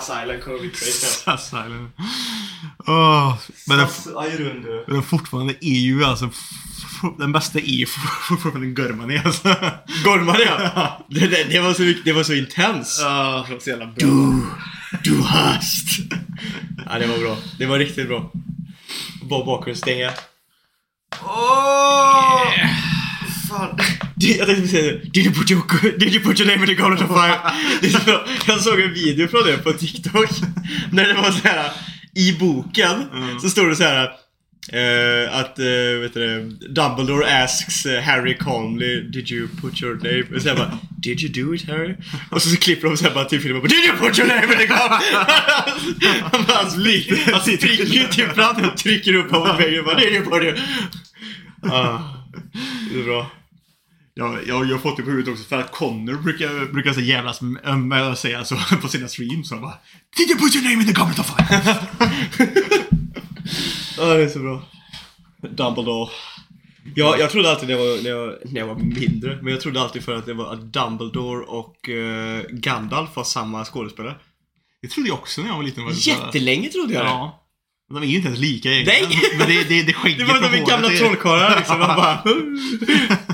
Sus Island kommer bli crazy. Sus Island. Åh, men, den, men den fortfarande är ju alltså... Den bästa är ju fortfarande Gurmani alltså. Gormar ja. det, det, det, var så, det var så intens. Ja, det var så jävla bra. Du, du hast. Ja, det var bra. Det var riktigt bra. Bra bakgrundsstänga. Åh! Fan. Jag tänkte säga det. Did you, put your, did you put your name in the goblet of fire? Jag såg en video från det på TikTok. När det var så här i boken så står det så här eh, att, uh, vet du Dumbledore asks eh, Harry calmly Did you put your name? Och så bara Did you do it Harry? Och så, så klipper de så här bara till filmen Did you put your name in the goblet? Han bara, han trycker ju typ fram och trycker upp honom på väggen bara Did you put your... Ah, det är bra. Ja, jag, jag har fått det på huvudet också för att Connor brukar, brukar så jävlas med att säga så på sina streams. Så han bara Did you put your name in the goblet of fire? Ja, det är så bra. Dumbledore. Ja, jag trodde alltid när jag, var, när, jag, när jag var mindre, men jag trodde alltid för att det var att Dumbledore och uh, Gandalf var samma skådespelare. Det trodde jag också när jag var liten. Var det Jättelänge trodde jag det. Ja. De är ju inte ens lika egentligen. Nej! Men det, det, det skägget Det var de gamla trollkarlarna liksom. Man bara...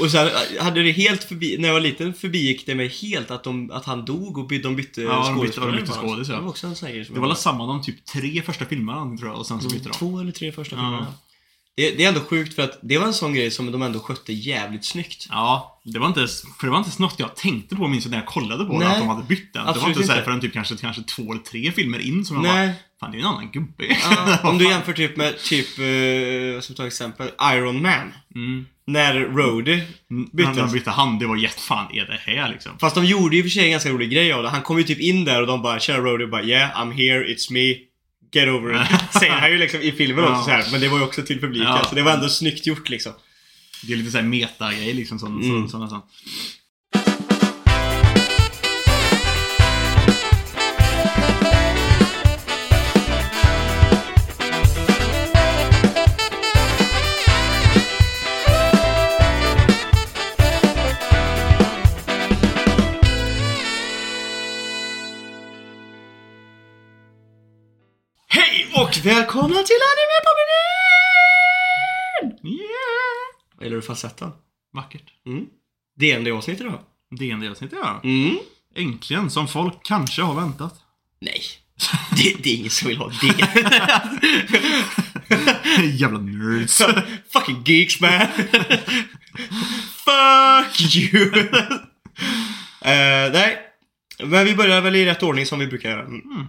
Och sen hade det helt förbi, när jag var liten förbigick det mig helt att, de, att han dog och by, de bytte Ja, de bytte- skådespelare. de bytte skådis, ja. Det var också en sån grej som Det var väl samma de typ tre första filmerna tror jag och sen så bytte de. Två eller tre första Ja. Det, det är ändå sjukt för att det var en sån grej som de ändå skötte jävligt snyggt. Ja, det var inte, för det var inte något jag tänkte på minns när jag kollade på det, Nej, att de hade bytt den. Det var inte så här inte. förrän typ kanske, kanske två eller tre filmer in som jag Nej. bara, fan det är en annan gubbe. Ja, om du jämför typ med, typ, eh, som tar exempel, Iron Man. Mm. När Rhodey När byttes. de bytte hand, det var jättefan är det här liksom. Fast de gjorde ju för sig en ganska rolig grej av det. Han kom ju typ in där och de bara Tjena Rhodey bara Yeah, I'm here, it's me. Get over it. Säger han ju liksom i filmen också så här. Men det var ju också till publiken. Så det var ändå snyggt gjort liksom. Det är lite såhär meta-grej liksom. Sån, Mm. sån, sån, nästan. Välkomna till Animepodden! Yeah! Eller du falsetten? Vackert. Mm. DND-avsnittet då? DND-avsnittet ja. Mm. Äntligen, som folk kanske har väntat. Nej. Det, det är ingen som vill ha det. Jävla nerds. Fucking geeks man. Fuck you. Eh, nej. Men vi börjar väl i rätt ordning som vi brukar göra. Mm.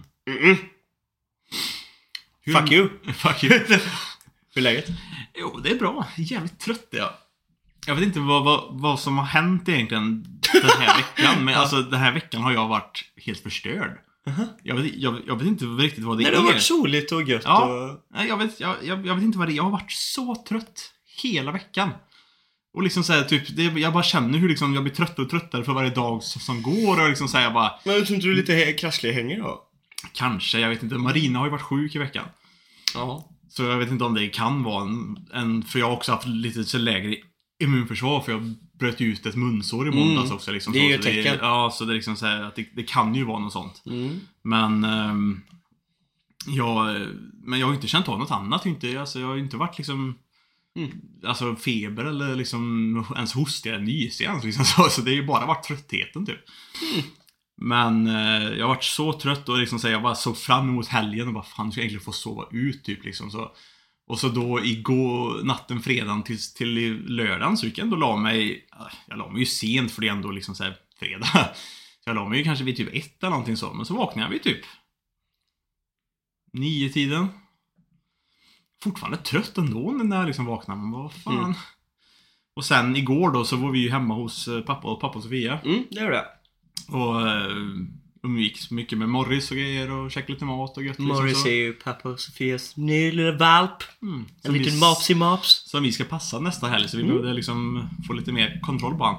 Mm-mm. Fuck you. Fuck you. Hur är läget? Jo, det är bra. Jävligt trött är jag. Jag vet inte vad, vad, vad som har hänt egentligen den här veckan. Men alltså den här veckan har jag varit helt förstörd. Jag, vet, jag, jag vet inte riktigt vad det Nej, det är. har varit soligt och gött Ja. och... Nej, jag, vet, jag, jag, vet inte vad det är. Jag har varit så trött hela veckan. Och liksom så här, typ, det, jag bara känner hur liksom jag blir tröttare och tröttare för varje dag som, som går. Och liksom så här, jag bara, Men jag tror inte du är lite krasslig hänger då? Kanske, jag vet inte. Marina har ju varit sjuk i veckan. Ja. Så jag vet inte om det kan vara en, en för jag har också haft lite lägre immunförsvar för jag bröt ut ett munsår i måndags Mm. också. Liksom, Det är så, ju ett tecken. ja, så det är liksom så här, att det, det kan ju vara något sånt. Mm. Men ehm, jag, men jag har inte känt av något annat. Inte, alltså, jag har inte varit liksom Mm. Alltså feber eller liksom ens hostig eller nysig ens. Liksom, så, så det har ju bara varit tröttheten typ. Men eh, jag har varit så trött och liksom så jag bara såg fram emot helgen och bara fan, jag ska egentligen få sova ut typ liksom. Så, och så då igår, natten fredagen till, till lördagen så gick jag ändå och la mig, jag la mig ju sent för det är ändå liksom så här fredag. Så jag la mig ju kanske vid typ ett eller någonting så, men så vaknade jag vid typ nio tiden. Fortfarande trött ändå när jag liksom vaknade, men vad fan. Mm. Och sen igår då så var vi ju hemma hos eh, pappa och pappa och Sofia. Mm, det gör det. Och eh, umgicks mycket med Morris och grejer och käkade lite mat och gött liksom Morris så. är ju pappa och Sofias nya lilla valp. Mm. En liten vi- mopsy mops. Som vi ska passa nästa helg så vi Mm. behövde liksom få lite mer kontroll på han.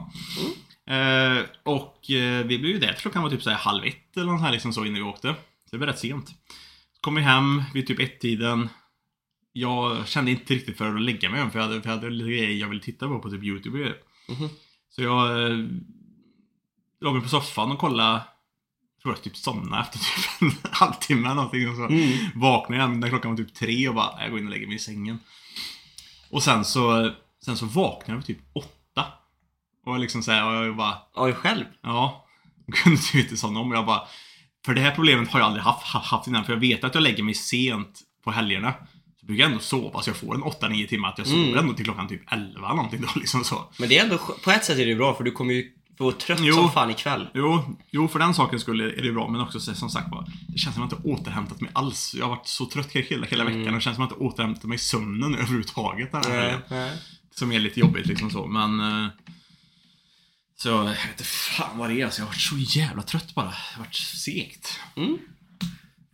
Eh, och eh, vi blev ju där klockan var typ så här halv ett eller något här liksom så innan vi åkte. Så det var rätt sent. Kom vi hem vid typ ett-tiden. Jag kände inte riktigt för att lägga mig än för jag hade, för jag hade lite grejer jag ville titta på på typ YouTube och. Mhm. Så jag mig på soffan och kollade började typ somna efter typ en halvtimme eller någonting. Och så Mm. vaknade jag när klockan var typ tre och bara, jag går in och lägger mig i sängen. Och sen så, sen så vaknade jag vid typ åtta. Och liksom såhär, och jag bara, Oj, själv? ja. Jag kunde typ inte somna om. Jag bara, för det här problemet har jag aldrig haft, haft innan. För jag vet att jag lägger mig sent på helgerna. Så brukar jag ändå sova, så jag får en 8-9 timmar. Att jag sover Mm. ändå till klockan typ 11 någonting då liksom så. Men det är ändå, på ett sätt är det bra för du kommer ju få trött Jo. som fan ikväll. Jo, jo, för den saken skulle är det bra, men också så- som sagt var, det känns som att jag inte återhämtat mig alls. Jag har varit så trött hela, hela veckan och det känns som att jag inte återhämtat mig i sömnen överhuvudtaget. Den här helgen. Nej. Som är lite jobbigt liksom så, men... eh, Så, jag vet inte fan vad det är. Alltså, jag har varit så jävla trött bara. Det har varit segt. Mm.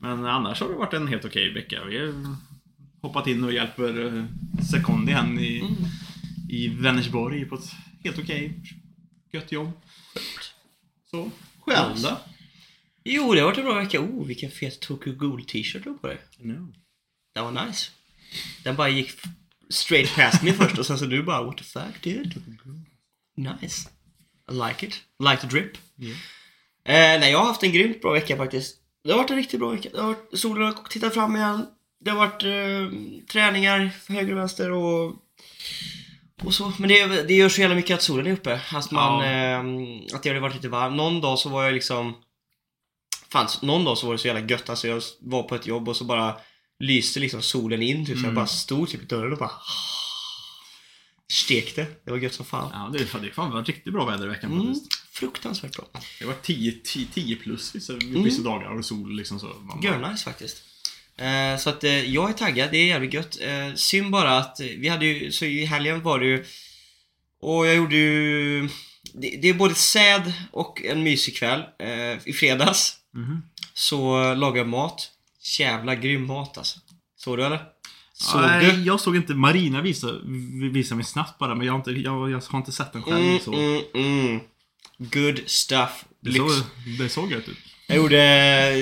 Men annars har det varit en helt okej vecka. Vi har hoppat in och hjälper uh, Sekondi hen i, Mm. i Vänersborg på ett helt okej, gött jobb. Så, själv då? Jo, det har varit en bra vecka. Oh, vilken fet Tokyo Ghoul t-shirt du har på dig. No. Den var nice. Den bara gick straight past mig först och sen så du bara What the fuck dude? Nice. I like it. Like the drip. Yeah. Eh, nej, jag har haft en grymt bra vecka faktiskt. Det har varit en riktigt bra vecka. Det har varit, solen har tittat fram igen. Det har varit eh, träningar för höger och vänster och, och så. Men det, det gör så jävla mycket att solen är uppe. Att, man, eh, att det har varit lite varmt. Någon dag så var jag liksom... Fan, någon dag så var det så jävla gött. Alltså jag var på ett jobb och så bara lyste liksom solen in. Typ, Så jag Mm. bara stod typ i dörren och bara... Stekte. Det var gött som fan. Ja, det det fan varit riktigt bra väder i veckan Mm, faktiskt. fruktansvärt bra. Det var 10, 10, 10 plus vissa, Mm. vissa dagar och sol liksom så. Görnice faktiskt. Eh, så att eh, jag är taggad, det är jävligt gött. Eh, synd bara att vi hade ju, så i helgen var det ju och jag gjorde ju det, det är både säd och en mysig kväll. I fredags Mhm. så lagade jag mat. Jävla grym mat alltså. Såg du eller? Såg Nej, du? jag såg inte. Marina visade, visade mig snabbt bara, men jag har inte, jag, jag har inte sett den själv. Mm, så. mm, mm. Good stuff. Det, Lyx. såg, det såg gött ut. Jag gjorde,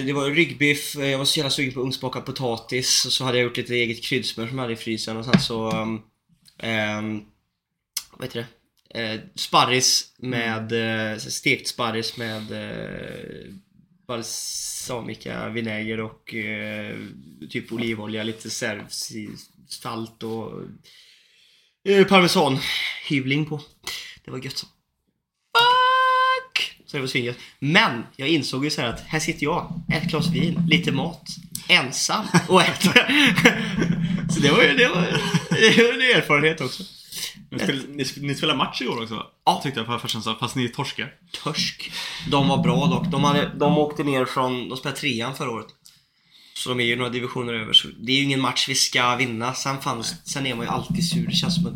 det var ryggbiff, jag var så jävla sugen på ugnsbakad potatis och så hade jag gjort lite eget kryddsmör som jag hade i frysen och sen så... Um, um vad heter det? Eh, sparris med, eh, stekt sparris med eh, balsamica, vinäger och eh, typ olivolja, lite salt och eh, parmesan hyvling på. Det var gött så. Så det var svingött. Men jag insåg ju så här att här sitter jag, ett glas vin, lite mat, ensam och äter. så det var ju det var, det var en erfarenhet också. Ni spelade, ni, spelade match igår också va? Ja. Tyckte jag för första känslan, fast ni torskar. Törsk. De var bra dock. De, hade, de åkte ner från, de spelade trean förra året. Så de är ju några divisioner över. Så det är ju ingen match vi ska vinna. Sen, fanns, sen är man ju alltid sur. Det känns som att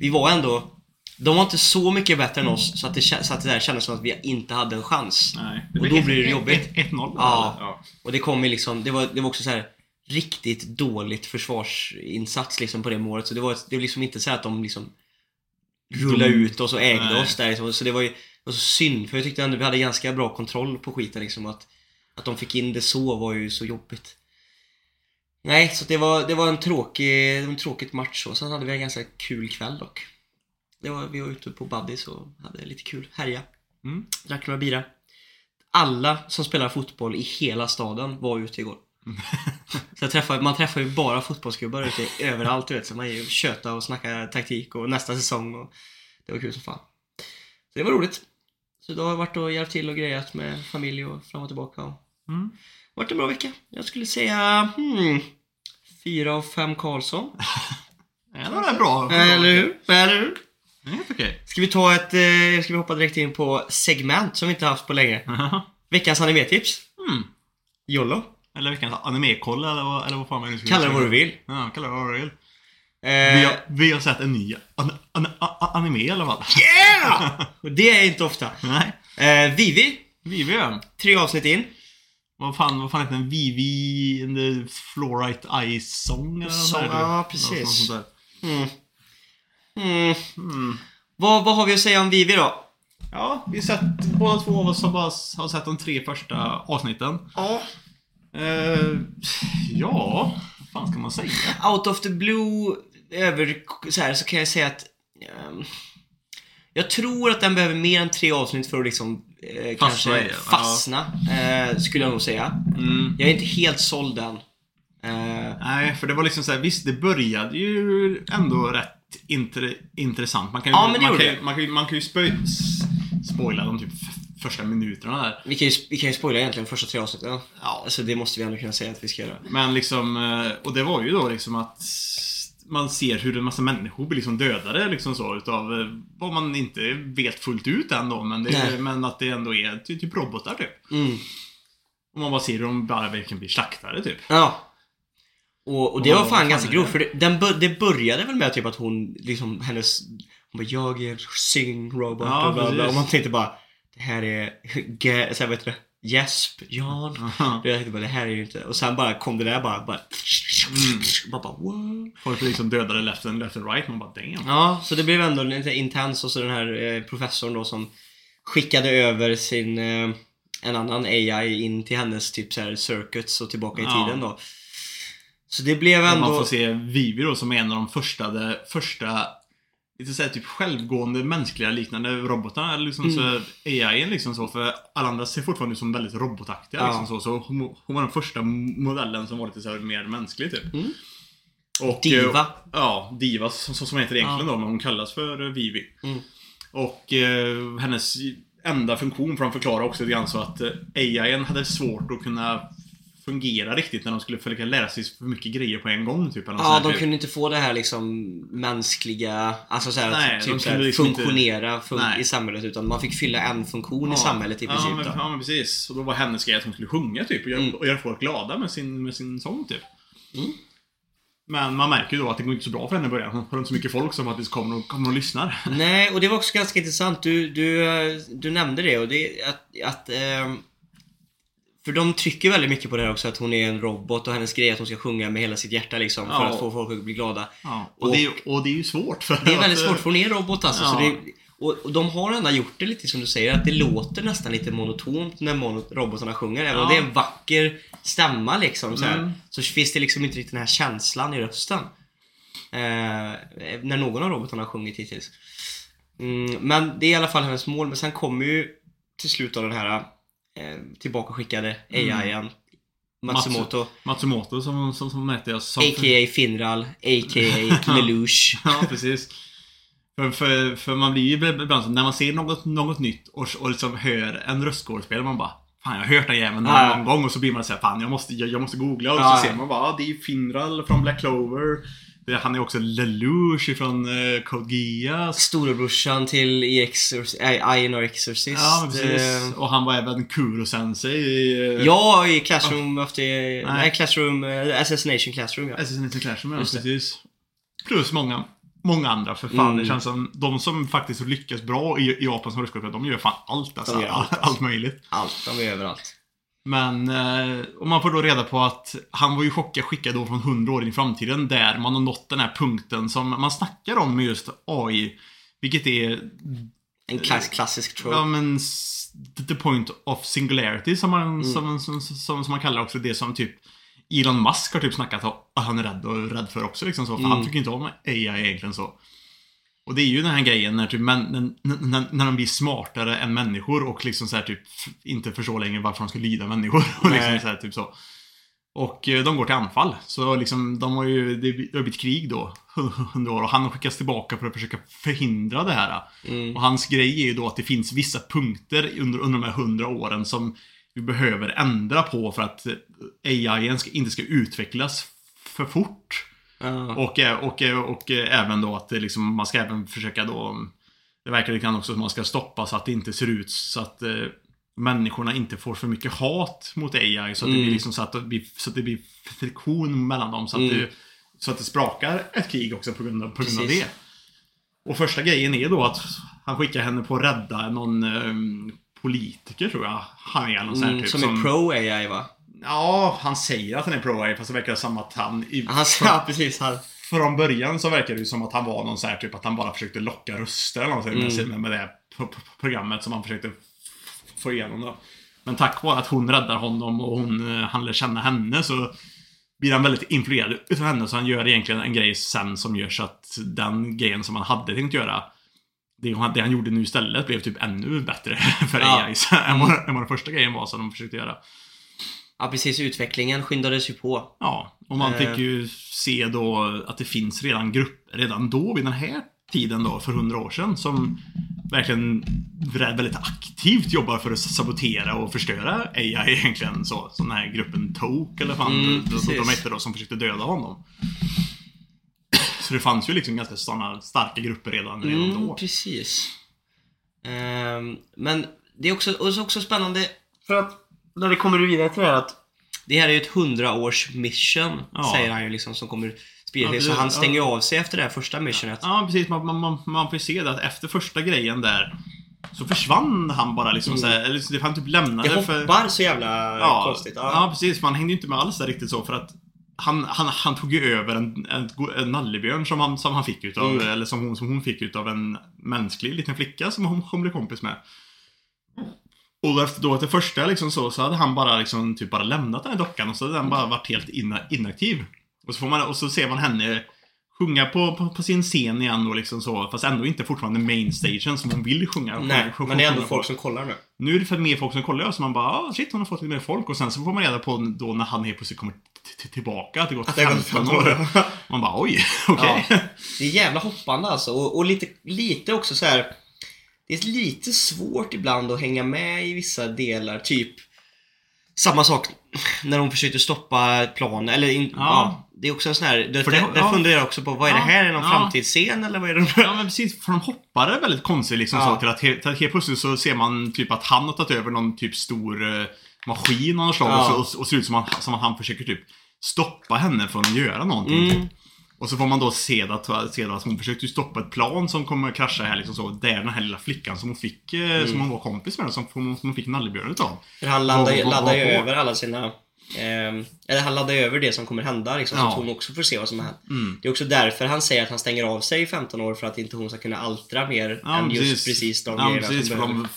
vi var ändå... De var inte så mycket bättre än oss så att det, så att det där kändes som att vi inte hade en chans. Nej. Och då blir det jobbigt. 1-0 Ja. ja. Och det kom ju liksom, det var, det var också så här riktigt dåligt försvarsinsats liksom på det målet. Så det var, det var liksom inte så att de liksom rullade De- ut oss och ägde Nej. oss där liksom. Så det var ju det var så synd, för jag tyckte ändå vi hade ganska bra kontroll på skiten liksom. Att, att de fick in det så var ju så jobbigt. Nej, så det var, det var en tråkig, en tråkigt match och sen hade vi en ganska kul kväll dock. Det var, vi var ute på Buddies och hade lite kul, härja. Mm. Drack några bira. Alla som spelar fotboll i hela staden var ute igår. Så jag träffar, man träffar ju bara fotbollsgubbar ute överallt du vet. Så man är ju köta och snackar taktik och nästa säsong och det var kul som fan. Så det var roligt. Så då har jag varit och hjälpt till och grejat med familj och fram och tillbaka. Och Mm. det varit en bra vecka. Jag skulle säga hmm, fyra av fem Karlsson. Ja, det var bra. Eller hur? Eller hur? Helt okej. Ska vi ta ett, eh, ska vi hoppa direkt in på segment som vi inte haft på länge. Veckans animetips. Mm. Jollo. Eller veckans animekoll eller, vad- eller vad fan man nu ska Kalla det vad du vill. Ja, kalla det vad du vill. Eh, Vi har, vi har sett en ny an, an, an, anime i alla fall. Yeah! Och det är inte ofta. Nej. Eh, Vivi, Vivi ja. tre avsnitt in. Vad fan, vad fan heter den? Vivi the Fluorite Ice Song eller något Song, sånt där, ja, Något precis. sånt där. Mm. Mm. Mm. Vad, vad har vi att säga om Vivi då? Ja, vi har sett, båda två av oss har bara har sett de tre första avsnitten. Ja. Eh, ja, vad fan ska man säga? Out of the blue, över så, här, så kan jag säga att ehm, Jag tror att den behöver mer än tre avsnitt för att liksom eh, Fastna kanske i, ja. fastna. Eh, skulle jag nog säga. Mm. Jag är inte helt såld än. Eh, Nej, för det var liksom så här, visst det började ju ändå rätt inter, intressant. Man kan ju, Ja, man kan, man kan, man kan ju spö, spoila de typ första minuterna där. vi, kan ju, vi kan ju spoila egentligen första tre avsnitten. Ja. Alltså det måste vi ändå kunna säga att vi ska göra. Men liksom, eh, och det var ju då liksom att man ser hur en massa människor blir liksom dödade liksom så utav eh, vad man inte vet fullt ut än då, men, det, men att det ändå är ty- typ robotar typ. Mm. Och man bara ser hur de bara verkligen blir slaktade typ. Ja. Och, och det var fan ganska grovt, för det, den det började väl med typ att hon, liksom hennes, hon bara jag är sing robot Ja, och bla, bla, och man tänkte bara det här är, ge, så här, vad heter det, Jesp, Jan. Aha. Jag tänkte bara det här är ju inte, och sen bara kom det där bara, bara, Mm. bara, bara wow. Folk liksom dödade left and, left and right, man bara damn. Ja, så det blev ändå lite intens och så den här eh, professorn då som skickade över sin, eh, en annan AI in till hennes typ så här circuits och tillbaka i Ja. tiden då. Så det blev ändå... Man får se Vivi då som är en av de första, de första lite såhär typ självgående mänskliga liknande robotarna. Liksom Mm. så AI liksom så. För alla andra ser fortfarande ut som väldigt robotaktiga. Ja. Liksom så, så hon, hon var den första modellen som var lite så här mer mänsklig typ. Mm. Och, Diva. eh, Ja, Diva som, som heter egentligen Ja. då, men hon kallas för Vivi. Mm. Och eh, hennes enda funktion, för de förklarar också lite grann så att eh, AIn hade svårt att kunna fungera riktigt när de skulle försöka lära sig för mycket grejer på en gång. Typ, eller Ja, de typ. kunde inte få det här liksom mänskliga, alltså såhär, Nej, de typ såhär, kunde liksom inte- funktionera fun- Nej. i samhälet utan man fick fylla en funktion i samhället i princip ja, men, då. ja, men precis. Och då var hennes grej att hon skulle sjunga typ och göra, Mm. och göra folk glada med sin, med sin sång typ. Mm. Men man märker ju då att det går inte så bra för henne i början. Hon har inte så mycket folk som faktiskt kommer och, kommer och lyssnar. Nej, och det var också ganska intressant. Du, du, eh, du nämnde det och det att, att ehm, för de trycker väldigt mycket på det här också att hon är en robot och hennes grej är att hon ska sjunga med hela sitt hjärta liksom för Ja. att få folk att bli glada. Ja, och, Och- det, är, och det är ju svårt. För Det är väldigt svårt för hon är en robot alltså. Så Ja. det, och, och de har ändå gjort det lite som du säger, att det låter nästan lite monotont när mono, robotarna sjunger. Även om det är en vacker stämma liksom så, här, Mm. så finns det liksom inte riktigt den här känslan i rösten. Eh, när någon av robotarna har sjungit hittills. Mm, men det är i alla fall hennes mål. Men sen kommer ju till slut av den här eh, tillbakaskickade AIn. Matsumoto. Matsumoto som, som, som hette jag. Som, A.k.a. Finral. A.k.a. Lelouch. Ja, precis. För, för, för man blir ju ibland så, när man ser något, något nytt och, och liksom hör en röstskådespelare, man bara Fan, jag har hört den jäveln någon Ja. gång och så blir man såhär, fan jag måste, jag, jag måste googla och Ja, så ser man bara, ah, det är Finral från Black Clover. Han är också Lelouch från uh, Code Geass. Storebrorsan till äh, Iron Exorcist. Ja, men precis. Eh, Och han var även Kuro-sensei i... eh, Ja, i Classroom of the... Nej, Nej. Classroom... eh, Assassination Classroom, ja. Assassin's Classroom, ja, Just det. precis. Plus många, många andra, för fan. Mm. Det känns som de som faktiskt lyckas bra i, i Japan som röstskådespelare, de gör fan allt alltså. Allt, allt, alltså. möjligt. Allt, de är överallt. Men, eh, och man får då reda på att han var ju chockad skickad då från 100 år in i framtiden där man har nått den här punkten som man snackar om med just AI. Vilket är, En klass, klassisk trope. ja men, the point of singularity som man, Mm. som, som, som, som man kallar också det som typ Elon Musk har typ snackat om att han är rädd och rädd för också liksom så. För Mm. han tycker inte om AI egentligen så. Och det är ju den här grejen när, typ, män, när, när, när de blir smartare än människor och liksom så här, typ inte förstår längre varför de ska lyda människor. Och liksom Nej. så här, typ så. Och eh, de går till anfall. Så liksom, de har ju, det har blivit krig då, under år. Och han har skickats tillbaka för att försöka förhindra det här. Mm. Och hans grej är ju då att det finns vissa punkter under, under de här hundra åren som vi behöver ändra på för att eh, AI inte ska utvecklas för fort. Ja. Och, eh, och, eh, och, eh, även då att det liksom, man ska även försöka då Det verkar lite grann också som att man ska stoppa så att det inte ser ut så att eh, Människorna inte får för mycket hat mot AI så att det Mm. blir liksom så att det blir, så att det blir friktion mellan dem så att, Mm. det, så att det sprakar ett krig också på grund av, på grund av det. Och första grejen är då att han skickar henne på att rädda någon ehm, politiker tror jag. Han är någon sån här Mm, typ som är pro AI va? Ja, han säger att han är pro fast det verkar som att han... I, Han sa precis han. från början så verkar det ju som att han var någon så här typ att han bara försökte locka röster eller någonting med, Mm. med, det programmet som han försökte få igenom då. Men tack vare att hon räddar honom och hon, eh, han lär känna henne så blir han väldigt influerad utav henne så han gör egentligen en grej sen som gör så att den grejen som han hade tänkt göra det, han- det han gjorde nu istället blev typ ännu bättre för Ja. Än, vad, än vad den första grejen var som de försökte göra. Ja, precis. Utvecklingen skyndades ju på. Ja, och man Eh. fick ju se då att det finns redan grupper, redan då vid den här tiden då, för hundra år sedan, som verkligen väldigt aktivt jobbar för att sabotera och förstöra AI egentligen. Så, som den här gruppen Toke, eller fan Mm, de, hette då, som försökte döda honom. Så det fanns ju liksom ganska sådana starka grupper redan, redan Mm, då. precis. Ehm, men det är också, och så också spännande för att när det kommer vidare till det här att det här är ju ett 100 års mission, Ja. säger han ju liksom, som kommer sprida Ja, sig. det- Så han ja. stänger ju av sig efter det här första missionet. Ja, precis. Man, man, man, får ju se det att efter första grejen där så försvann han bara liksom Mm. så här, eller så han typ lämnade Det för... hoppar så jävla Ja, konstigt. ja. Ja. precis. Man hängde ju inte med alls där riktigt så för att han, han, han tog ju över en, en, en nallebjörn som han, som han fick utav, Mm. eller som hon, som hon fick utav en mänsklig liten flicka som hon, hon blev kompis med. Och efter, då efter första liksom så, så hade han bara liksom typ bara lämnat den här dockan och så hade den bara varit helt ina, inaktiv. Och så, får man, och så ser man henne sjunga på, på, på sin scen igen då liksom så, fast ändå inte fortfarande mainstagen som hon vill sjunga. Nej, sjunga- men det är ändå sjunga folk på. som kollar nu. Nu är det för mer folk som kollar så man bara ah, shit hon har fått lite mer folk och sen så får man reda på då när han helt plötsligt kommer tillbaka att det gått Att det har gått 15 15 år. Man bara oj, okej. Ja. Det är jävla hoppande alltså. Och, och lite, lite också så här. Det är lite svårt ibland att hänga med i vissa delar. Typ samma sak när de försökte stoppa planen. Eller in, ja. Ja. det är också en sån här. Det, För det- där ja. funderar jag också på. Vad är Ja, det här? Är det någon ja. framtidsscen eller vad är det? Ja men precis, för de hoppade väldigt konstigt liksom så till att, till att helt plötsligt så ser man typ att han har tagit över någon typ stor eh, maskin av något slag och, så, och, och ser ut som att, som att han försöker typ stoppa henne från att göra någonting. Mm. Och så får man då se att, se att hon försökte stoppa ett plan som kommer att krascha här liksom så. Där den här lilla flickan som hon fick, eh, Mm. som hon var kompis med, som som hon fick nallebjörnen utav. Han laddar, vad- laddar ju över alla sina... ehm, eller han laddar över det som kommer hända liksom, så Ja. att hon också får se vad som hänt. Mm. Det är också därför han säger att han stänger av sig i 15 år för att inte hon ska kunna altra mer Ja, än just precis. precis de Ja, grejerna precis, som för behöver. de,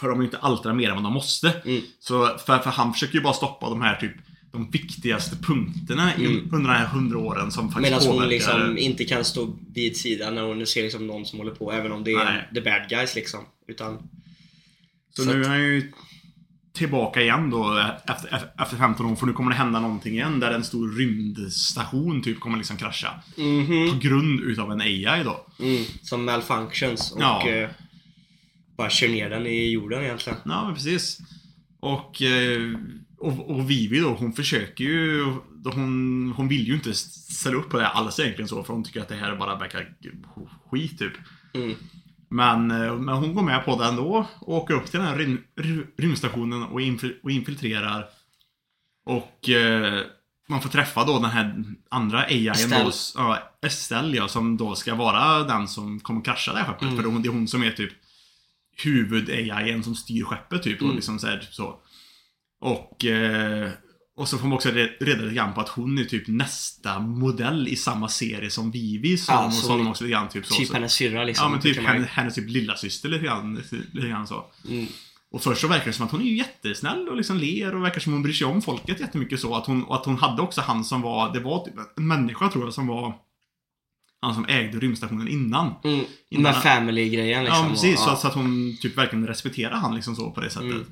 för de är inte altrar mer än vad de måste. Mm. Så för, för han försöker ju bara stoppa de här typ de viktigaste punkterna Mm. under de här hundra åren som faktiskt Medan hon påverkar. liksom inte kan stå vid sidan när hon ser liksom någon som håller på, även om det är Nej. the bad guys liksom. Utan... Så, så nu att- är han ju tillbaka igen då efter, efter, efter 15 år, för nu kommer det hända någonting igen där en stor rymdstation typ kommer liksom krascha. Mhm. På grund utav en AI då. Mm, som malfunctions och Ja. eh, bara kör ner den i jorden egentligen. Ja, men precis. Och, eh, och, och Vivi då, hon försöker ju... Hon, hon vill ju inte ställa upp på det alls egentligen så, för hon tycker att det här bara verkar skit typ. Mm. Men, eh, men hon går med på det ändå och åker upp till den här rym, ry- rymdstationen och, infil, och infiltrerar. Och eh, man får träffa då den här andra AI Estelle. då, ja, Estelle ja, som då ska vara den som kommer krascha det här skeppet. Mm. För hon- det är hon som är typ huvud-AI som styr skeppet typ. Och, Mm. liksom så, här, så. Och, eh, och så får man också re- reda lite grann på att hon är typ nästa modell i samma serie som Vivi. Som, Ja, och så- som också lite grann typ så. Typ så. hennes syrra liksom. Ja men typ hennes, hennes typ lillasyster lite grann, lite grann så. Mm. Och först så verkar det som att hon är ju jättesnäll och liksom ler och verkar som hon bryr sig om folket jättemycket så. Att hon, och att hon hade också han som var, det var typ en människa tror jag som var han som ägde rymdstationen innan. Mm. Den Innan- där family-grejen liksom. ja, precis. och- Så, att- så att hon typ verkligen respekterar han liksom så på det sättet. Mm.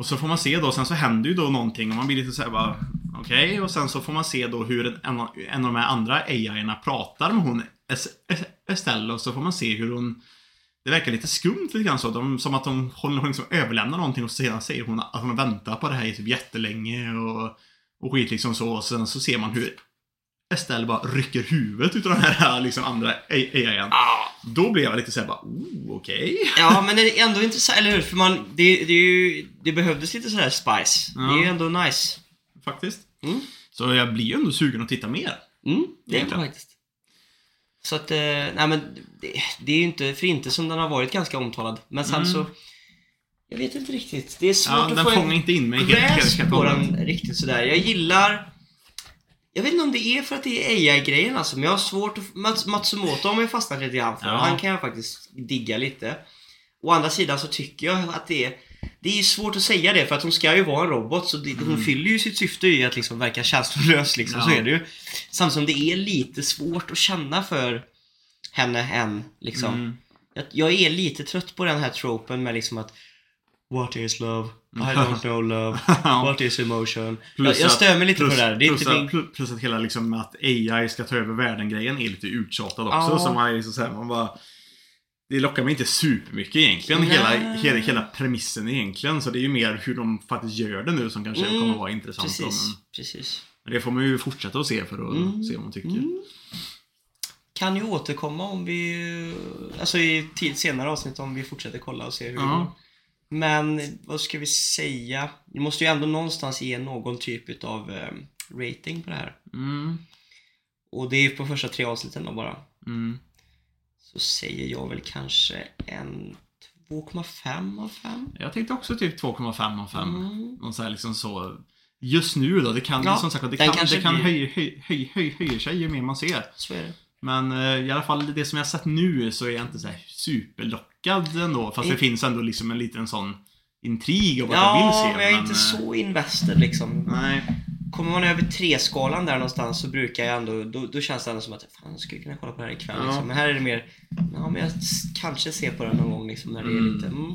Och så får man se då, sen så händer ju då någonting och man blir lite såhär bara Okej, och sen så får man se då hur en, en, av- de här andra AI-erna pratar med hon Estelle och så får man se hur hon Det verkar lite skumt lite grann så, de, som att hon, hon, liksom överlämnar någonting och sedan säger hon att hon har väntat på det här i typ jättelänge och, och skit liksom så. Och sen så ser man hur Estelle bara rycker huvudet utav den här liksom andra AI-en. Då blev jag lite såhär bara, oh, okej. Ja, men det är ändå intressant, eller hur? För man, det, det, är ju, det behövdes lite sådär spice. Ja. Det är ju ändå nice. Faktiskt. Mm. Så jag blir ju ändå sugen att titta mer. Mm, det är det faktiskt. Så att, eh, nej men det, det är ju inte för inte som den har varit ganska omtalad. Men sen Mm. så, jag vet inte riktigt. Det är svårt Ja, att den få fångar en inte in mig gräs på den riktigt sådär. Jag gillar, jag vet inte om det är för att det är AI-grejen alltså, men jag har svårt att, Mats, Matsumoto har man ju fastnat lite grann för. Ja. Han kan jag faktiskt digga lite. Å andra sidan så tycker jag att det är det är svårt att säga det för att hon ska ju vara en robot så det, hon fyller ju sitt syfte i att liksom verka känslolös liksom, så Mm. Ja. är det ju. Samtidigt som det är lite svårt att känna för henne än liksom. Mm. Jag, jag är lite trött på den här tropen med liksom att What is love? I don't know love. What is emotion? Jag, jag stör mig lite plus, på det där. Det är plus, inte min... plus, plus att hela liksom att AI ska ta över världen-grejen är lite uttjatad också. Ja. Så man är liksom så här, man bara... Det lockar mig inte supermycket egentligen, Nej. hela, hela, hela premissen egentligen. Så det är ju mer hur de faktiskt gör det nu som kanske Mm, kommer vara intressant. då, Precis, Men, precis. men det får man ju fortsätta att se för att Mm, se vad man tycker. mm. Kan ju återkomma om vi... Alltså i tid, senare avsnitt om vi fortsätter kolla och se hur. Ja. Men vad ska vi säga? Vi måste ju ändå någonstans ge någon typ av eh, rating på det här. Mm, Och det är ju på första tre avsnitten då bara. mm. Så säger jag väl kanske en 2,5 av 5. Jag tänkte också typ 2,5 av 5. Mm. Någon så här liksom så... Just nu då, det kan, Ja, som sagt, det kan, det kan blir- höja höj, höj, höj, höja sig ju mer man ser. Så är det. Men eh, i alla fall det som jag har sett nu så är jag inte så här superlockad ändå. Fast I- det finns ändå liksom en liten sån intrig av vad jag vill Ja, se. men jag är inte eh, så invested liksom. Nej. Kommer man över tre-skalan där någonstans så brukar jag ändå, då, då känns det ändå som att fan, jag skulle kunna kolla på det här ikväll Ja. liksom. Men här är det mer, ja men jag kanske ser på den någon gång liksom när det är Mm. lite, mm.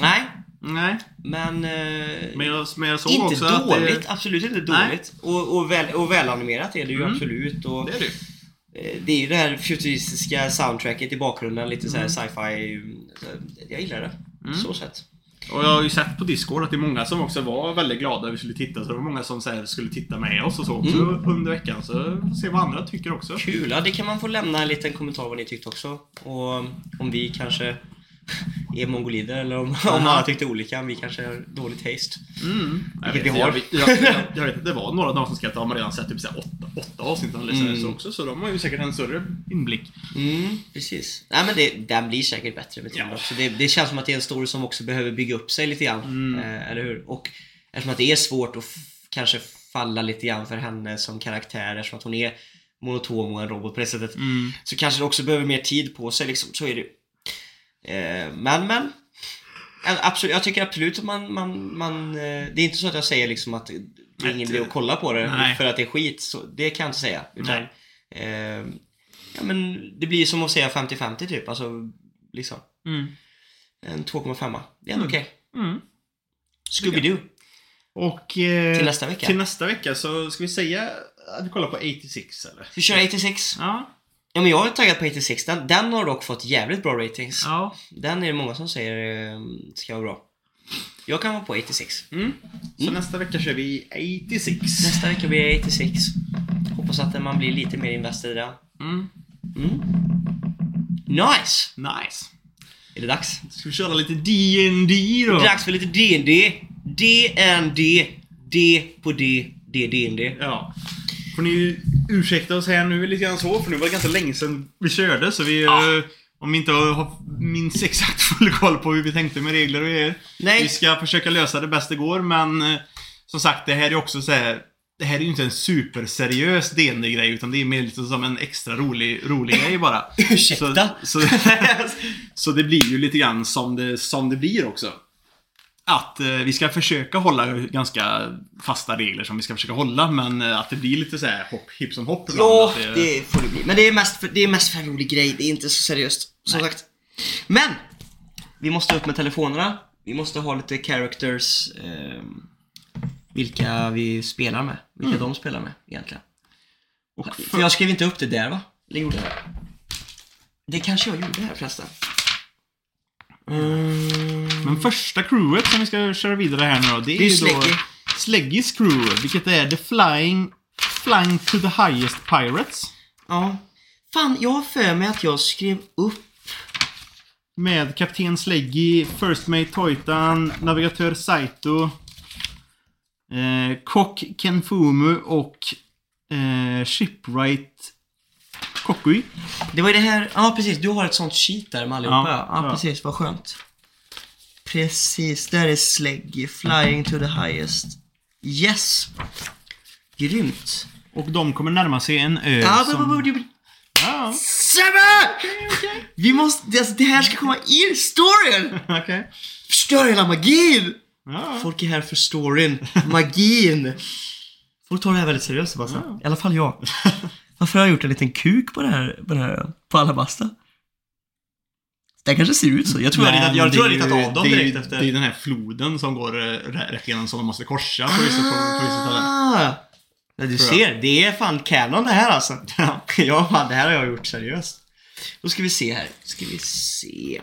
Nej, Nej. men, eh, Men jag, men jag inte dåligt, det, absolut inte Nej. dåligt. Och, och, väl, och välanimerat är det ju Mm. absolut. Och, det är det. Eh, det är ju det här futuristiska soundtracket i bakgrunden, lite så här Mm. sci-fi. så Jag gillar det. Mm. Så sett. Och jag har ju sett på Discord att det är många som också var väldigt glada att vi skulle titta. Så det var många som så skulle titta med oss och så också Mm. under veckan. Så får vi se vad andra tycker också. Kul, ja, det kan man få lämna en liten kommentar vad ni tyckte också. Och om vi kanske är mongolider eller om, om alla tyckte olika. Vi kanske har dålig taste. Mm. Jag, Vilket vet, vi har. jag, jag, jag, jag vet det var några av dem som skrev att de har redan sett typ så åtta, åtta avsnitt eller Mm. så också. Så de har ju säkert en större inblick. Mm, precis. Nej men det, den blir säkert bättre med tiden Ja. också. Det, det känns som att det är en story som också behöver bygga upp sig lite grann. Mm. Eh, eller hur? Och eftersom att det är svårt att kanske falla lite grann för henne som karaktär eftersom att hon är monotom och en robot på det sättet. Mm. Så kanske det också behöver mer tid på sig liksom. Så är det Men, men. Eh, Absolut, jag tycker absolut att man, man, man eh, Det är inte så att jag säger liksom att det är ingen idé att kolla på det Nej. för att det är skit. Så det kan jag inte säga. Utan, eh, ja, men det blir som att säga 50-50 typ. Alltså, liksom. Mm. En 2,5. Det är ändå Mm. okej. Mm. Scooby-Doo. Och eh, Till nästa vecka. till nästa vecka så ska vi säga att vi kollar på 86 eller? Vi kör 86. Ja. Ja, men jag är taggad på 86. Den, den har dock fått jävligt bra ratings. Ja. Den är det många som säger eh, ska vara bra. Jag kan vara på 86. Mm. Så Mm. nästa vecka kör vi 86. Nästa vecka blir det 86. Hoppas att man blir lite mer investerad i den. Mm. Mm. Nice! Nice. Är det dags? Ska vi köra lite D&D då? Dags för lite D&D. D&D. D på D. D, D&D. Ja. Får ni ursäkta oss här nu lite grann så, för nu var det ganska länge sedan vi körde så vi... Ja. eh, Om vi inte har minst exakt full koll på hur vi tänkte med regler och grejer. Vi Nej. ska försöka lösa det bäst det går, men eh, som sagt, det här är också så här. Det här är ju inte en superseriös dd grej utan det är mer lite som en extra rolig, rolig grej bara. Ursäkta? Så, så, så det blir ju lite grann som det, som det blir också. Att eh, vi ska försöka hålla ganska fasta regler som vi ska försöka hålla, men eh, att det blir lite så här hopp, hipp som hopp ibland. Ja, Att det får det bli. Men det är mest för, det är mest för en rolig grej. Det är inte så seriöst. Som Nej. sagt. Men! Vi måste upp med telefonerna. Vi måste ha lite characters. ehm, vilka vi spelar med. Vilka de spelar med egentligen. och För jag skrev inte upp det där va? Eller gjorde jag det? Det kanske jag gjorde här förresten. Mm. Men första crewet som vi ska köra vidare här nu då, det är, Det är ju då Sleggy. Sleggys crew, vilket är The Flying, Flying to the Highest Pirates. Ja. Fan, jag har för mig att jag skrev upp Med Kapten Sleggy, First Mate Toitan, Navigatör Saito, eh, Kock Kenfumu och eh, Shipwright Kokui. Det var ju det här, ja precis, du har ett sånt sheet där med allihopa. Ja, Ja, ja, precis, vad skönt. Precis, där är Sleggy, flying to the highest. Yes! Grymt. Och de kommer närma sig en ö Ja, som... Ja, Sebbe! Vi måste, alltså, det här ska komma in i storyn! okej. Förstör hela magin! Ja. Folk är här för storyn, magin. Folk tar det här väldigt seriöst Sebastian. Ja. I alla fall jag. Varför har jag gjort en liten kuk på det här, på det här, på Alabasta? Det kanske ser ut så. Jag tror jag Men jag, tror jag ritat av dem direkt efter. Det är den här floden som går eh, rä- rätt igenom som de måste korsa på vissa, ställen. Ah! Ja, du Tror ser, det är fan canon det här alltså. Ja. ja, fan, det här har jag gjort seriöst. Då ska vi se här. Ska vi se.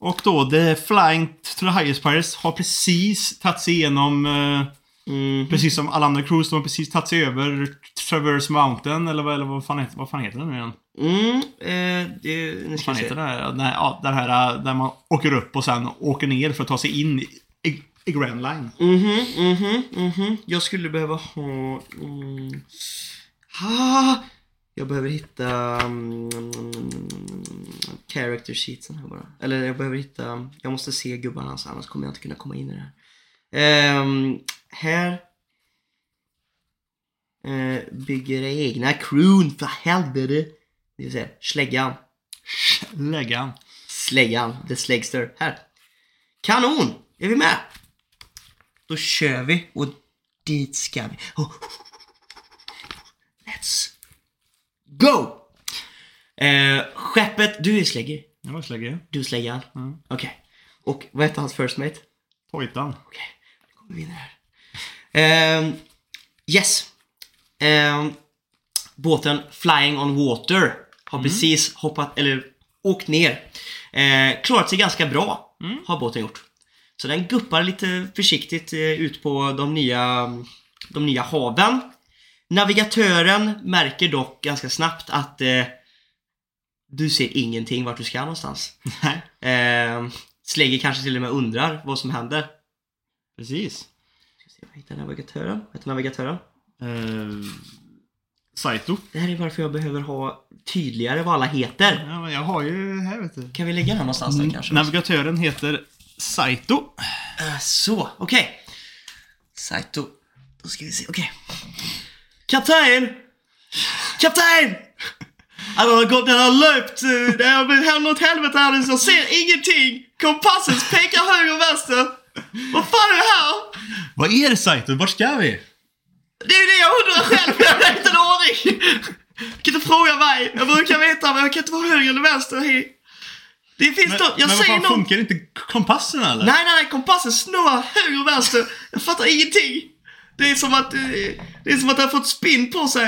Och då, The Flying to the Highest Pirates har precis tagit sig igenom, eh, Mm. precis som alla andra cruise, de har precis tagit sig över Traverse Mountain, eller, vad- eller vad, fan heter, vad fan heter den nu igen? Mm, eh, det, nu Vad fan heter det här? Här, ja, den här eh, där man åker upp och sen åker ner för att ta sig in i, i, Grand Line. Mhm, mhm, mhm. Jag skulle behöva ha... Mm, ah, jag behöver hitta... Mm, character sheetsen här bara. Eller jag behöver hitta... Jag måste se gubbarna annars kommer jag inte kunna komma in i det här. Ehm, här... Eh, bygger egna crewn, för helvete. Det vill säga släggan. Läggan. Släggan, the släggster. Här. Kanon! Är vi med? Då kör vi och dit ska vi. Oh. Let's go! Eh, skeppet, du är slägger. Det var slägge. Du är släggan. Mm. Okej. Och vad heter hans first mate? Pojtan. Okej, då kommer vi in här. Ehm, yes. Ehm, båten Flying on Water har precis hoppat, eller åkt ner. Eh, klarat sig ganska bra, har båten gjort. Så den guppar lite försiktigt eh, ut på de nya, de nya haven. Navigatören märker dock ganska snabbt att eh, du ser ingenting vart du ska någonstans. Eh, Slägger kanske till och med undrar vad som händer. Precis. Ska se, vad hittar navigatören? Vad heter navigatören? Uh, Saito. Det här är varför jag behöver ha tydligare vad alla heter. Ja, men jag har ju här vet du. Kan vi lägga den någonstans där kanske? Navigatören heter Saito. Äh, så, okej. Saito. Då ska vi se, okej. Kapten! Kapten! Alltså, jag har gått, jag har löpt, eh, det har hänt åt helvete här nu så jag ser ingenting. Kompassen pekar höger och vänster. Vad fan är det här? Vad är det Saito? Vart ska vi? Det är ju det jag undrar själv, jag har inte en aning. Du kan inte fråga mig. Jag brukar veta men jag kan inte vara höger eller vänster. Det finns Men, då, jag men vad säger fan, något. funkar inte kompassen eller? Nej, nej, nej, kompassen snurrar höger och vänster. Jag fattar ingenting. Det är som att, eh, det är som att det har fått spinn på sig.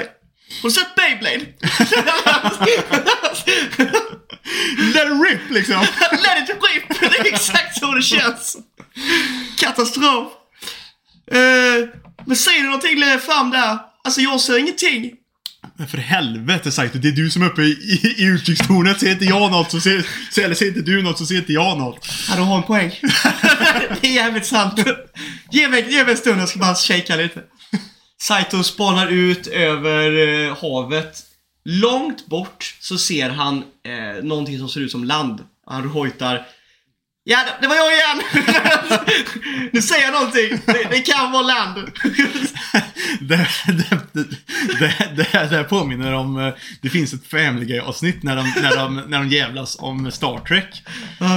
Har du sett Beyblade? Let it rip liksom. Let it rip! Det är exakt så det känns. Katastrof. Eh, men säger du någonting längre fram där? Alltså jag ser ingenting. Men för helvete Saito, det är du som är uppe i, i, i utkikstornet. Ser inte jag något så ser, ser, eller ser inte du något så ser inte jag något. Ja, du har en poäng. det är jävligt sant. Ge mig, ge mig en stund, jag ska bara shaka lite. Saito spanar ut över eh, havet. Långt bort så ser han eh, någonting som ser ut som land. Han hojtar. Ja, det, var jag igen! nu säger jag någonting. Det, det kan vara land. Det, det, det, det, påminner om, eh, det finns ett Family Guy-avsnitt när de, när, de, när de jävlas om Star Trek.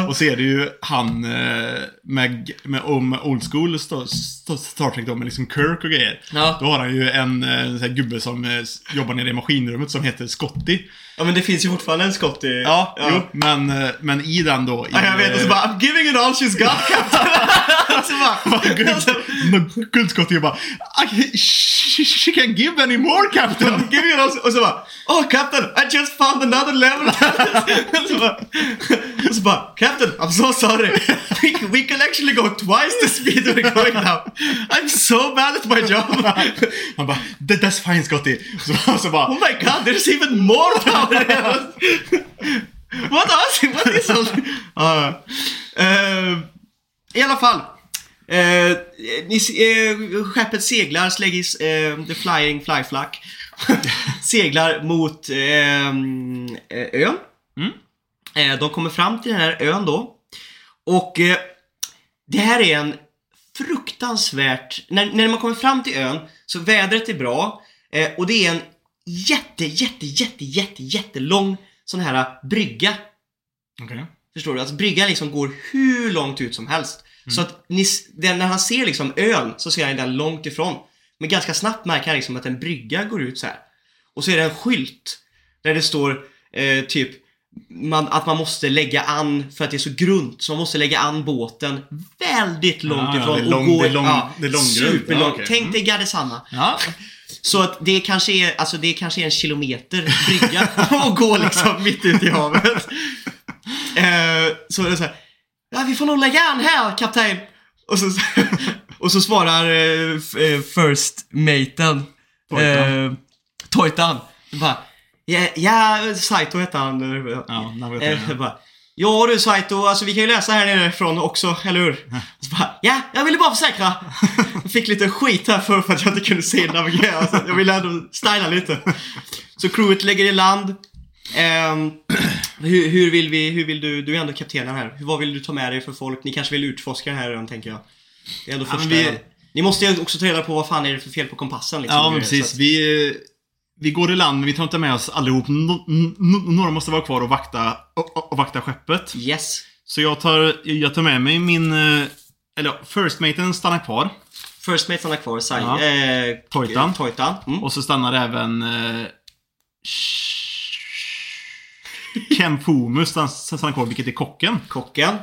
Och så är det ju han eh, med, med om old school Star, Trek då, med liksom Kirk och grejer. Då har han ju en eh, sån här gubbe som eh, jobbar nere i maskinrummet som heter Scotty. Ja, men det finns ju fortfarande en skott i... Ja, Jo, men, eh, men i den då... I, Ja, jag vet. Och så eh, bara I'm giving it all she's got, Captain. så bara... Guldskottet är bara I, she, she can give any more captain! Give answer. Och så bara Oh Captain, I just found another level. och, så bara, och så bara Captain, I'm so sorry. We, we can actually go twice the speed we're going now. I'm so bad at my job. Han bara "That- That's fine Scotty. Så, så bara Oh my god, there's even more power. What What is all... Ja, eh, I alla fall. Uh, ni, uh, skeppet seglar, släggis, uh, the flying fly flack. seglar mot ehm, eh, ön. Mm. Eh, de kommer fram till den här ön då. Och eh, det här är en fruktansvärt... När, när man kommer fram till ön så vädret är bra eh, och det är en jätte, jätte, jätte, jätte, jättelång sån här brygga. Okej. Förstår du? Alltså bryggan liksom går hur långt ut som helst. Så att ni, den, när han ser liksom ön så ser han den långt ifrån. Men ganska snabbt märker han liksom att en brygga går ut så här. Och så är det en skylt där det står eh, typ man, att man måste lägga an, för att det är så grunt, så man måste lägga an båten väldigt långt Ah, ifrån. det är lång- och gå, det är lång- ja, det är långgrunt. Superlång. Ja, okej. Tänk dig Gardesana. Ja. Så att det kanske är, alltså det kanske är en kilometer brygga och gå liksom mitt ute i havet. Eh, så är det så här, ja vi får nog lägga an här kapten. Och så, och så svarar eh, eh, first maten, Toitan. eh, Toitan, bara, ja, ja, Saito heter han. eh, Ja, Eh, navigatören. bara, ja du Saito, alltså vi kan ju läsa här nerifrån också, eller hur? Så bara, ja, jag ville bara försäkra. Jag fick lite skit här för, för att jag inte kunde se navigera, så jag ville ändå styla lite. Så crewet lägger i land. Ehm, hur, hur vill vi, hur vill du, du är ändå kaptenen här. Vad vill du ta med dig för folk? Ni kanske vill utforska den här ön, tänker jag. Det är ändå Ja, första vi- ön. Ni måste ju också ta reda på vad fan är det för fel på kompassen liksom. Ja, men precis. att- Vi, vi går i land, men vi tar inte med oss allihop. No, no, några måste vara kvar och vakta, och, och, vakta skeppet. Yes. Så jag tar, jag tar med mig min... eh, Eller first maten stannar kvar. First mate stannar kvar, Sai, Ja. eh, Toitan. Toitan. Mm. Och så stannar även... Eh, Ken stan- stannar kvar, vilket är kocken. Kocken.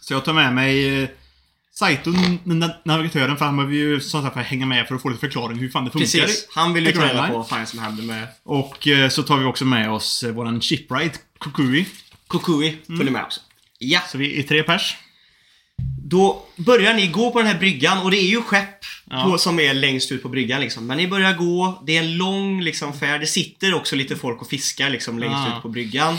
Så jag tar med mig eh, Saito, navigatören, för han behöver ju som sagt hänga med för att få lite förklaring hur fan det funkar. Precis. Han vill ju ta reda på vad fan som händer med Och eh, så tar vi också med oss eh, våran shipwright, Kukui. Kukui. Mm. Följer med också. Ja. Så vi är tre pers. Då börjar ni gå på den här bryggan och det är ju skepp Ja. på, som är längst ut på bryggan liksom. Men ni börjar gå, det är en lång liksom färd. Det sitter också lite folk och fiskar liksom längst Ja. ut på bryggan.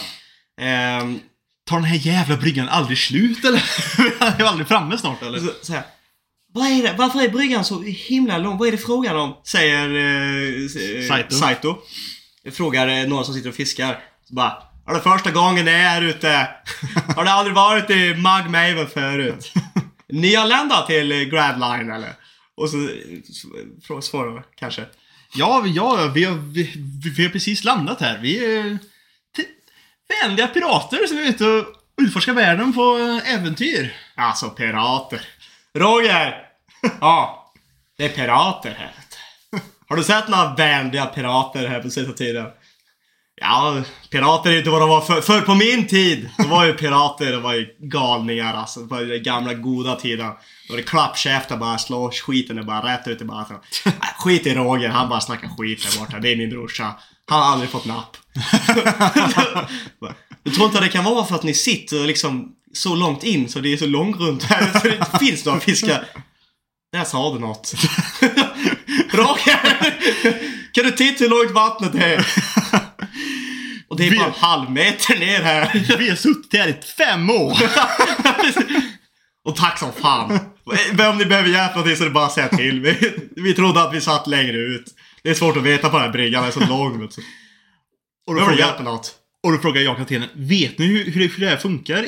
Ehm, Tar den här jävla bryggan aldrig slut eller? Vi är aldrig framme snart eller? så, så här, vad är det? Varför är bryggan så himla lång? Vad är det frågan om? Säger eh, Saito. Saito. Frågar eh, några som sitter och fiskar. Så bara, är det första gången ni är här ute? Har du aldrig varit i Mugmaven förut? Nyanlända till eh, Grand Line eller? Och så eh, svarar kanske. Ja, ja vi, har, vi, vi, vi har precis landat här. Vi är vänliga pirater som är ute och utforskar världen på eh, äventyr. Alltså pirater. Roger! Ja, det är pirater här. Har du sett några vänliga pirater här på sista tiden? Ja, pirater är inte vad de var för, för på min tid. Då var ju pirater, de var ju galningar alltså. På den gamla goda tiden. Då var det klappkäftar bara, slå skiten bara rätt ut i. Nej, Skit i Roger, han bara snackar skit där borta. Det är min brorsa. Han har aldrig fått napp. Du tror inte att det kan vara för att ni sitter liksom så långt in så det är så långt runt här så det inte finns några fiskar? Där sa du något. Roger! Kan du titta hur långt vattnet är? Och det är bara en halv meter ner här. Vi har suttit här i fem år. Och tack som fan. Om ni behöver hjälp någonting så är det bara att säga till. Vi, vi trodde att vi satt längre ut. Det är svårt att veta på den här bryggan, den är så lång. Och då, frågar, något? och då frågar jag kaptenen, vet ni hur, hur, det här funkar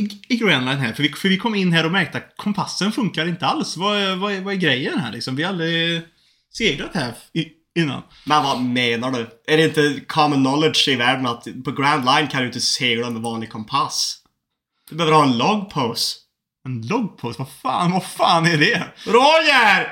i, i Grönland här? För vi, för vi kom in här och märkte att kompassen funkar inte alls. Vad, är- vad, vad är grejen här liksom? Vi har aldrig seglat här i, innan. Men vad menar du? Är det inte common knowledge i världen att på Grand Line kan du inte segla med vanlig kompass? Du behöver ha en logpost. En loggpost? Vad fan, vad fan är det? Roger!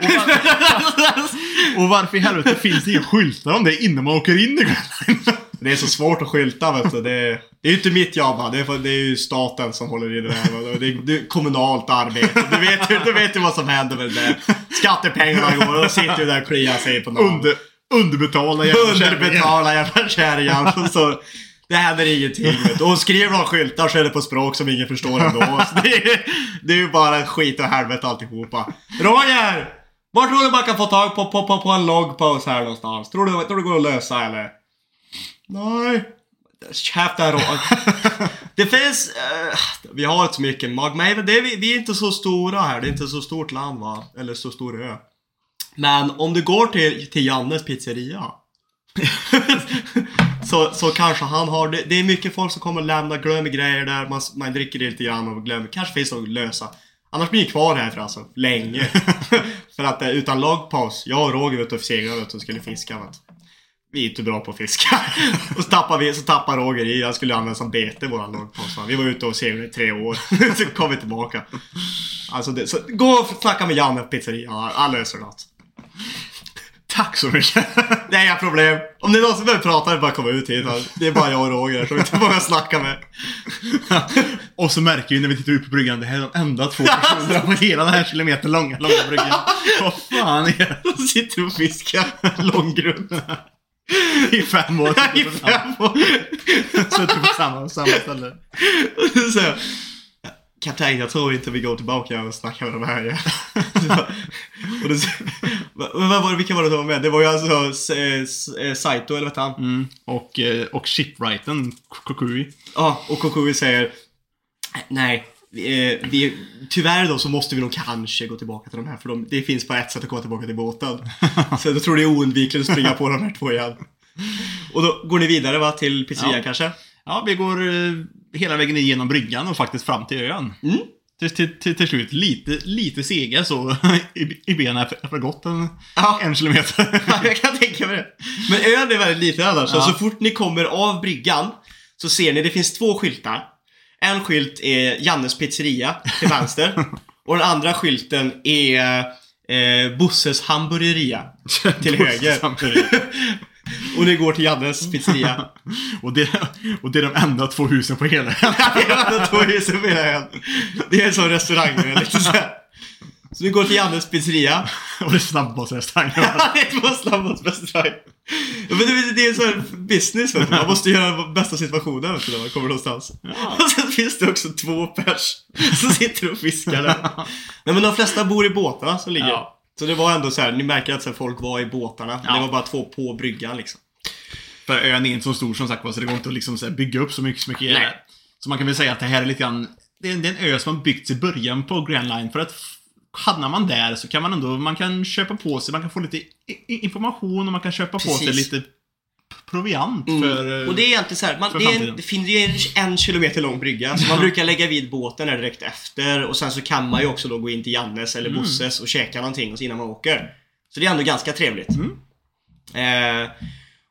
Och varför i helvete finns det inga skyltar om det innan man åker in i Grönland? Det är så svårt att skylta vet du. Det är, det är ju inte mitt jobb va? det är, det är ju staten som håller i det där. Det är, det är kommunalt arbete. Du vet, ju- du vet ju vad som händer med det. Skattepengarna går och sitter ju där och kliar sig på någon. Under, underbetalda jävla kärringar. Jävla. Så det händer ingenting. Vet du. Och skriver de skyltar så är det på språk som ingen förstår ändå. Så det, är, det är ju bara skit och helvete alltihopa. Roger! Var tror du man kan få tag på, på, på, på en logpost här någonstans? Tror du, tror du det går att lösa eller? Nej. Käften Roger. Det finns... eh, vi har inte så mycket mag. Men det är, vi, vi är inte så stora här. Det är inte så stort land va? Eller så stor ö. Men om du går till, till Jannes pizzeria. så, så kanske han har, det, det är mycket folk som kommer och lämnar, glömmer grejer där, man, man dricker det lite grann och glömmer, kanske finns något lösa. Annars blir ni kvar här för alltså, länge. för att eh, utan logpaus, jag och Roger vet och seglade och skulle fiska vet. Vi är inte bra på att fiska. och så tappar, vi, så tappar Roger i, han skulle använda som bete våran va. Vi var ute och seglade i tre år, så kom vi tillbaka. Alltså det, så gå och snacka med Janne på pizzerian, han, löser något. Tack så mycket. Det är inga problem. Om det är någon som behöver prata, är det bara att komma ut hit. Det är bara jag och Roger, vi inte att snacka med. och så märker vi när vi tittar ut på bryggan, det här är de enda två personerna på hela den här kilometer långa, långa bryggan. Vad fan är det? De sitter och fiskar långgrund. I fem år. I fem år. Suttit på samma, samma ställe. Så Kapten, jag tror inte vi går tillbaka och snackar med de här igen. och då, vad vad var det, vilka var det som var med? Det var ju alltså S- eh, Saito, eller vad han? Mm. Och, eh, och shipwrighten, Kokui. Ja, och Kokui säger Nej, eh, vi, tyvärr då så måste vi nog kanske gå tillbaka till de här för de, det finns bara ett sätt att komma tillbaka till båten. så jag tror det är oundvikligt att springa på de här två igen. Och då går ni vidare va, till pizzerian Ja. kanske? Ja, vi går eh, hela vägen igenom bryggan och faktiskt fram till ön. Mm. Till, till, till, till slut lite, lite sega så i, i benen efter gått en, Ja. en kilometer. Ja, jag kan tänka mig det. Men ön är väldigt liten annars. Så, Ja. så fort ni kommer av bryggan så ser ni, det finns två skyltar. En skylt är Jannes pizzeria till vänster. och den andra skylten är eh, Busses hamburgeria till höger. och ni går till Jannes pizzeria. och, det, och det är de enda två husen på hela ön. det är de två husen på hela ön. Det är en sån restaurang. Så, här. Så ni går till Jannes pizzeria. och det är snabbmatsrestaurang. Ja, det är två snabbmatsrestaurang. Ja, men det, det är en sån här business vet du. Man måste göra bästa situationen vet du, när man kommer någonstans. Och sen finns det också två pers som sitter och fiskar där. Nej men de flesta bor i båtarna som ligger. Ja. Så det var ändå så här, ni märker att så här, folk var i båtarna. Ja. Det var bara två på bryggan liksom. För ön är inte så stor som sagt var, så det går inte att liksom så här bygga upp så mycket, så mycket Nej. Så man kan väl säga att det här är lite grann, det är, en- det är en ö som har byggts i början på Grand Line för att hamnar man där så kan man ändå, man kan köpa på sig, man kan få lite information och man kan köpa på sig Precis. lite proviant för... eh, Mm. Och det är egentligen så här, man, det, är en, det finns ju en, en kilometer lång brygga. Så man brukar lägga vid båten där direkt efter. Och sen så kan man ju också då gå in till Jannes eller Mm. Bosses och käka någonting och innan man åker. Så det är ändå ganska trevligt. Mm. Eh,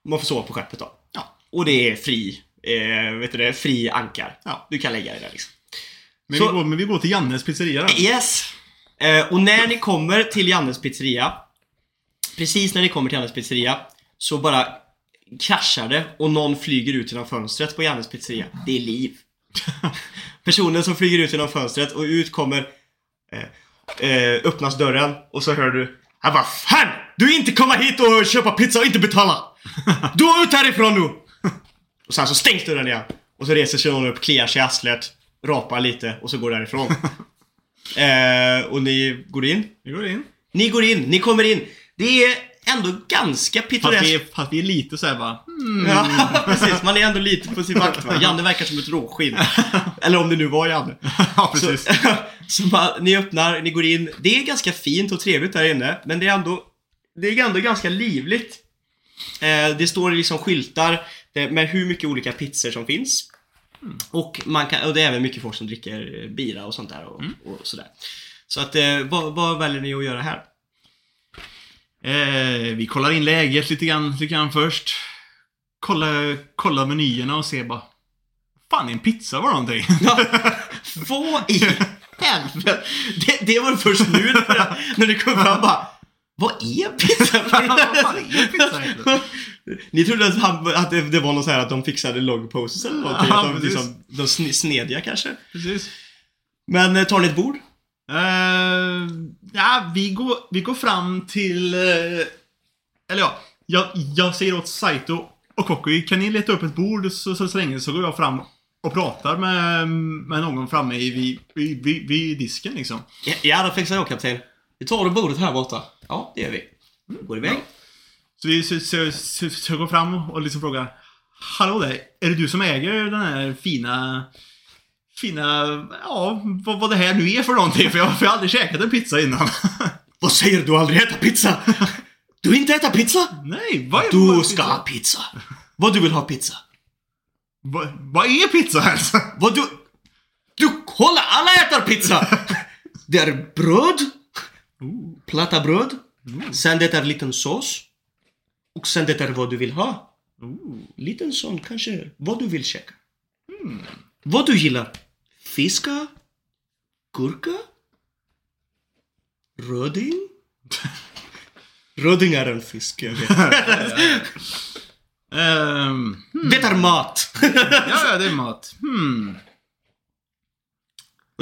man får sova på skeppet då. Ja. Och det är fri, eh, vet du det, fri ankar. Ja. Du kan lägga dig där liksom. men, så- vi går, men vi går till Jannes pizzeria då. Yes! Eh, och när ni kommer till Jannes pizzeria Precis när ni kommer till Jannes pizzeria Så bara kraschar det och någon flyger ut genom fönstret på Jannes pizzeria. Det är liv. Personen som flyger ut genom fönstret och ut kommer eh, eh, Öppnas dörren och så hör du Ja vad fan! Du inte komma hit och köpa pizza och inte betala! Du är ut härifrån nu! Och sen så stängs dörren igen. Och så reser sig någon upp, kliar sig i arslet, rapar lite och så går därifrån. eh, och ni går in. Vi går in. Ni går in, ni kommer in. Det är ändå ganska Fast vi, pittoreskt. är- fast vi är lite såhär bara, hmm, Ja, precis. Man är ändå lite på sin vakt va? Janne verkar som ett råskinn. Eller om det nu var Janne. ja Så, precis. så man, ni öppnar, ni går in. Det är ganska fint och trevligt där inne, men det är ändå, det är ändå ganska livligt. Eh, det står liksom skyltar eh, med hur mycket olika pizzor som finns. Och, man kan, och det är även mycket folk som dricker bira och sånt där och, och sådär. Så att, eh, vad, vad väljer ni att göra här? Eh, vi kollar in läget lite grann, lite grann först. Kolla, kolla menyerna och se bara, fan en pizza var någonting. Ja, vad i helvete? Det, det var först nu när, när det kom fram bara Vad är pizza? Vad är pizza? Ni trodde att, han, att det, det var något så här att de fixade logposes eller någonting? Ja, att de, liksom, de sne- snediga kanske? Precis. Men eh, tar ni ett bord? Eh, ja, vi går, vi går fram till... eh, eller ja, jag, jag säger åt Saito och Kokui, kan ni leta upp ett bord så, så, så länge så går jag fram och pratar med, med någon framme i, vid, vid, vid, vid disken liksom. Ja, ja det fixar jag kapten. Vi tar det bordet här borta. Ja, det gör vi. Går iväg. Så vi så, så, så, så går fram och liksom frågar Hallå där, är det du som äger den här fina Fina, ja, vad, vad det här nu är för någonting för jag, för jag har aldrig käkat en pizza innan. Vad säger du? Du har aldrig ätit pizza? Du inte äta pizza? Nej, vad är Du vad är ska pizza? ha pizza. Vad du vill ha pizza? Vad, vad är pizza ens? Vad du... Du, kolla! Alla äter pizza! Det är bröd, platta bröd, sen det är liten sås och sen det är vad du vill ha. Liten sån kanske, vad du vill käka. Vad du gillar? Fiska? Gurka? Röding? Röding är en fisk, jag vet. Ehm, Det är mat! ja, ja, det är mat. Hmm.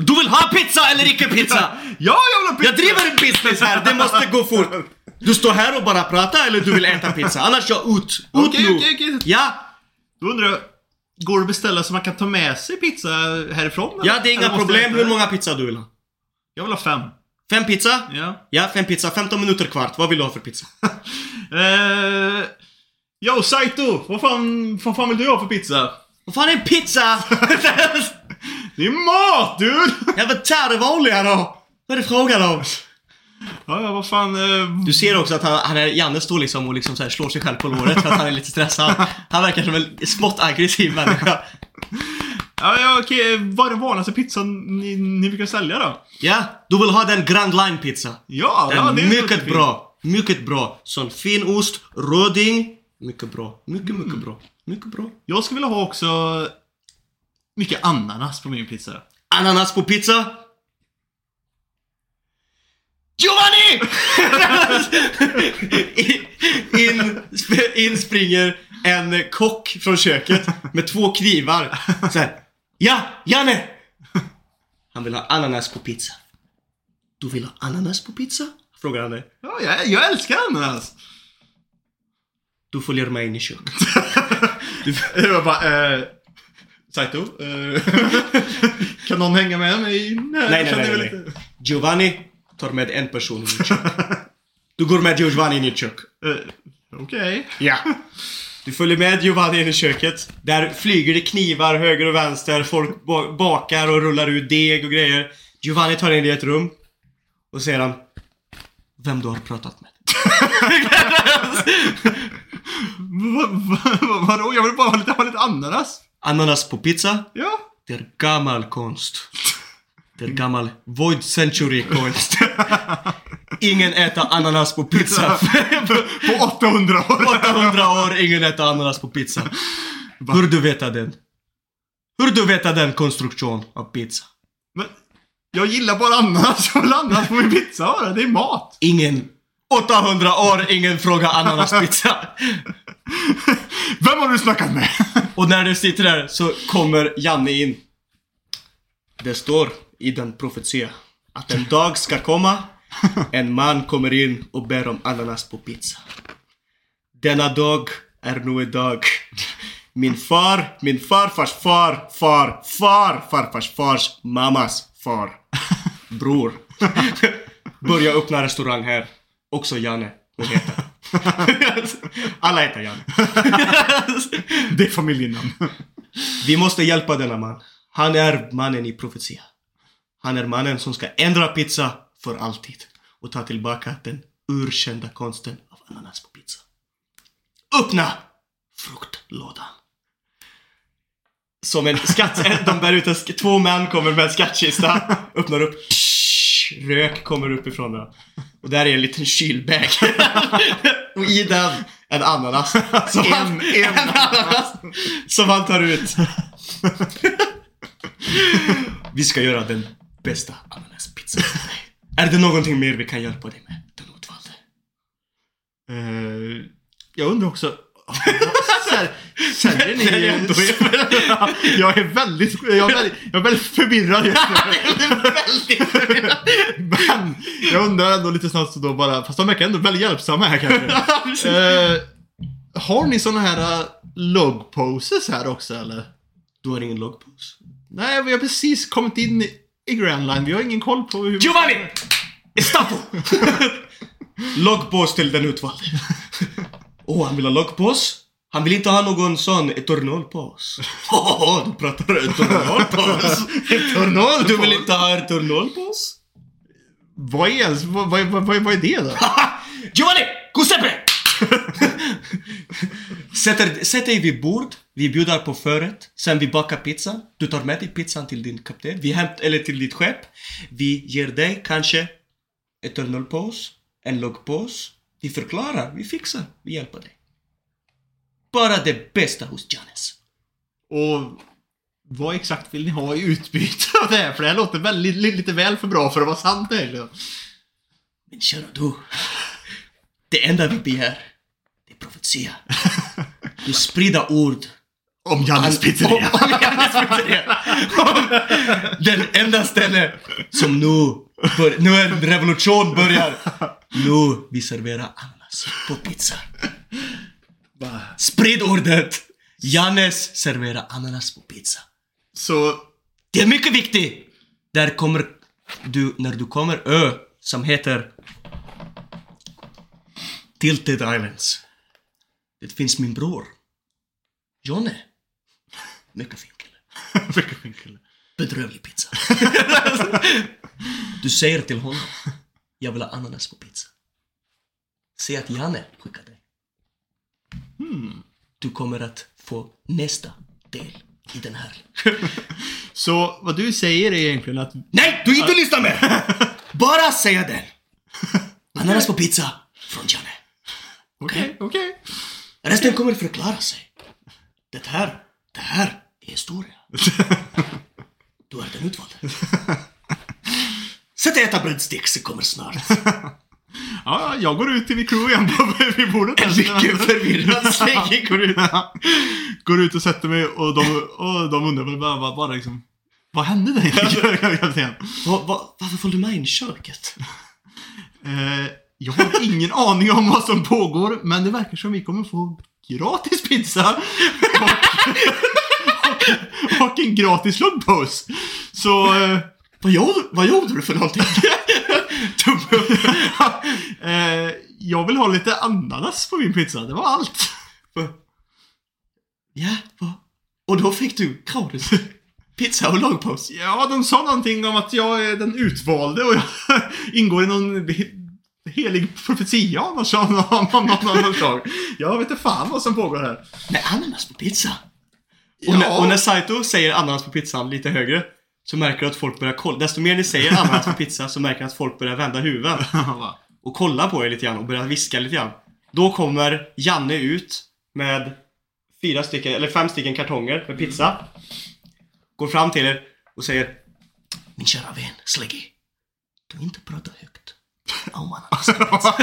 Du vill ha pizza eller icke pizza? Ja, jag vill ha pizza! Jag driver en business här, det måste gå fort! Du står här och bara pratar eller du vill äta pizza? Annars jag ut! Ut Okej, nu! okej, okej. Ja! Då undrar jag, går det att beställa så man kan ta med sig pizza härifrån? eller? Ja, det är inga problem. Hur många pizza du vill ha? Jag vill ha fem. Fem pizza? Ja. Ja, fem pizza. 15 minuter kvart. Vad vill du ha för pizza? Eh, yo, Saito! Vad fan, vad fan vill du ha för pizza? Vad fan är en pizza? Det är mat, dude! ja, men ta det vanliga då! Vad är det frågan om? Ja, ja, vad fan... eh, Du ser också att han, han är, Janne står liksom och liksom så här slår sig själv på låret för att han är lite stressad. Han verkar som en smått aggressiv människa. Ja, ja, okej. Vad är den vanligaste pizzan ni, ni brukar sälja då? Ja, du vill ha den Grand Line pizza. Ja, Den ja är det mycket fint. bra. Mycket bra. Sån fin ost, röding. Mycket bra. Mycket, mycket bra. Mycket bra. Jag skulle vilja ha också mycket ananas på min pizza. Ananas på pizza. Giovanni! in, in, sp- in springer en kock från köket med två knivar. Så här. Ja, Janne! Han vill ha ananas på pizza. Du vill ha ananas på pizza? Frågar han dig. Ja, jag, jag älskar ananas! Du följer med in i köket. Jag bara, eh... Saito, eh, kan någon hänga med mig? Nej, nej, nej, nej. lite- Giovanni tar med en person in i kök. Du går med Giovanni in i kök. Eh, Okej. Ja. Du följer med Giovanni in i köket. Där flyger det knivar höger och vänster. Folk ba- bakar och rullar ut deg och grejer. Giovanni tar in dig i ett rum. Och säger han Vem du har pratat med. Va, va, va, vadå? Jag vill bara ha lite, ha lite ananas. Ananas på pizza. Ja. Det är gammal konst. Det är gammal void century konst. Ingen äter ananas på pizza. På 800 år. 800 år, ingen äter ananas på pizza. Hur du vet den? Hur du vet den konstruktion av pizza? Men, jag gillar bara ananas. Jag vill ananas på min pizza bara. Det är mat. Ingen 800 år, ingen frågar ananaspizza. Vem har du snackat med? Och när du sitter där så kommer Janne in. Det står i den profetia att en dag ska komma, en man kommer in och ber om ananas på pizza. Denna dag är nu idag. Min far, min farfars far, far, far, farfars fars mammas far, bror. Börja öppna restaurang här. Också Janne. Hon heter. Alla heter Janne. Det är familjenamn. Vi måste hjälpa denna man. Han är mannen i profetia. Han är mannen som ska ändra pizza för alltid och ta tillbaka den urkända konsten av ananas på pizza. Öppna fruktlådan. Som en skatt... De bär ut en, två män kommer med en skattkista, öppnar upp, psh, rök kommer uppifrån den. Och där är en liten kylbag. och i den en ananas. Som han, en ananas som han tar ut. Vi ska göra den bästa ananaspizzan för dig. Är det någonting mer vi kan hjälpa dig med, den utvalde? Eh, jag undrar också... Sär- Säljer ni... Det är ändå jag är väldigt... Jag är väldigt, jag är väldigt förvirrad just nu. Men jag undrar ändå lite snabbt så då bara... Fast de verkar ändå väldigt hjälpsamma här kanske. Eh, har ni såna här uh, log poses här också eller? Du har ingen loggpose? Nej, vi har precis kommit in i- Grand Line. Vi har ingen koll på hur... Giovanni! Estapo! loggpose till den utvalde. Åh, oh, han vill ha loggpose? Han vill inte ha någon sån. Åh, oh, du pratar eternalpose. Eternal Du vill inte ha eternalpose? Vad är, ens- vad, vad, vad, vad är det då? Giovanni! Giuseppe! Sätter, sätt dig vid bord, vi bjuder på förrätt, sen vi bakar pizza. Du tar med dig pizzan till din kapten, vi hämt, eller till ditt skepp. Vi ger dig kanske eternal pose, en log pose. Vi förklarar, vi fixar, vi hjälper dig. Bara det bästa hos Janes. Och vad exakt vill ni ha i utbyte av det här? För det här låter väldigt, li- lite väl för bra för att vara sant egentligen. Men kära du. Det enda vi begär, det är profetia. Du sprida ord Om Jannes om, pizzeria. om Jannes pizzeria. Om den enda ställe som nu, bör, nu är revolution börjar. Nu vi serverar ananas på pizza. Sprid ordet! Jannes serverar ananas på pizza. Så, Det är mycket viktigt! Där kommer du, när du kommer ö som heter Tilted Islands. Det finns min bror. Jonne. Mycket fin kille. vilken fin kille. Bedrövlig pizza. du säger till honom. Jag vill ha ananas på pizza. Säg att Janne skickar dig. Du kommer att få nästa del i den här. Så vad du säger är egentligen att... Nej, du inte lyssnar med! Bara säga den. Ananas på pizza från Janne. Okej, okej. Resten kommer förklara sig. Det här, det här är historia. Du är den utvalde. Sätt och äta breadsticks, det kommer snart. Ja, jag går ut till crew igen på, vid bordet. En mycket förvirrad slägge går ut. går ut och sätter mig och de, och de undrar väl bara, bara, bara liksom... Vad hände egentligen? Va, va, varför får du med in i köket? Eh, jag har ingen aning om vad som pågår, men det verkar som vi kommer få gratis pizza och, och, och en gratis luggpose. Så... Eh, Vad gjorde, vad gjorde du för någonting? Tumme upp. eh, jag vill ha lite ananas på min pizza, det var allt. Ja, va? Och då fick du gratis pizza och långpaus. Ja, de sa någonting om att jag är den utvalde och jag ingår i någon he- helig profetia av något slag. Jag vet inte fan vad som pågår här. Med ananas på pizza. Ja. Och, när, och när Saito säger ananas på pizzan lite högre så märker du att folk börjar kolla. Desto mer ni säger ananas på pizza så märker du att folk börjar vända huvuden Va? och kolla på er lite grann och börjar viska lite grann. Då kommer Janne ut med fyra stycken, eller fem stycken kartonger med pizza. Går fram till er och säger Min kära vän, Sleggy. Du inte prata högt om ananas på pizza.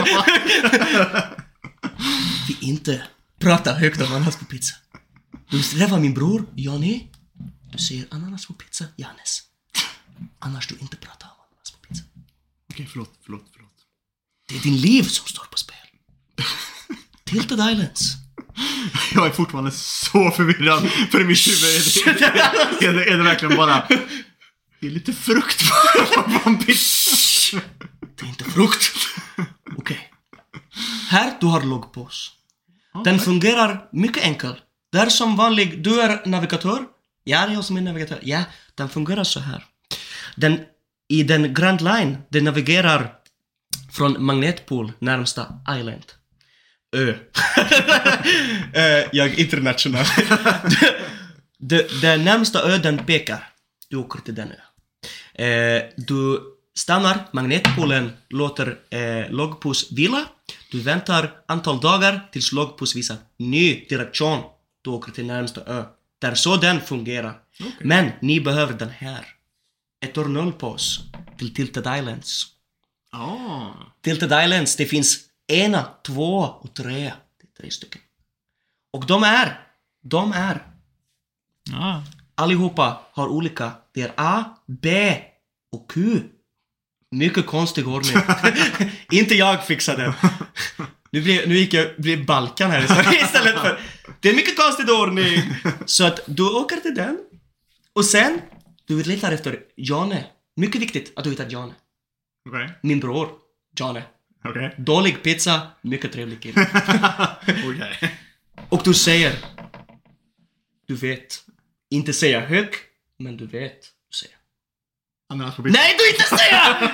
Vi inte pratar högt om ananas på pizza. Du träffar min bror, Johnny. Du säger ananas på pizza, Jannes. Annars du inte pratar om ananas på pizza. Okej, förlåt, förlåt, förlåt. Det är din liv som står på spel. Tilted Islands. Jag är fortfarande så förvirrad, för i mitt huvud är det, är det, är det verkligen bara... Det är lite frukt på en pizza. Det är inte frukt. Okej. Här du har loggpås. Den fungerar mycket enkelt. Det är som vanlig, du är navigatör. Ja, det är jag som är navigatör. Ja, den fungerar så här. Den, I den Grand Line, den navigerar från Magnetpol närmsta island. Ö. Jag är internationell. den närmsta ö den pekar. Du åker till den ö. Eh, du stannar, magnetpolen låter eh, vila. Du väntar antal dagar tills logpus visar ny direktion. Du åker till närmsta ö. Det är så den fungerar. Men ni behöver den här. Ett år noll på oss till Tilted Islands. Ah. Tilted Islands, det finns ena, två och tre. Det är tre stycken. Och de är, de är, Ja. allihopa har olika. Det är A, B och Q. Mycket konstig ordning. Inte jag fixade. Nu, blir, nu gick jag blir Balkan här istället för... Det är mycket konstig ordning. Så att du åker till den. Och sen, du letar efter Janne. Mycket viktigt att du hittar Janne. Okej. Min bror, Janne. Okej. Dålig pizza, mycket trevlig kille. Okej. Och du säger... Du vet. Inte säga hög, men du vet. Du säger. Nej, du inte säga!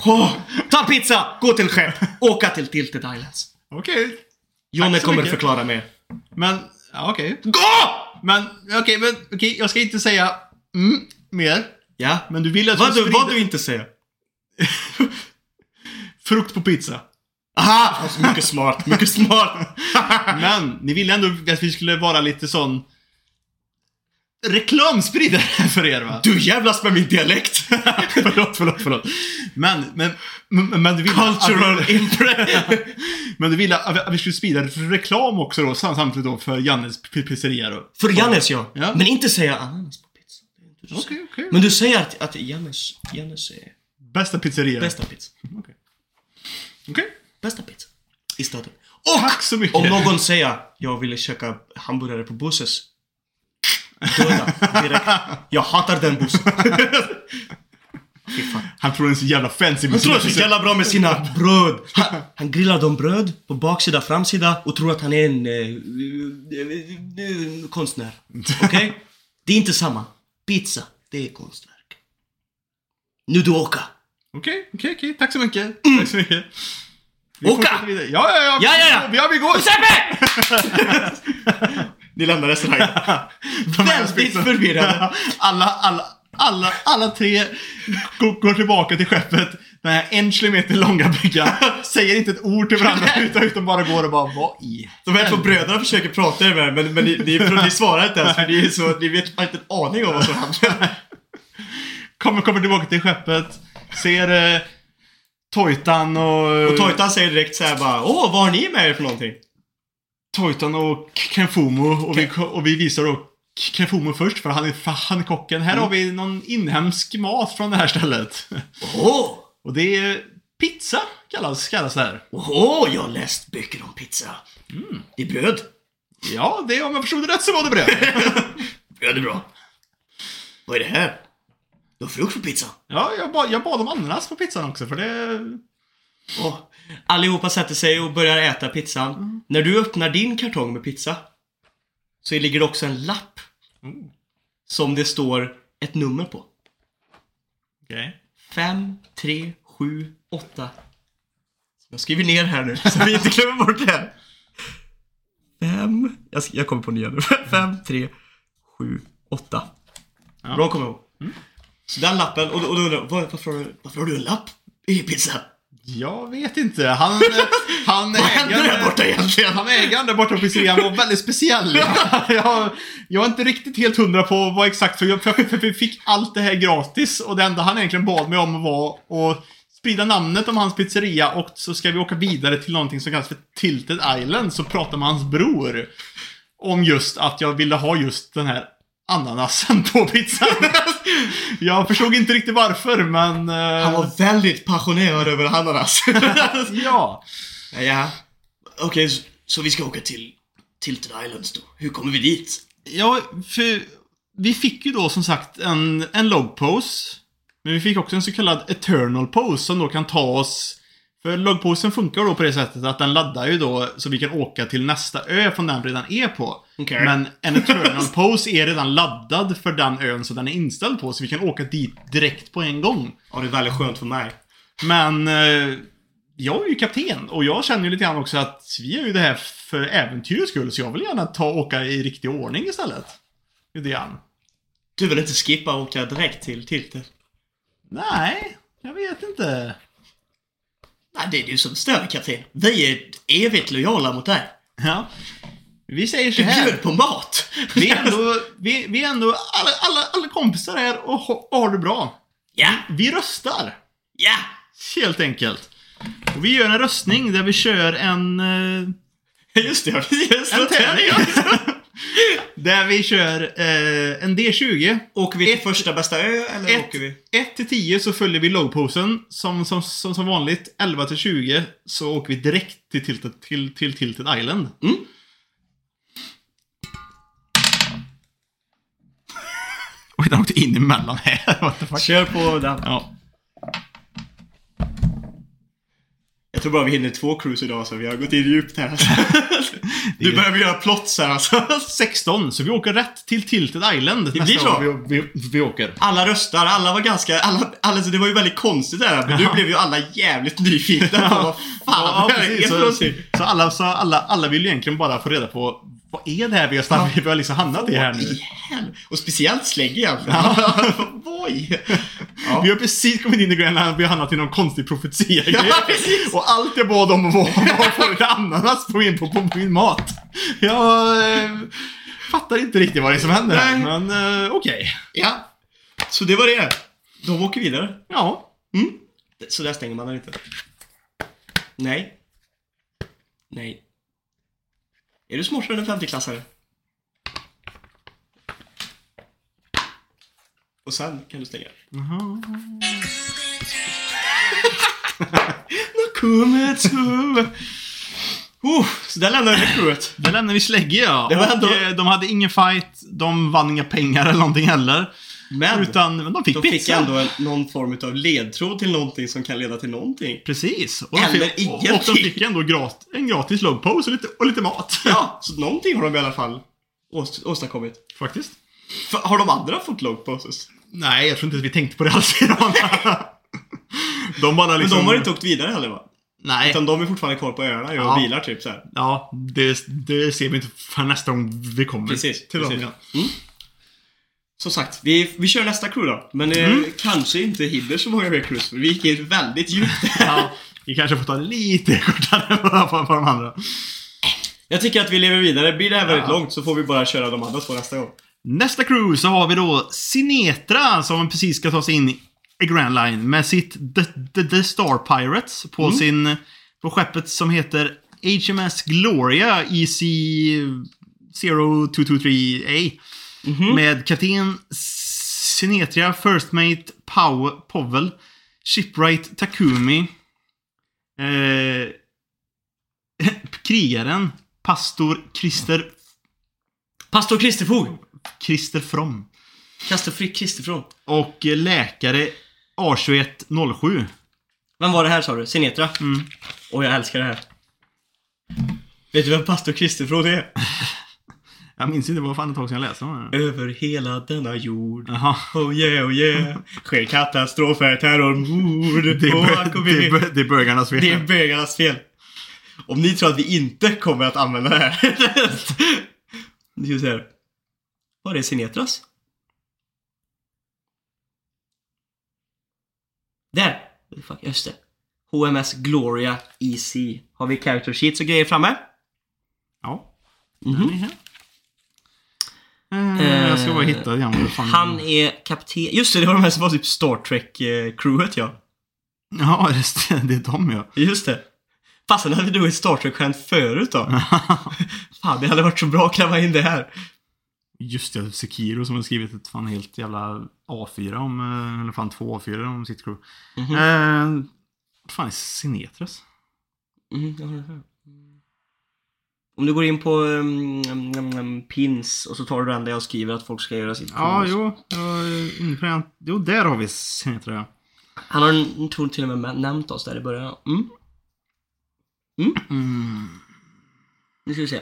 oh, ta pizza, gå till skepp, åka till Tilted Islands. Okej. Jonne kommer mycket. förklara mer. Men, ja, okej. Gå! Men, okej, men okej, jag ska inte säga mm, mer. Ja, Men du vill att vad du, sprider vad du inte säger. frukt på pizza. Aha! Alltså, mycket smart, mycket smart. Men, ni ville ändå att vi skulle vara lite sån... reklamspridare för er va? Du jävlas med min dialekt! förlåt, förlåt, förlåt. Men, men, men, men du ville Cultural imprint! Men du ville att vi skulle sprida reklam också då, sam- samtidigt då för Jannes pizzeria då? För Jannes ja. Ja. Men inte säga ananas på pizza. Okej, okej. Men du säger att, att Jannes, Jannes är Bästa pizzeria. bästa pizza. Okej. Okej. Bästa pizza. I staden. Och! Tack så mycket. Om någon säger jag ville käka hamburgare på Busses. Döda direkt. Jag hatar den bussen. Han tror den är så jävla fancy med Han tror det är så jävla bra med sina bröd. Han, han grillar dem bröd på baksida, framsida och tror att han är en eh, eh, eh, konstnär. Okej? Det är inte samma. Pizza, det är konstverk. Nu du åka. Okej, okej, okej. Tack så mycket. Tack så mycket. Vi Mm. Åka! Ja, ja, ja. Ja, ja, ja. Ja, vi går. Giuseppe! Ni lämnar restaurangen. Väldigt förvirrade. Alla, alla, alla, alla tre går, tillbaka till skeppet. Den här en kilometer långa bryggan. Säger inte ett ord till varandra utan, utan bara går och bara, vad i De här två bröderna försöker prata med men, men ni, ni, ni svarar inte ens för ni, är så, ni vet inte en aning om vad som händer. Kommer, kommer tillbaka till skeppet. Ser eh, Toitan och... Och Toitan säger direkt så här bara Åh, vad har ni med er för någonting? Toitan och Kenfumo. Och vi, och vi visar då Kenfumo först för han är, för han är kocken. Här har vi någon inhemsk mat från det här stället. Åh! Och det är pizza kallas, kallas det här. Åh, jag har läst böcker om pizza. Det är bröd. Ja, det om jag förstod det rätt så var det bröd. Bröd är bra. Vad är det här? Du har frukt på pizzan. ja, jag bad, jag bad om ananas på pizzan också för det... Åh. Allihopa sätter sig och börjar äta pizzan. När du öppnar din kartong med pizza så ligger det också en lapp som det står ett nummer på. Okej. 5, 3, 7, 8. Jag skriver ner här nu så vi inte glömmer bort det. 5, jag, jag kommer på nya nu. 5, 3, 7, 8. Ja. Bra att komma ihåg. Så den lappen, och, och då undrar jag, var- varför, har du- varför har du en lapp i pizzan? Jag vet inte. Han... han Vad händer där borta egentligen? Han ägaren där borta på pizzerian var väldigt speciell. jag, jag är inte riktigt helt hundra på vad exakt, för jag, för, vi fick allt det här gratis och det enda han egentligen bad mig om var att sprida namnet om hans pizzeria och så ska vi åka vidare till någonting som kallas för Tilted Island, så prata med hans bror om just att jag ville ha just den här ananasen på pizzan. jag förstod inte riktigt varför, men... eh, Han var väldigt passionerad över ananas. Ja. ja. Okej, så, så vi ska åka till Tilted Islands då. Hur kommer vi dit? Ja, för vi fick ju då som sagt en, en log pose. Men vi fick också en så kallad eternal pose som då kan ta oss... För logposen funkar då på det sättet att den laddar ju då så vi kan åka till nästa ö från den vi redan är på. Okej. Men en eternal pose är redan laddad för den ön som den är inställd på så vi kan åka dit direkt på en gång. Ja, det är väldigt skönt för mig. Men eh, jag är ju kapten och jag känner ju lite grann också att vi gör ju det här för äventyrets skull så jag vill gärna ta och åka i riktig ordning istället. Lite grann. Du vill inte skippa och åka direkt till Tilted? Nej, jag vet inte. Nej, det är du som stör kapten. Vi är evigt lojala mot dig. Ja. Vi säger så Du här. bjöd på mat. Vi är ändå, vi, vi är ändå alla, alla, alla kompisar här och, ha- och har det bra. Ja, Vi röstar. ja. Helt enkelt. Och vi gör en röstning där vi kör en... eh, Just det, jag precis. En tärning. där vi kör eh, en D20. Åker vi till första bästa ö eller Ett- åker vi? 1 till 10 så följer vi logposen som, som, som, som vanligt. 11 till 20 så åker vi direkt till Tilted, till, till Tilted Island. Mm. Oj, den åkte in emellan här. Kör på den. Ja. Jag tror bara vi hinner två cruise idag så vi har gått in djupt här. Nu börjar vi göra plots här alltså. 16, så vi åker rätt till Tilted Island blir nästa så. vi, vi, vi åker. Alla röstar, alla var ganska, alla, alla, det var ju väldigt konstigt det här, men nu blev ju alla jävligt nyfikna på vad fan Ja, det här är precis. Så, så, alla, så alla, alla vill ju egentligen bara få reda på vad är det här vi har, stannat, vi har liksom hamnat i här nu? helvete? Och speciellt slägg egentligen. Ja. Vi har precis kommit in i Grönland och vi har hamnat i någon konstig profetia Ja, precis. Och allt jag bad om var att få lite ananas på min, på, på min mat. Jag... eh, fattar inte riktigt vad det är som händer här, men eh, okej. Ja. Så det var det. De åker vidare. Ja. Mm. Så där stänger man den inte. Nej. Nej. Är du smartare än en femteklassare? Och sen kan du stänga. Nakumetsu! Oh, så där lämnar vi det crewet. Där lämnar vi Slägge ja. Det var Och, ändå- eh, de hade ingen fight, de vann inga pengar eller någonting heller. Men Utan men de fick de pizza. fick ändå någon form av ledtråd till någonting som kan leda till någonting. Precis. Och de Eller fick, och, och ingenting. de fick ändå grat, en gratis logpose och lite, och lite mat. Ja, så någonting har de i alla fall åst- åstadkommit. Faktiskt. För, har de andra fått log poses? Nej, jag tror inte att vi tänkte på det alls idag. De bara Men liksom... de har inte åkt vidare heller va? Nej. Utan de är fortfarande kvar på öarna och Ja. bilar typ så här. Ja, det, det ser vi inte för nästa gång vi kommer Precis, till dem precis. igen. Som sagt, vi, vi kör nästa crew då. Men eh, kanske inte hinner så många mer crews, vi gick in väldigt djupt. Ja, vi kanske får ta lite kortare på, på, på de andra. Jag tycker att vi lever vidare. Blir det här väldigt Ja. långt så får vi bara köra de andra två nästa gång. Nästa crew så har vi då Sinetra som precis ska ta sig in i Grand Line med sitt The, The, The Star Pirates på sin... På skeppet som heter HMS Gloria EC 0223A. Med kapten Sinetria, First Mate Pow Powell, Shipwright Takumi, eh, krigaren, pastor Christer, Pastor Kristerfog! Christer From. Kastar Frick Kristerfrån. Och eh, läkare A2107. Vem var det här sa du? Sinetra? Mm. Och jag älskar det här. Vet du vem pastor Kristerfrån är? Jag minns inte vad fan ett tag sedan jag läste det. Över hela denna jord. Jaha. Oh yeah, oh yeah. Sker katastrofer, terror, mord. Det är, AKB. det, är, det är bögarnas fel. Det är bögarnas fel. Om ni tror att vi inte kommer att använda det här. Nu ska vi se här. Var är Sinetras? Där! Fuck, just det. HMS Gloria EC. Har vi character sheets och grejer framme? Ja. Den är här. Eh, jag ska bara hitta igen Han är kapten... Just det, det var de här som var typ Star Trek-crewet ja. Ja, det. Det är de ja. Just det. Fasen hade du ett Star Trek-skämt förut då. Fan, det hade varit så bra att klämma in det här. Just det, Sekiro som har skrivit ett fan helt jävla A4 om, eh, eller fan två A4 om sitt crew. Mhm. Eh, vad fan är Sinetras? Mm, jag har. Om du går in på um, um, pins och så tar du den där jag skriver att folk ska göra sitt Ja, pins. jo. Jag. Jo, där har vi Sinetra ja. Han har tror till och med nämnt oss där i början. Mm. Mm. Nu ska vi se.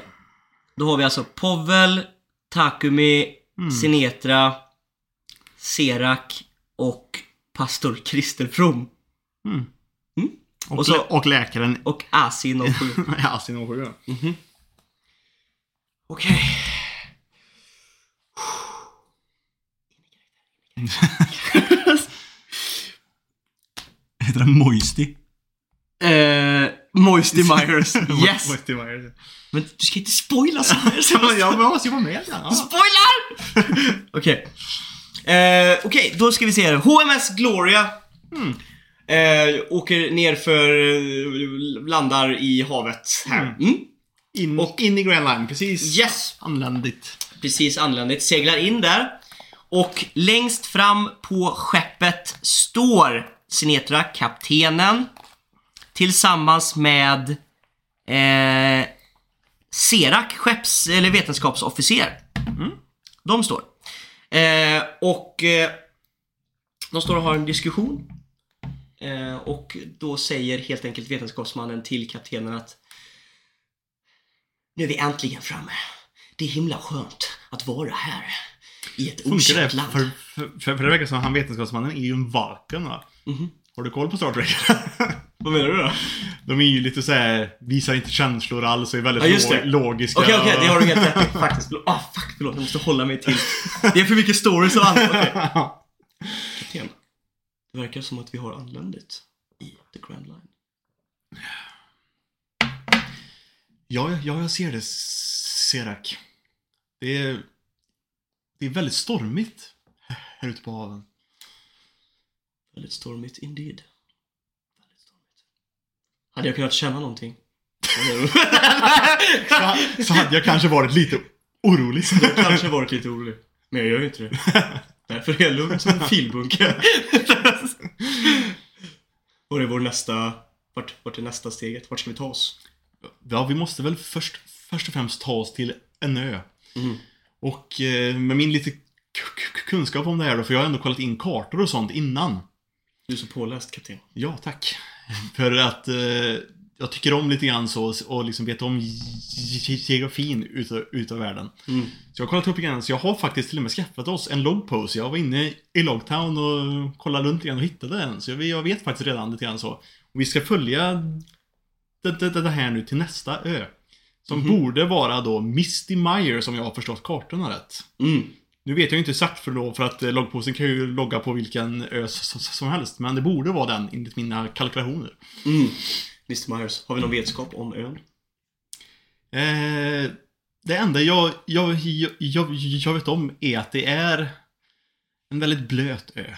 Då har vi alltså Povel, Takumi, Mm. Sinetra, Serak och pastor Christer From. Mm. Mm. Och, Och så- och läkaren Och Asin och sju. Yasin och Okej. Heter den Moisty? Eh, Moisty Myers. yes! Moisty Myers. Men du ska inte spoila så här. Jag måste ju vara med. Ja. Spoilar! Okej. Eh, Okej, då ska vi se här. HMS Gloria. Mm. Eh, åker ner för eh, landar i havet här. Mm. In, Och- in i Grand Line, precis. Yes! Anländigt. Precis anländigt. Seglar in där. Och längst fram på skeppet står Sinetra, kaptenen. Tillsammans med eh, Serak, skepps eller vetenskapsofficer. De står. Eh, och eh, de står och har en diskussion. Eh, och då säger helt enkelt vetenskapsmannen till kaptenen att Nu är vi äntligen framme. Det är himla skönt att vara här. I ett okänt land. För, för, för, för det verkar som att han vetenskapsmannen är ju en Vulcan va? Mhm. Har du koll på Star Trek? Vad menar du då? De är ju lite såhär, visar inte känslor alls och är väldigt Ja, just det. lo- logiska. Okej, okej, det har du helt rätt i. Faktiskt. Ah, fuck, förlåt. Jag måste hålla mig till. Det är för mycket stories och allt. Okej. Kapten. Det verkar som att vi har anländit i The Grand Line. Ja, ja, jag ser det, Serak. Det är, det är väldigt stormigt här ute på haven. Väldigt stormigt indeed. Väldigt stormigt. Hade jag kunnat känna någonting? Så, så hade jag kanske varit lite orolig. Kanske varit lite orolig. Men jag gör ju inte det. Därför är jag lugn som en filbunke. Och det är vår nästa... Vart, vart är nästa steget? Vart ska vi ta oss? Ja, vi måste väl först, först och främst ta oss till en ö. Mm. Och eh, med min lite kunskap om det här då, för jag har ändå kollat in kartor och sånt innan. Du är så påläst kapten. Ja, tack. För att eh, jag tycker om lite grann så och liksom vet om ge- geografin utav, utav världen. Mm. Så jag har kollat upp grann, så jag har faktiskt till och med skaffat oss en logpost. Jag var inne i Logtown och kollade runt grann och hittade den. Så jag, jag vet faktiskt redan lite grann så. Och vi ska följa det, det, det här nu till nästa ö. Som Mhm. borde vara då Misty Mire som jag har förstått kartorna rätt. Mm. Nu vet jag ju inte exakt för då, för att eh, loggposten kan ju logga på vilken ö som helst. Men det borde vara den enligt mina kalkylationer. Mm. Mr Myers, har vi någon vetskap om ön? Eh, det enda jag, jag, jag, jag, jag vet om är att det är en väldigt blöt ö.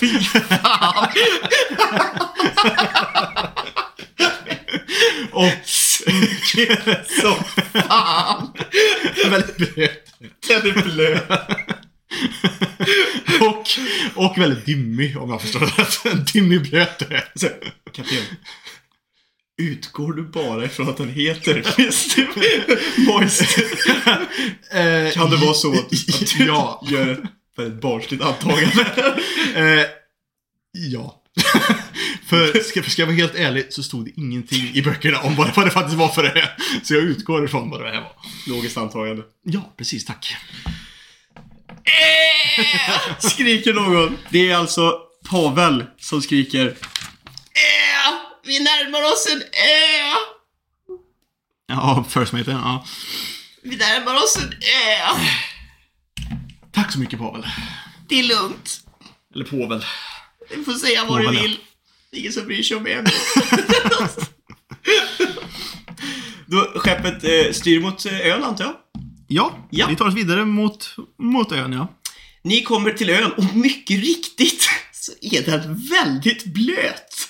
Fy fan! Och Så fan! väldigt blöt. Den är blöt. Och, och väldigt dimmig om jag förstår det rätt. Dimmig blöt Kapten. Utgår du bara ifrån att den heter Mr. Moist? Eh, Kan det vara så att, att du Ja. gör väldigt barnsligt antagande? Eh, ja. för ska, ska jag vara helt ärlig så stod det ingenting i böckerna om vad det, vad det faktiskt var för det. Så jag utgår ifrån vad det här var. Logiskt antagande. Ja, precis. Tack. Skriker någon. Det är alltså Pavel som skriker. Äh, vi närmar oss en ö! Ja, first mate. Ja. Vi närmar oss en ö! Tack så mycket Pavel. Det är lugnt. Eller Povel. Du får säga vad du Pavel, ja. vill. Det är ingen som bryr sig om mig Då skeppet eh, styr mot eh, ön antar jag? Ja, Ja. vi tar oss vidare mot, mot ön ja. Ni kommer till ön och mycket riktigt så är den väldigt blöt.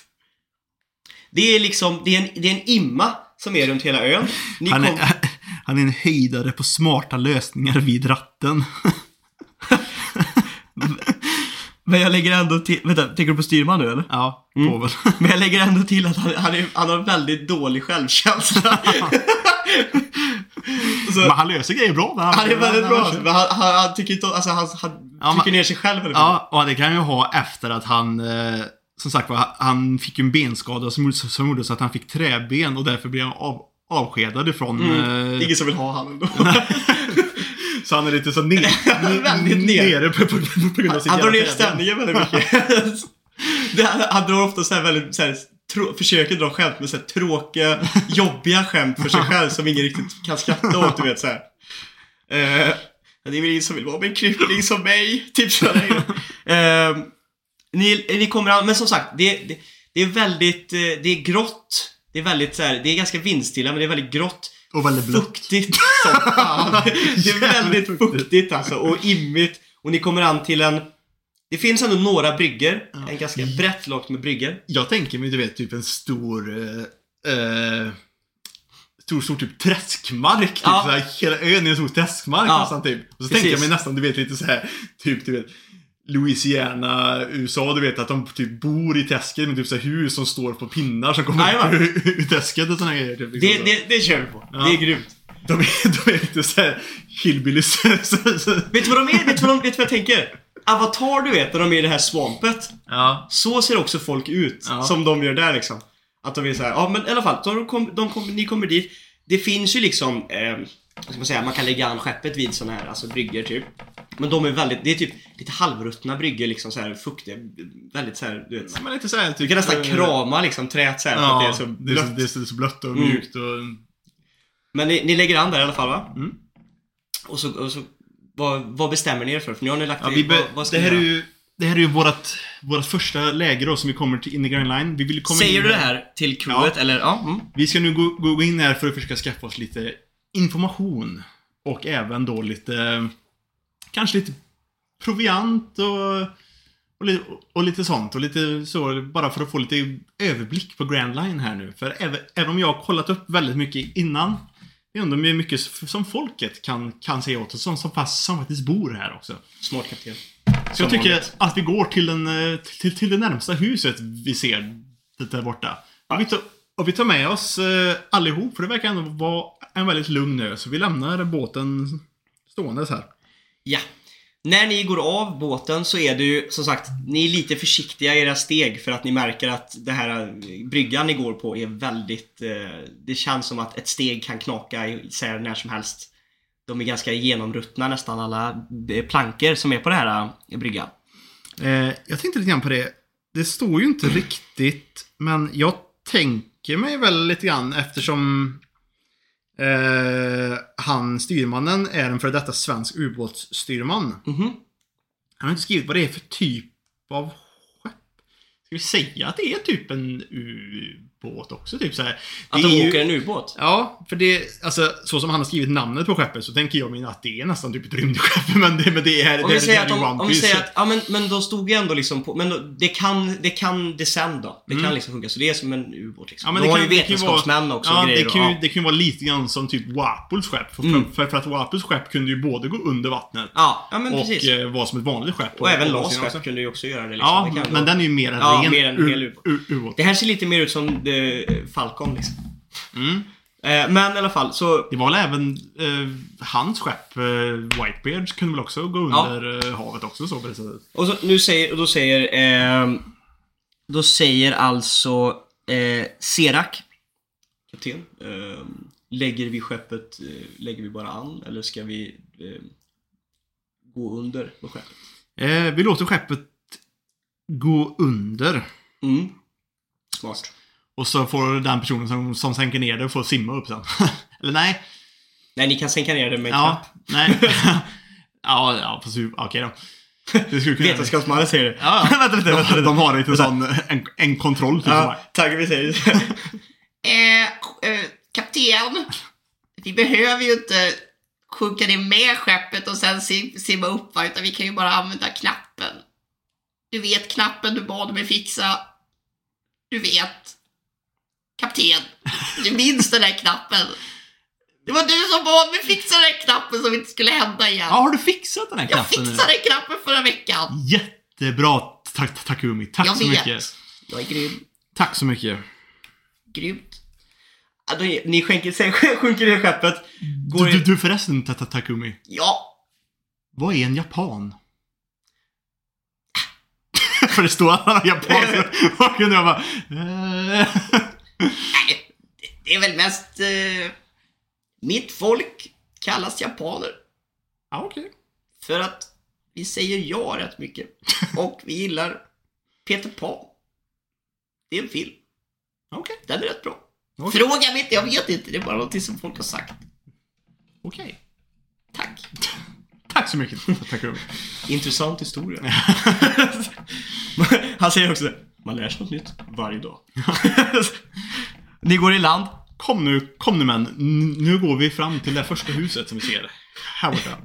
Det är liksom, det är en, det är en imma som är runt hela ön. Ni Han kom, är, han är en höjdare på smarta lösningar vid ratten. men jag lägger ändå till, vänta, tänker du på styrman nu eller? Ja, Mm. Povel. Men jag lägger ändå till att han, han, är, han har väldigt dålig självkänsla. Så, Men han löser grejer bra. men han är väldigt bra. han- Men han, han, han tycker inte alltså, han, han Ja, trycker men- ner sig själv mycket. Ja, och det kan han ju ha efter att han, eh, som sagt var, han fick en benskada som, som gjorde så att han fick träben och därför blev han av, avskedad ifrån... Mm. Eh, Ingen som vill ha han ändå. Så han är lite så ner, nere på, på, på, grund av sitt Han drar ner stämningen väldigt mycket. det, han, han drar ofta så här väldigt, så här, trå, försöker dra skämt med så här tråkiga, jobbiga skämt för sig själv som ingen riktigt kan skratta åt, du vet så här. Eh, det är väl ingen som vill vara med en krympling som mig, typ sådana grejer. Eh, ni, ni kommer an, men som sagt, det, det, det är väldigt, eh, det är grått. Det är väldigt så här, det är ganska vindstilla men det är väldigt grått. Och väldigt blött. Fuktigt som fan. Det är väldigt fuktigt alltså och immigt. Och ni kommer an till en... Det finns ändå några brygger. En ganska brett lågt med brygger. Jag tänker mig, du vet, typ en stor... Eh, eh, stor, stor typ träskmark. Typ, Ja. så här, hela ön är en stor träskmark Ja. nästan typ. Och så Precis. tänker jag mig nästan, du vet, lite så här typ, du vet. Louisiana, USA, du vet att de typ bor i träsket med typ så hus som står på pinnar som kommer Jajamän. ur, ur träsket och såna grejer. Typ, liksom Det, det, det kör vi på. Ja. Det är grymt. De, är, de är lite såhär hillbillies. Vet du vad de är? Vet du vad, de, vet du vad jag tänker? Avatar, du vet, när de är i det här swampet. ja. Så ser också folk ut. Ja. Som de gör där liksom. Att de är så här, ja men i alla fall, de kom, de kom, ni kommer dit. Det finns ju liksom, eh, ska man säga, man kan lägga an skeppet vid såna här, alltså bryggor typ. Men de är väldigt, det är typ lite halvruttna bryggor liksom så här fuktiga, väldigt så här, du vet. Men lite såhär typ... Du kan nästan eh, krama liksom träet så här för Ja, att det är så det så, blött. det är så, det är så blött och Mm. mjukt och... Men ni, ni lägger an där i alla fall va? Mm. Och så, och så vad, vad bestämmer ni er för? För nu har ni lagt Ja, vi be, vad, vad det, här är ju, det här är ju vårat, vårat första läge då som vi kommer till in the Grand Line. Vi vill komma Säger in du det här till crewet Ja. eller? Ja. Mm. Vi ska nu gå, gå gå in här för att försöka skaffa oss lite information. Och även då lite, kanske lite proviant och, och, li- och lite sånt. Och lite så, bara för att få lite överblick på Grand Line här nu. För även, även om jag har kollat upp väldigt mycket innan, jag undrar hur mycket som folket kan, kan säga åt oss, som, som, fast, som faktiskt bor här också. Smart kapten. Så jag tycker vanligt. att vi går till, den, eh, till, till det närmsta huset vi ser där borta. Vi tar, och vi tar med oss eh, allihop, för det verkar ändå vara en väldigt lugn ö. Så vi lämnar båten ståendes här. Ja. När ni går av båten så är det ju som sagt, ni är lite försiktiga i era steg för att ni märker att det här eh, bryggan ni går på är väldigt... Eh, det känns som att ett steg kan knaka isär när som helst. De är ganska genomruttna nästan alla eh, plankor som är på det här eh, bryggan. Eh, jag tänkte lite grann på det. Det står ju inte riktigt, men jag tänker mig väl lite grann eftersom eh, han, styrmannen, är en före detta svensk ubåtsstyrman. Mhm. Han har inte skrivit vad det är för typ av skepp. Ska vi säga att det är typ en ubåt också? Typ så här. Att Det de ju- åker en ubåt? Ja, för det, alltså så som han har skrivit namnet på skeppet så tänker jag mig att det är nästan typ ett rymdskepp. Men det, men det är Om vi säger att, om vi säger att, ja men, men de stod ju ändå liksom på, men då, det kan, det kan descend då. Det kan liksom funka, så det är som en ubåt liksom. Mm. Ja, men de det har kan- ju vetenskapsmän vara- också ja, och grejer. det kan, och, ju, ja. det kan ju vara lite grann som typ Wapuls skepp. För, Mm. för, för att Wapuls skepp kunde ju både gå under vattnet Ja, ja men och precis. eh, vara som ett vanligt skepp. och även på Las skepp kunde ju också göra det liksom. Ja, det men gå. den är ju mer en Ja, ren mer en u- ubåt. Det här ser lite mer ut som eh, Falcon liksom. Mm. Eh, men i alla fall, så... Det var väl även eh, hans skepp, eh, Whitebeards, kunde väl också gå Ja. under eh, havet också så det sättet. Och så, nu säger, och då säger... Eh, då säger alltså eh, Serak, kapten, eh, lägger vi skeppet, lägger vi bara an eller ska vi gå under på skeppet? Vi låter skeppet gå under. Mm. Smart. Och så får den personen som, som sänker ner det få simma upp sen. Eller nej. Nej, ni kan sänka ner det med en Ja, knapp. nej. ja, ja, fast okej då. Det skulle kunna... Vetenskapsmannen säger det. Ja, ja. vänta lite, vänta. De har lite sån, en, en kontroll typ Ja, tack, vi säger det. Eh, eh, kapten, vi behöver ju inte sjunka ner med skeppet och sen sim- simma upp va, utan vi kan ju bara använda knappen. Du vet knappen du bad mig fixa. Du vet. Kapten, du minns den där knappen. Det var du som bad mig fixa den där knappen som inte skulle hända igen. Ja, har du fixat den här Jag knappen nu? fixade knappen förra veckan. Jättebra, tack Takumi. Tack Jag så vet. mycket. Jag är grym. Tack så mycket. Grymt. Ja, då, ni skänker, sen sjunker ner skeppet. Går Du, du, du förresten, Ta- Ta- Takumi. Ja, Vad är en japan? För det står att han är japan. så Och jag bara... Nej, det- är väl mest... Eh, mitt folk kallas japaner. Ja, okej. För att vi säger ja rätt mycket. Och vi gillar Peter Pan. Det är en film. Okej. Den är rätt bra. Okej. Fråga mig inte, jag vet inte. Det är bara något som folk har sagt. Okej. Tack. Tack så mycket, Takumi. intressant historia. Han säger också det. Man lär sig något nytt varje dag. ni går i land. Kom nu, kom nu män. Nu går vi fram till det första huset som vi ser. Här borta.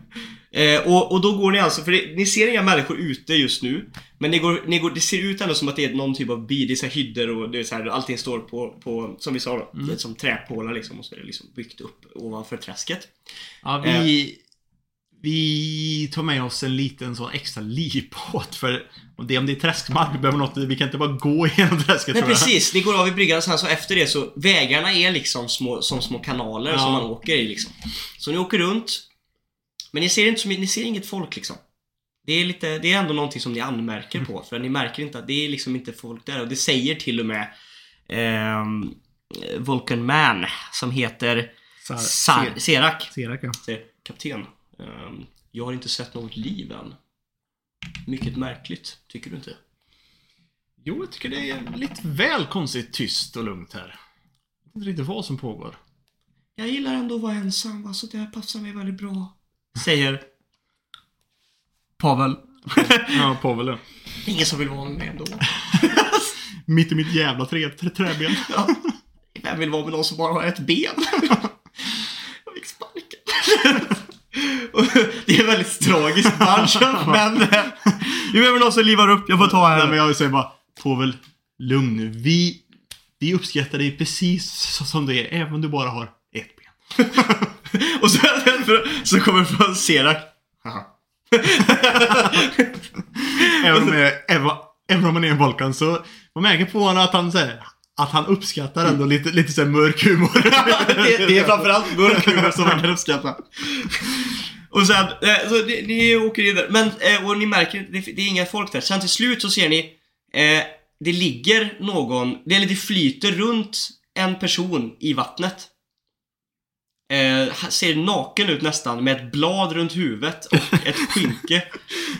Eh, och, och då går ni alltså, för det, ni ser inga människor ute just nu. Men ni går, ni går, det ser ut ändå som att det är någon typ av by, det är så här hyddor och det är så här, allting står på, på som vi sa då, är som träpålar liksom och så är det liksom byggt upp ovanför träsket. Ja, vi... Vi tar med oss en liten sån extra livbåt för om det, om det är träskmark, vi behöver något, vi kan inte bara gå igenom träsket Nej precis, ni går av i bryggan sen så efter det så vägarna är liksom små, som små kanaler Ja. som man åker i liksom. Så ni åker runt. Men ni ser, inte ni ser inget folk liksom. Det är, lite, det är ändå någonting som ni anmärker på för ni märker inte att det är liksom inte folk där och det säger till och med ehm, Vulcan Man som heter Sar- Serak. Serak, ja. Kapten, ehm, jag har inte sett något liv än. Mycket märkligt, tycker du inte? Jo, jag tycker det är lite väl konstigt tyst och lugnt här. Jag vet inte riktigt vad som pågår. Jag gillar ändå att vara ensam, va, så det här passar mig väldigt bra. Säger Pavel. Ja, Povel ja. Ingen som vill vara med ändå. Mitt i mitt jävla trä, trä, träben. Vem vill vara med någon som bara har ett ben? Jag fick spark. Det är en väldigt tragisk bunch, men vi behöver någon som livar upp. Jag får ta Nej, här. men jag vill säga bara, Povel, lugn nu. Vi, vi uppskattar dig precis som du är, även om du bara har ett ben. Och så, så kommer från Serak. Även om, även, även om man är en Volkan så man märker på honom att han säger att han uppskattar ändå lite, lite så här mörk humor. det, det är framförallt mörk humor som man kan uppskatta. Och sen, eh, så ni, ni åker in där. Men, eh, och ni märker, det, det är inga folk där. Sen till slut så ser ni, eh, det ligger någon, det, eller det flyter runt en person i vattnet. Eh, ser naken ut nästan, med ett blad runt huvudet och ett skynke.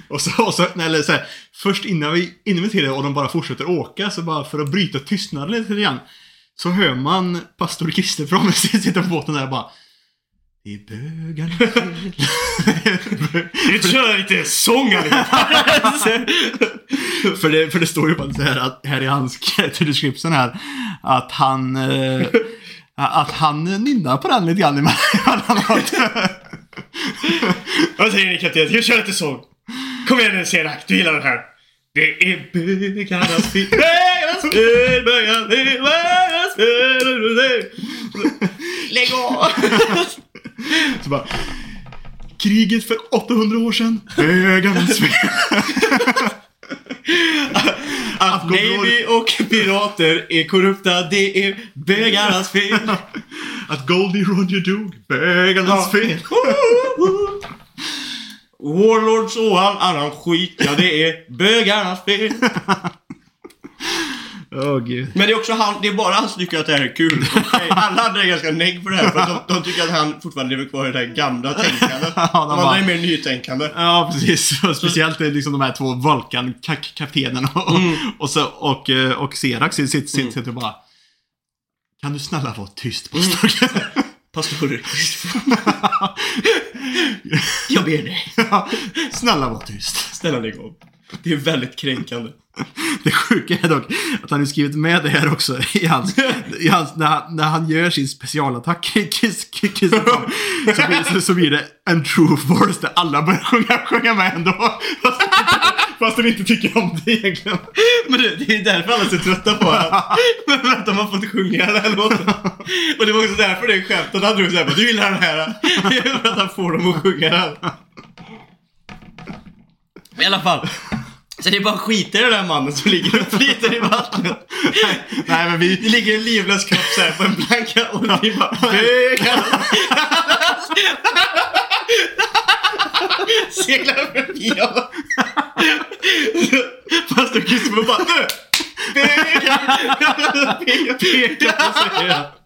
och så, och så, nej, eller så här, först innan vi, innan vi till det och de bara fortsätter åka, så bara för att bryta tystnaden lite grann. Så hör man pastor Christer från sitta på båten där och bara Är bögarnas. Vi kör lite sång för, det, för det står ju så här att här i hans description här att han eh, att han nynnar på den lite grann emellanåt. Vad säger ni kapten? Jag kör lite sång. Kom igen nu Serak, du gillar den här. Det är bögarnas fel, bögarnas fel, bögarnas fel, bögarnas fel. Lägg av! Så bara Kriget för 800 år sedan. Bögarnas fel. Att Navy och pirater är korrupta, det är bögarnas fel. Att Goldie Roger dog. Bögarnas fel. Warlords och all annan skit, ja det är bögarnas fel. Gud. Men det är också han, det är bara han som tycker att det här är kul. Alla andra är ganska negg på det här för att de, de tycker att han fortfarande lever kvar i det här gamla tänkandet. Ja, De de andra bara- är mer nytänkande. Ja, precis. Och Speciellt liksom de här två Vulkan-kaptenerna och, och, så, och, eh, och Serax sitter sitter sitter och bara Kan du snälla vara tyst pastor? Pastor Jag ber dig. Snälla var tyst. Snälla lägg av. Det är väldigt kränkande. Det sjuka är dock att han har skrivit med det här också i hans, i hans när, han, när han gör sin specialattack i Kiss, Kiss, Kiss så, blir, så, så blir det en true force där alla börjar sjunga, sjunga med ändå. Fast, fast de inte tycker om det egentligen. Men det, det är därför alla är så trötta på honom. Men vänta, man får inte sjunga den här låten. Och det var också därför det skämtet han drog såhär du gillar den här. För att han får dem att sjunga den. I alla fall. Så det är bara skiter i den där mannen som ligger och flyter i vattnet. Nej men vi, Det ligger en livlös kropp såhär på en planka och vi bara. Seglar förbi honom. Pastor Kristoffer bara nu! Bögar! Pekar.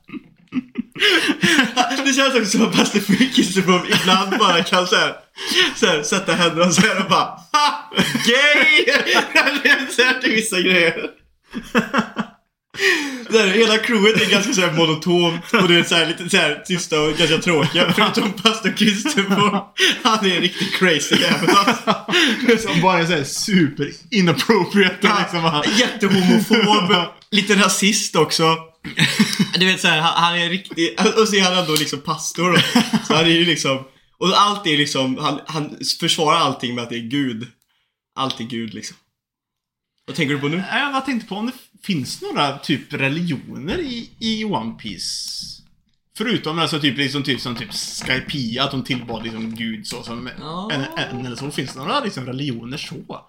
Det känns också som att pastor Kristoffer ibland bara kan såhär, såhär sätta händerna såhär och bara ha! Gay! Det är såhär till vissa grejer. Där, hela crewet är ganska såhär monotont och det är såhär lite såhär tysta och ganska tråkiga. Förutom pastor Kristoffer. Han är en riktigt crazy jävel alltså. som bara är såhär super inappropriate. Liksom, Jättehomofob. Lite rasist också. Du vet såhär, han, han är riktig, och så är han ändå liksom pastor. Så han är ju liksom, och allt är liksom, han, han försvarar allting med att det är Gud. Allt är Gud liksom. Vad tänker du på nu? Jag tänkte på om det finns några typ religioner i, i One Piece Förutom alltså typ, liksom, typ som typ Skypiea, att de tillbad liksom Gud så som Ja. en, en eller så. Finns det några liksom religioner så?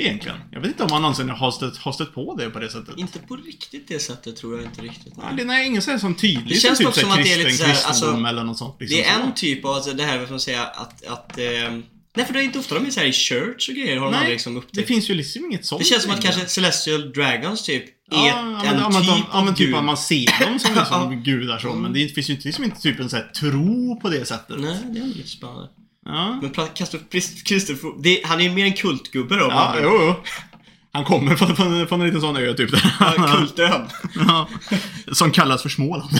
Egentligen. Jag vet inte om man någonsin har stött, har stött på det på det sättet. Inte på riktigt det sättet tror jag inte riktigt. Ja, det, nej, ingen sån som tydlig Det känns typ som att det är lite kristen, så här, alltså, eller något sånt. Liksom, Det är så. en typ av, alltså det här, vad man säga, att, att eh, Nej för det är inte ofta de är så här i church och grejer har de aldrig liksom det upptäckt. finns ju liksom inget sånt. Det känns som att kanske Celestial Dragons typ är Ja, ett, ja, en ja, typ de, ja, men typ att man ser dem som liksom gudar så, men det finns ju inte, liksom inte typ en sån här tro på det sättet. Nej, det är lite spännande. Ja, Men Kristoffer, det- han är ju mer en kultgubbe då. ja jo, jo. Han kommer från, från, från en liten sån ö typ. Ja, Kultön. Ja. Som kallas för Småland.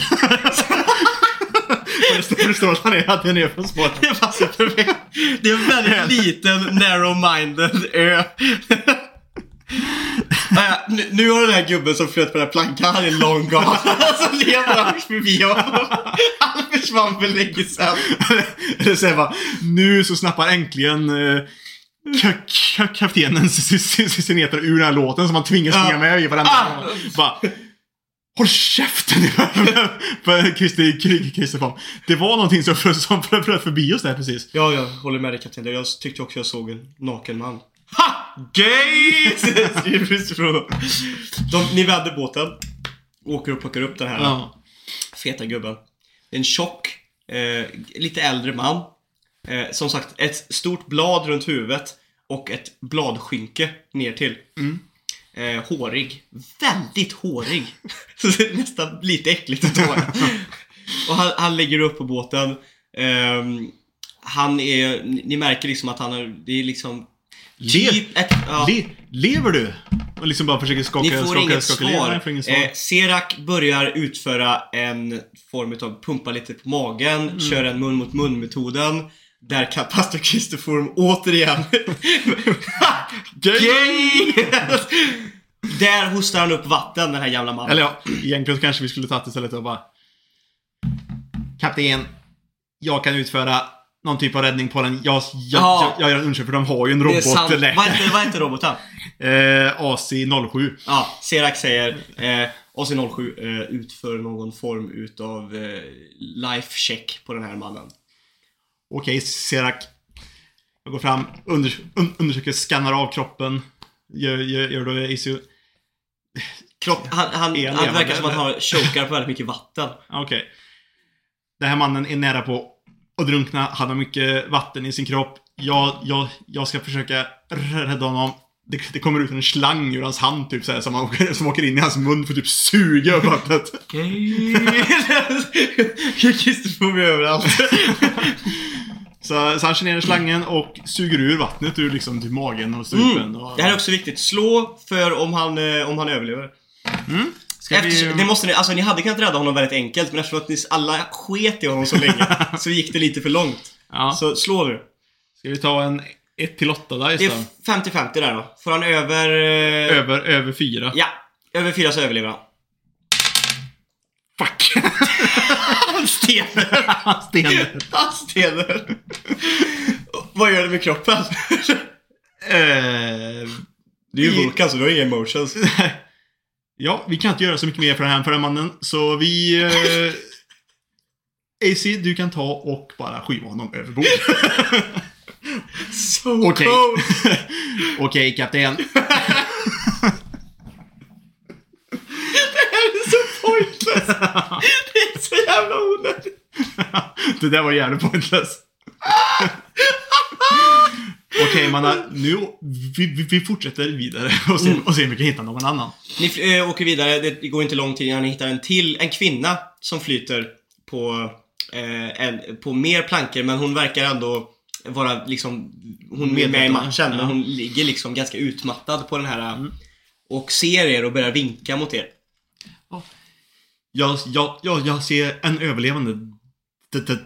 Och det står- det står att han är, att han är från Småland. Det är en väldigt liten, narrow-minded ö. Ja, nu, nu har den här gubben som flöt på den här plankan, han är long gone. Så lever han förbi honom. Han försvann för länge sedan. Eller så här bara, nu så snappar äntligen eh, ka- ka- kaptenen Sinetra ur den här låten som man tvingas springa med i varenda Ah! Bara, Håll käften! Det var någonting som flöt förbi oss där precis. Ja, jag håller med dig kapten. Jag tyckte också jag såg en naken man. Ha! Gay! Skriver. De, ni vänder båten. Åker och plockar upp den här Ja. feta gubben. Det är en tjock, eh, lite äldre man. Eh, som sagt, ett stort blad runt huvudet och ett bladskynke ner till. Eh, hårig. Väldigt hårig. Nästan lite äckligt att ta. och han, han lägger upp på båten. Ehm, han är, ni märker liksom att han är, det är liksom Le- typ ett, ja. Le, lever du? Och liksom bara försöker skaka, Ni får skaka, inget skaka svar. Inget svar. Eh, Serak börjar utföra en form av pumpa lite på magen, Mm. kör en mun mot mun metoden. Där kan pastor Kristoform återigen Gay! Där hostar han upp vatten, den här jävla mannen. Eller ja, egentligen kanske vi skulle tagit istället och bara... Kapten, jag kan utföra någon typ av räddning på den. Jag, jag, Ja. jag, jag gör en undersökning för de har ju en robot. Vad heter, vad heter roboten? Eh, AC07. Ja, Serak säger eh, AC07 eh, utför någon form utav eh, life check på den här mannen. Okej, Serak. Jag går fram, under, un, undersöker, skannar av kroppen. Gör, gör, gör då ICU. Kropp, han, han, han verkar som att han chokar på väldigt mycket vatten. Okej. Den här mannen är nära på att drunkna. Han har mycket vatten i sin kropp. Jag, jag, jag ska försöka rädda honom. Det, det kommer ut en slang ur hans hand typ såhär som, åker, som åker in i hans mun för typ suga upp vattnet. Christer får vi överallt. Så, så han kör ner slangen och suger ur vattnet ur liksom typ magen och strupen. Och, Det här är också viktigt. Slå för om han, eh, om han överlever. Ska vi- Eftersom, det måste ni, alltså ni hade kunnat rädda honom väldigt enkelt, men eftersom att ni alla sket i honom så länge så gick det lite för långt. ja. Så slå nu. Ska vi ta en 1 till 8 där Det istället? är 50-50 där då. Får han över... eh, Över, över 4. Ja, över fyra så överlever han. Fuck! Han stenar. Han stenar. Vad gör det med kroppen? Eh, Det är ju Vulkan så du har inga emotions. Ja, vi kan inte göra så mycket mer för den här, för den mannen, så vi... Eh, AC, du kan ta och bara skiva honom över bord. So Okej. Okej, kapten. Det här är så pointless. Det är så jävla onödigt. det där var jävligt pointless. Okej, manna. Nu, vi, vi, vi fortsätter vidare och ser, och ser om vi kan hitta någon annan. Ni äh, åker vidare, det går inte lång tid innan ni hittar en till, en kvinna som flyter på, eh, en, på mer plankor men hon verkar ändå vara liksom, hon är med i Medveten, matchen men hon ligger liksom ganska utmattad på den här och ser er och börjar vinka mot er. Jag, jag, jag, jag ser en överlevande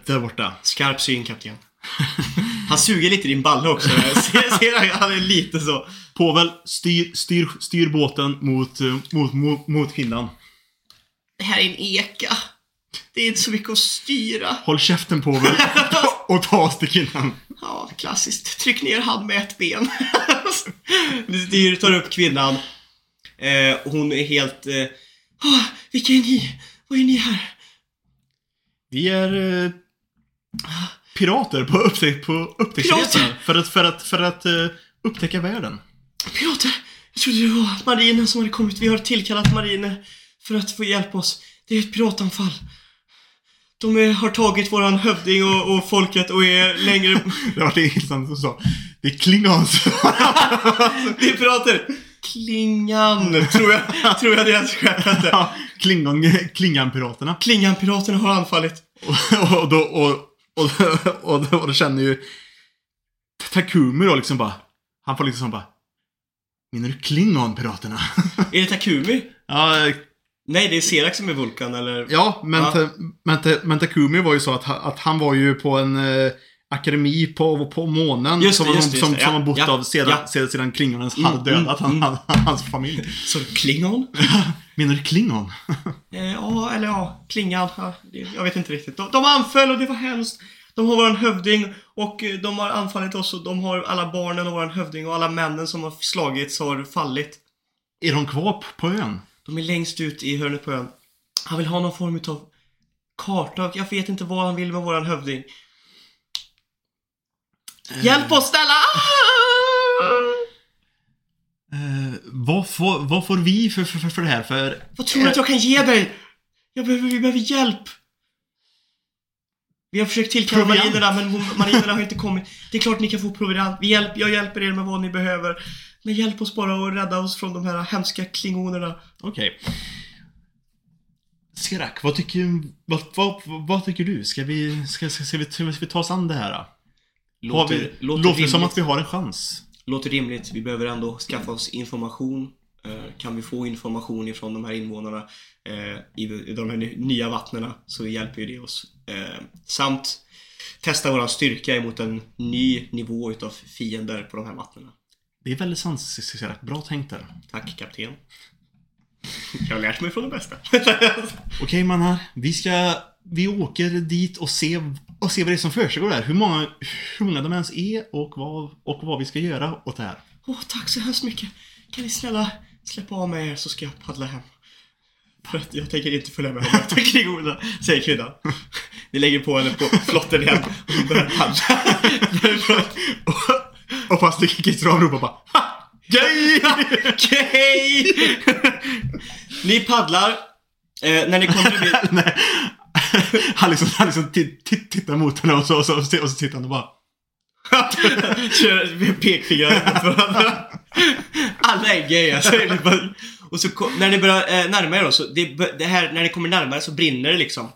där borta. Skarp syn kapten. Han suger lite i din balle också. Jag ser, ser, han är lite så. Povel, styr, styr, styr båten mot, eh, mot, mot, mot hinnan. Det här är en eka. Det är inte så mycket att styra. Håll käften Povel och ta oss till hinnan. Ja, klassiskt. Tryck ner han med ett ben. Du tar upp kvinnan. Eh, hon är helt... Eh, "Ah, vilka är ni? Vad är ni här? Vi är eh, pirater på, upptäck, på upptäcktsresa. Pirater? För att, för att, för att eh, upptäcka världen. Pirater! Jag trodde det var marinen som hade kommit. Vi har tillkallat marinen för att få hjälpa oss. Det är ett piratanfall. De är, har tagit våran hövding och, och folket och är längre... Det var det intressant som sa. Det är klingons. Det är pirater! Klingan, tror jag, tror jag deras skepp hette. Ja, Klingon, Klingan-piraterna. Klingan-piraterna har anfallit. Och, och, då, och, och, och, då, och då känner ju Takumi då liksom bara. Han får liksom bara. Menar du Klingon-piraterna? Är det Takumi? ja, Nej, det är Serak som är Vulkan, eller? ja, men, Ja. Men, men Takumi var ju så att, att han var ju på en... akademi på, på månen. Just som, det, just det, som, just som Ja, har bott ja, av sedan, ja. sedan, sedan Klingonens Mm, hade dödat mm, han, han, hans familj. Så Klingon? Menar du Klingon? Eh, ja, eller ja, Klingan. Jag vet inte riktigt. De, de anföll och det var hemskt. De har våran hövding och eh, de har anfallit oss och de har alla barnen och våran hövding och alla männen som har slagits har fallit. Är de kvar på, ön? De är längst ut i hörnet på ön. Han vill ha någon form av karta. Jag vet inte vad han vill med våran hövding. Hjälp oss snälla! Eh, vad, får, vad får vi för, för, för, det här? För Vad tror du att jag kan ge dig? Jag behöver, vi behöver hjälp. Vi har försökt tillkalla marinerna, men hon- marinerna har inte kommit. Det är klart ni kan få proviant. Vi hjälp, jag hjälper er med vad ni behöver. Men hjälp oss bara att rädda oss från de här hemska klingonerna. Okej. Sirak, vad tycker, vad, vad, vad tycker du? Ska vi, ska, ska, ska, vi, ska vi ta oss an det här? Då? Har vi, låter, det som att vi har en chans? Låter rimligt. Vi behöver ändå skaffa oss information. Eh, Kan vi få information ifrån de här invånarna eh, i de här ny- nya vattnena så hjälper ju det oss. Eh, Samt testa våran styrka emot en ny nivå utav fiender på de här vattnena. Det är väldigt sant, Sirak. Bra tänkt där. Tack kapten. Jag har lärt mig från det bästa. Okej mannar, vi ska... Vi åker dit och se, och se vad det är som försiggår där. Hur många, hur många de ens är och vad, och vad vi ska göra åt det här. Åh, tack så hemskt mycket. Kan ni snälla släppa av mig er så ska jag paddla hem. För att jag tänker inte följa med och möta kringorna, säger kvinnan. Ni lägger på henne på flotten igen och hon börjar paddla. och, och fast Christer ropar bara ha! Gay! Okej! Ni paddlar. Eh, när ni kommer vid... Han liksom, han liksom tittar mot henne och så, och så, och så, tittar han och bara Kör pekfingrar mot varandra. Alla är gay alltså. Det Och så när ni börjar eh, närma er då, så det, det här, när ni kommer närmare så brinner det liksom.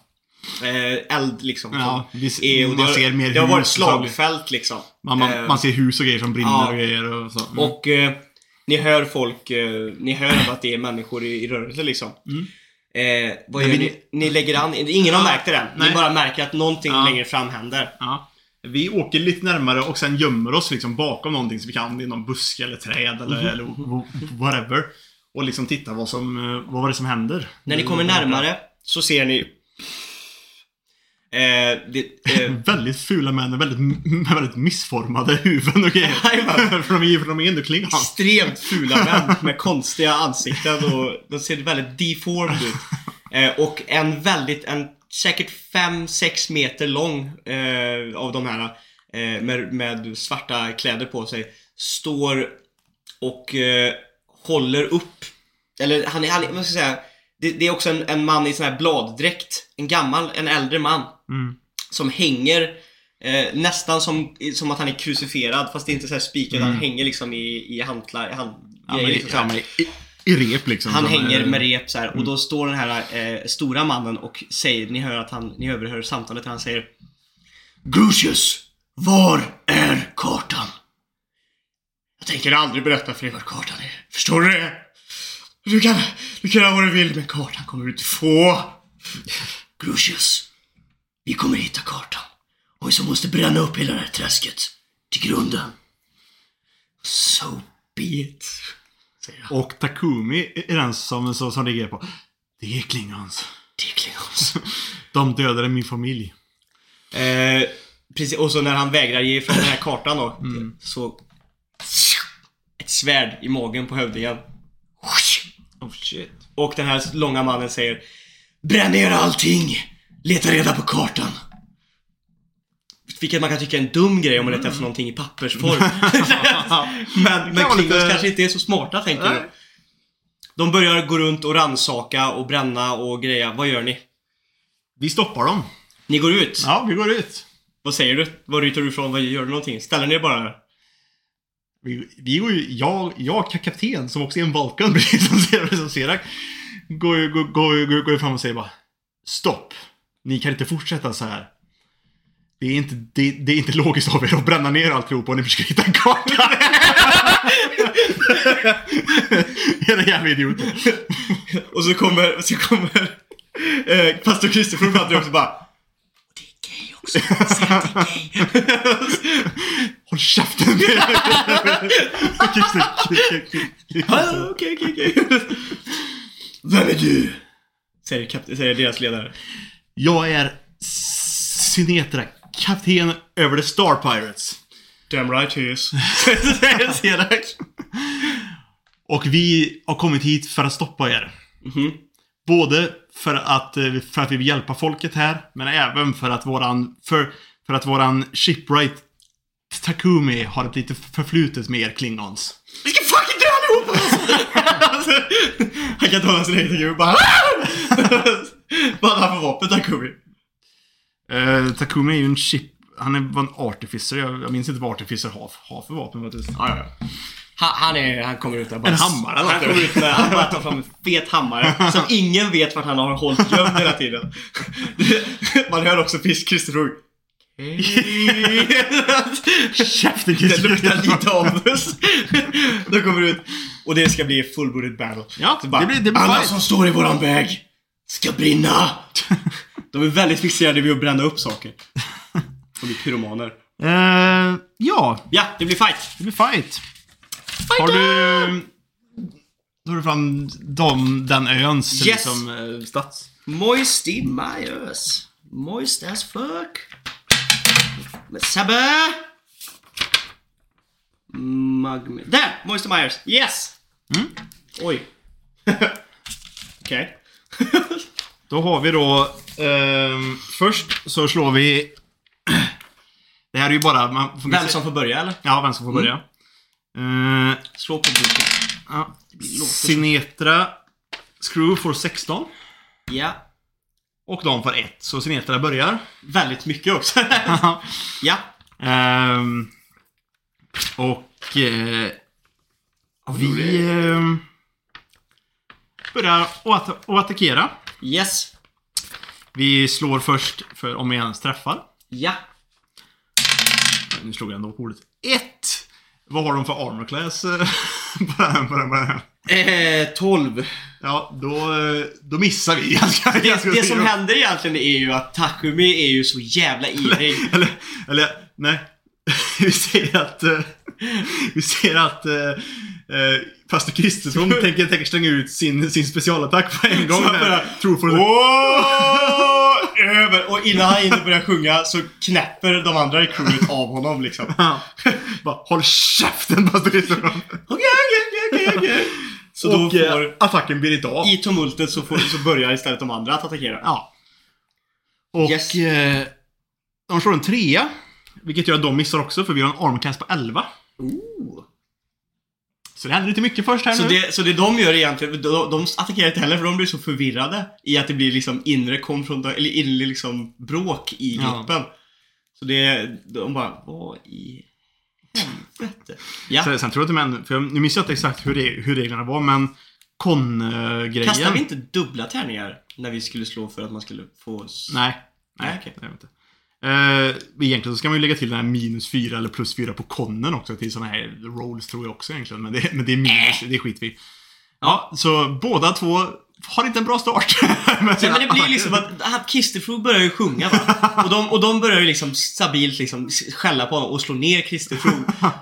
Eh, eld liksom. Ja, vi är, det man har, ser mer Det har varit så. slagfält liksom. man, man, Eh, man ser hus och grejer som brinner ja. och grejer och så. Mm. Och eh, ni hör folk, eh, ni hör att det är människor i, i rörelse liksom. Eh, vad gör ni? Ni lägger an, ingen har märkt det än. Ni nej. bara märker att någonting Ja. längre fram händer. Ja. Vi åker lite närmare och sen gömmer oss liksom bakom någonting så vi kan, i någon buske eller träd eller, Mhm. eller wh- whatever. Och liksom titta vad som, eh, vad var det som händer. När ni kommer närmare så ser ni eh, det, eh, Väldigt fula män med väldigt, med väldigt missformade huvuden och grejer. För de är ju de är extremt fula män med konstiga ansikten och de ser väldigt deformed ut. Eh, och en väldigt, en säkert 5-6 meter lång eh, av de här eh, med, med svarta kläder på sig står och eh, håller upp, eller han är, han är vad ska jag säga, det, det är också en, en man i sån här bladdräkt. En gammal, en äldre man. Mm. Som hänger eh, nästan som, som att han är krucifierad fast det är inte så spikad. Han hänger liksom i, i hantlar, i hand, Ja, men, grejer, att ja, men, i, I rep liksom. Han som, hänger eh, med rep så här och då står den här eh, stora mannen och säger, ni hör att han, ni överhör samtalet och han säger Grucius, var är kartan? Jag tänker aldrig berätta för er var kartan är. Förstår du det? Du kan, du kan göra vad du vill men kartan kommer du inte få. Grucius, vi kommer hitta kartan. Och vi så måste bränna upp hela det här träsket. Till grunden. So be it. Säger han. Och Takumi är den som, som, som reagerar på Det är klingans. Det är Klingons. De dödade min familj. Eh, precis, och så när han vägrar ge ifrån den här kartan då, så... Ett svärd i magen på hövdingen. Oh shit. Och den här långa mannen säger Bränn ner allting! Leta reda på kartan! Vilket man kan tycka är en dum grej om man letar efter någonting i pappersform. men men Klingons lite- kanske inte är så smarta, tänker Nej. du. De börjar gå runt och ransaka och bränna och greja. Vad gör ni? Vi stoppar dem. Ni går ut. Ja, vi går ut. Vad säger du? Var ryter du ifrån? Vad gör du någonting? Ställer ni er bara? Vi, vi går ju, jag, jag kapten som också är en Balkan precis som Ser- som Serak. Går ju går, går, går, går fram och säger bara Stopp! Ni kan inte fortsätta så här. Det är inte, det, det är inte logiskt av er att bränna ner alltihopa och ni försöker hitta en karta. Era jävla idioter. Och så kommer, så kommer eh, pastor Kristoffer fram till också bara det är gay också. Säg att det är gay. Håll käften! Okej, okej, okej. Vem är du? Säger, säger deras ledare. Jag är Sinetra, kapten över The Star Pirates. Damn right he is. Och vi har kommit hit för att stoppa er. Mhm. Både för att, eh, för att vi vill hjälpa folket här, men även för att våran, för, för att våran shipwright Takumi har ett lite förflutet med er klingons. Vi ska fucking dö allihopa! Han kan inte hålla sin egen Takumi bara Vad hade han för vapen Takumi? Uh, Takumi är ju en ship... Han är, var en artificer. Jag, jag minns inte vad artificer har, har för vapen faktiskt. Ja, ja. Han, han, är, han kommer ut där bara... En hammare Han kommer ut med, han bara tar fram en fet hammare som ingen vet vart han har hållit gömd hela tiden. Man hör också fisk Christer Rugg. Käften Det luktar lite avus. De kommer ut och det ska bli fullbordat battle. Ja, bara, det blir- det blir Alla fight." som står i våran väg ska brinna! De är väldigt fixerade vid att bränna upp saker. De är pyromaner. Eh, ja, Ja, det blir fight! det blir fight. Har du... Då har du fram de, den öns Yes. liksom, eh, stats. Moist in my ears. Moist as fuck. Sebbe! Magme... Där! Moist in my ears. Yes! Mm. Oj. Okej. Då har vi då... ehm, först så slår vi... Det här är ju bara... Man får Vem som får börja eller? Ja, vem som får börja. Eh, Slå på boken. ja. Sinetra Screw får 16. Ja. Och de får 1. Så Sinetra börjar. Väldigt mycket också. ja. Ehm, och... Eh, vi... börjar att, att attackera. Yes. Vi slår först för om vi ens träffar. Ja. Nu slog jag ändå på ordet. 1! Vad har de för armor class? eh, på den- på den- på den? Eh, 12. Ja, då, eh, då missar vi ganska Det, ganska det som händer egentligen är ju att Takumi är ju så jävla ivrig. Eller, eller nej. Vi ser att... eh, vi ser att... Uh, Pastor Kristersson tänker, tänker slänga ut sin, sin specialattack på en gång. Där. börjar- Tror för Åh! Över! Och innan han hinner börja sjunga så knäpper de andra i crewet av honom liksom. Bara, håll käften Pastor Kristersson. Okej, okej, okej, okej. Så då Och eh, får... attacken blir inte av. I tumultet så, får, så börjar istället de andra att attackera. Ja. Och Yes. eh, de slår en trea. Vilket gör att de missar också för vi har en armor class på 11. Ooh. Så det händer lite mycket först här Så nu. det, så det de gör egentligen, de, de attackerar inte heller för de blir så förvirrade i att det blir liksom inre konfrontation, eller inre liksom bråk i Ja. gruppen. Så det, de bara, vad i helvete? Ja, Sen, sen tror jag inte men, för jag, nu minns jag inte exakt hur, det, hur reglerna var men Con-grejen. kastade vi inte dubbla tärningar när vi skulle slå för att man skulle få... Nej. Nej, Nej, okej. det inte. Eh, egentligen så ska man ju lägga till den här minus 4 eller plus 4 på konnen också till såna här rolls tror jag också egentligen. Men det, men det är minus, det skit vi. Ja, så båda två har inte en bra start. Nej, men det blir liksom att, Kisterfro börjar ju sjunga va? Och de, och de börjar ju liksom stabilt liksom skälla på honom och slå ner Kisterfro.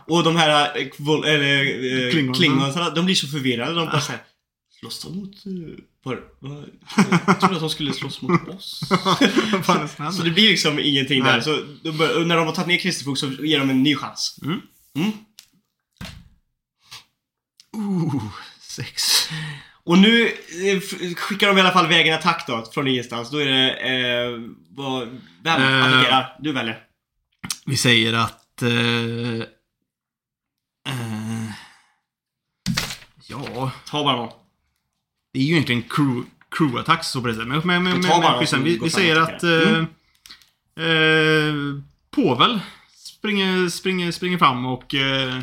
Och de här eh, eller, eh, Klingonsarna. klingonsarna, de blir så förvirrade. De bara såhär, slåss de mot... Var, var, jag trodde att de skulle slåss mot oss. Så det blir liksom ingenting Nej. där. Så bör, när de har tagit ner Kisterfro så ger de en ny chans. Mm. Mm. Ooh, sex. Och nu eh, skickar de i alla fall iväg en attack då, från ingenstans. Då är det... Eh, vad, vem attackerar? Du väljer. Vi säger att... Eh, eh, ja, Ta bara någon. Det är ju egentligen crew, crew-attack så på det sättet. Men, men, men, Men vi, vi säger att... Eh, eh, Povel springer, springer, springer fram och eh,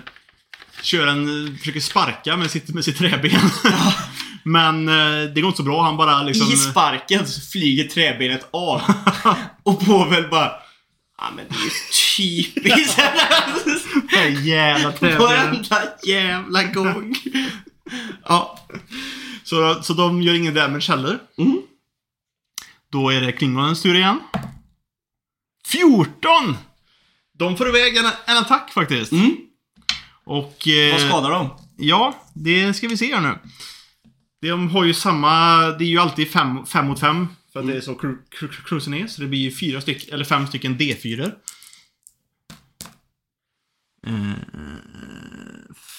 kör en... Försöker sparka med sitt, med sitt träben. men eh, det går inte så bra. Han bara liksom... I sparken så flyger träbenet av. och Povel bara... Ja men det är ju typiskt. Jävla träben. Varenda jävla gång. Ja. Så, så de gör ingen damage heller. Mm. Då är det Klingonens tur igen. 14! De får iväg en, en attack faktiskt. Mm. Och... Eh, Vad skadar de? Ja, det ska vi se här nu. De har ju samma... Det är ju alltid fem, fem mot fem. För att det är så cru- cru- cru- cruisen är. Så det blir ju fyra stycken, eller fem stycken D4. Eh,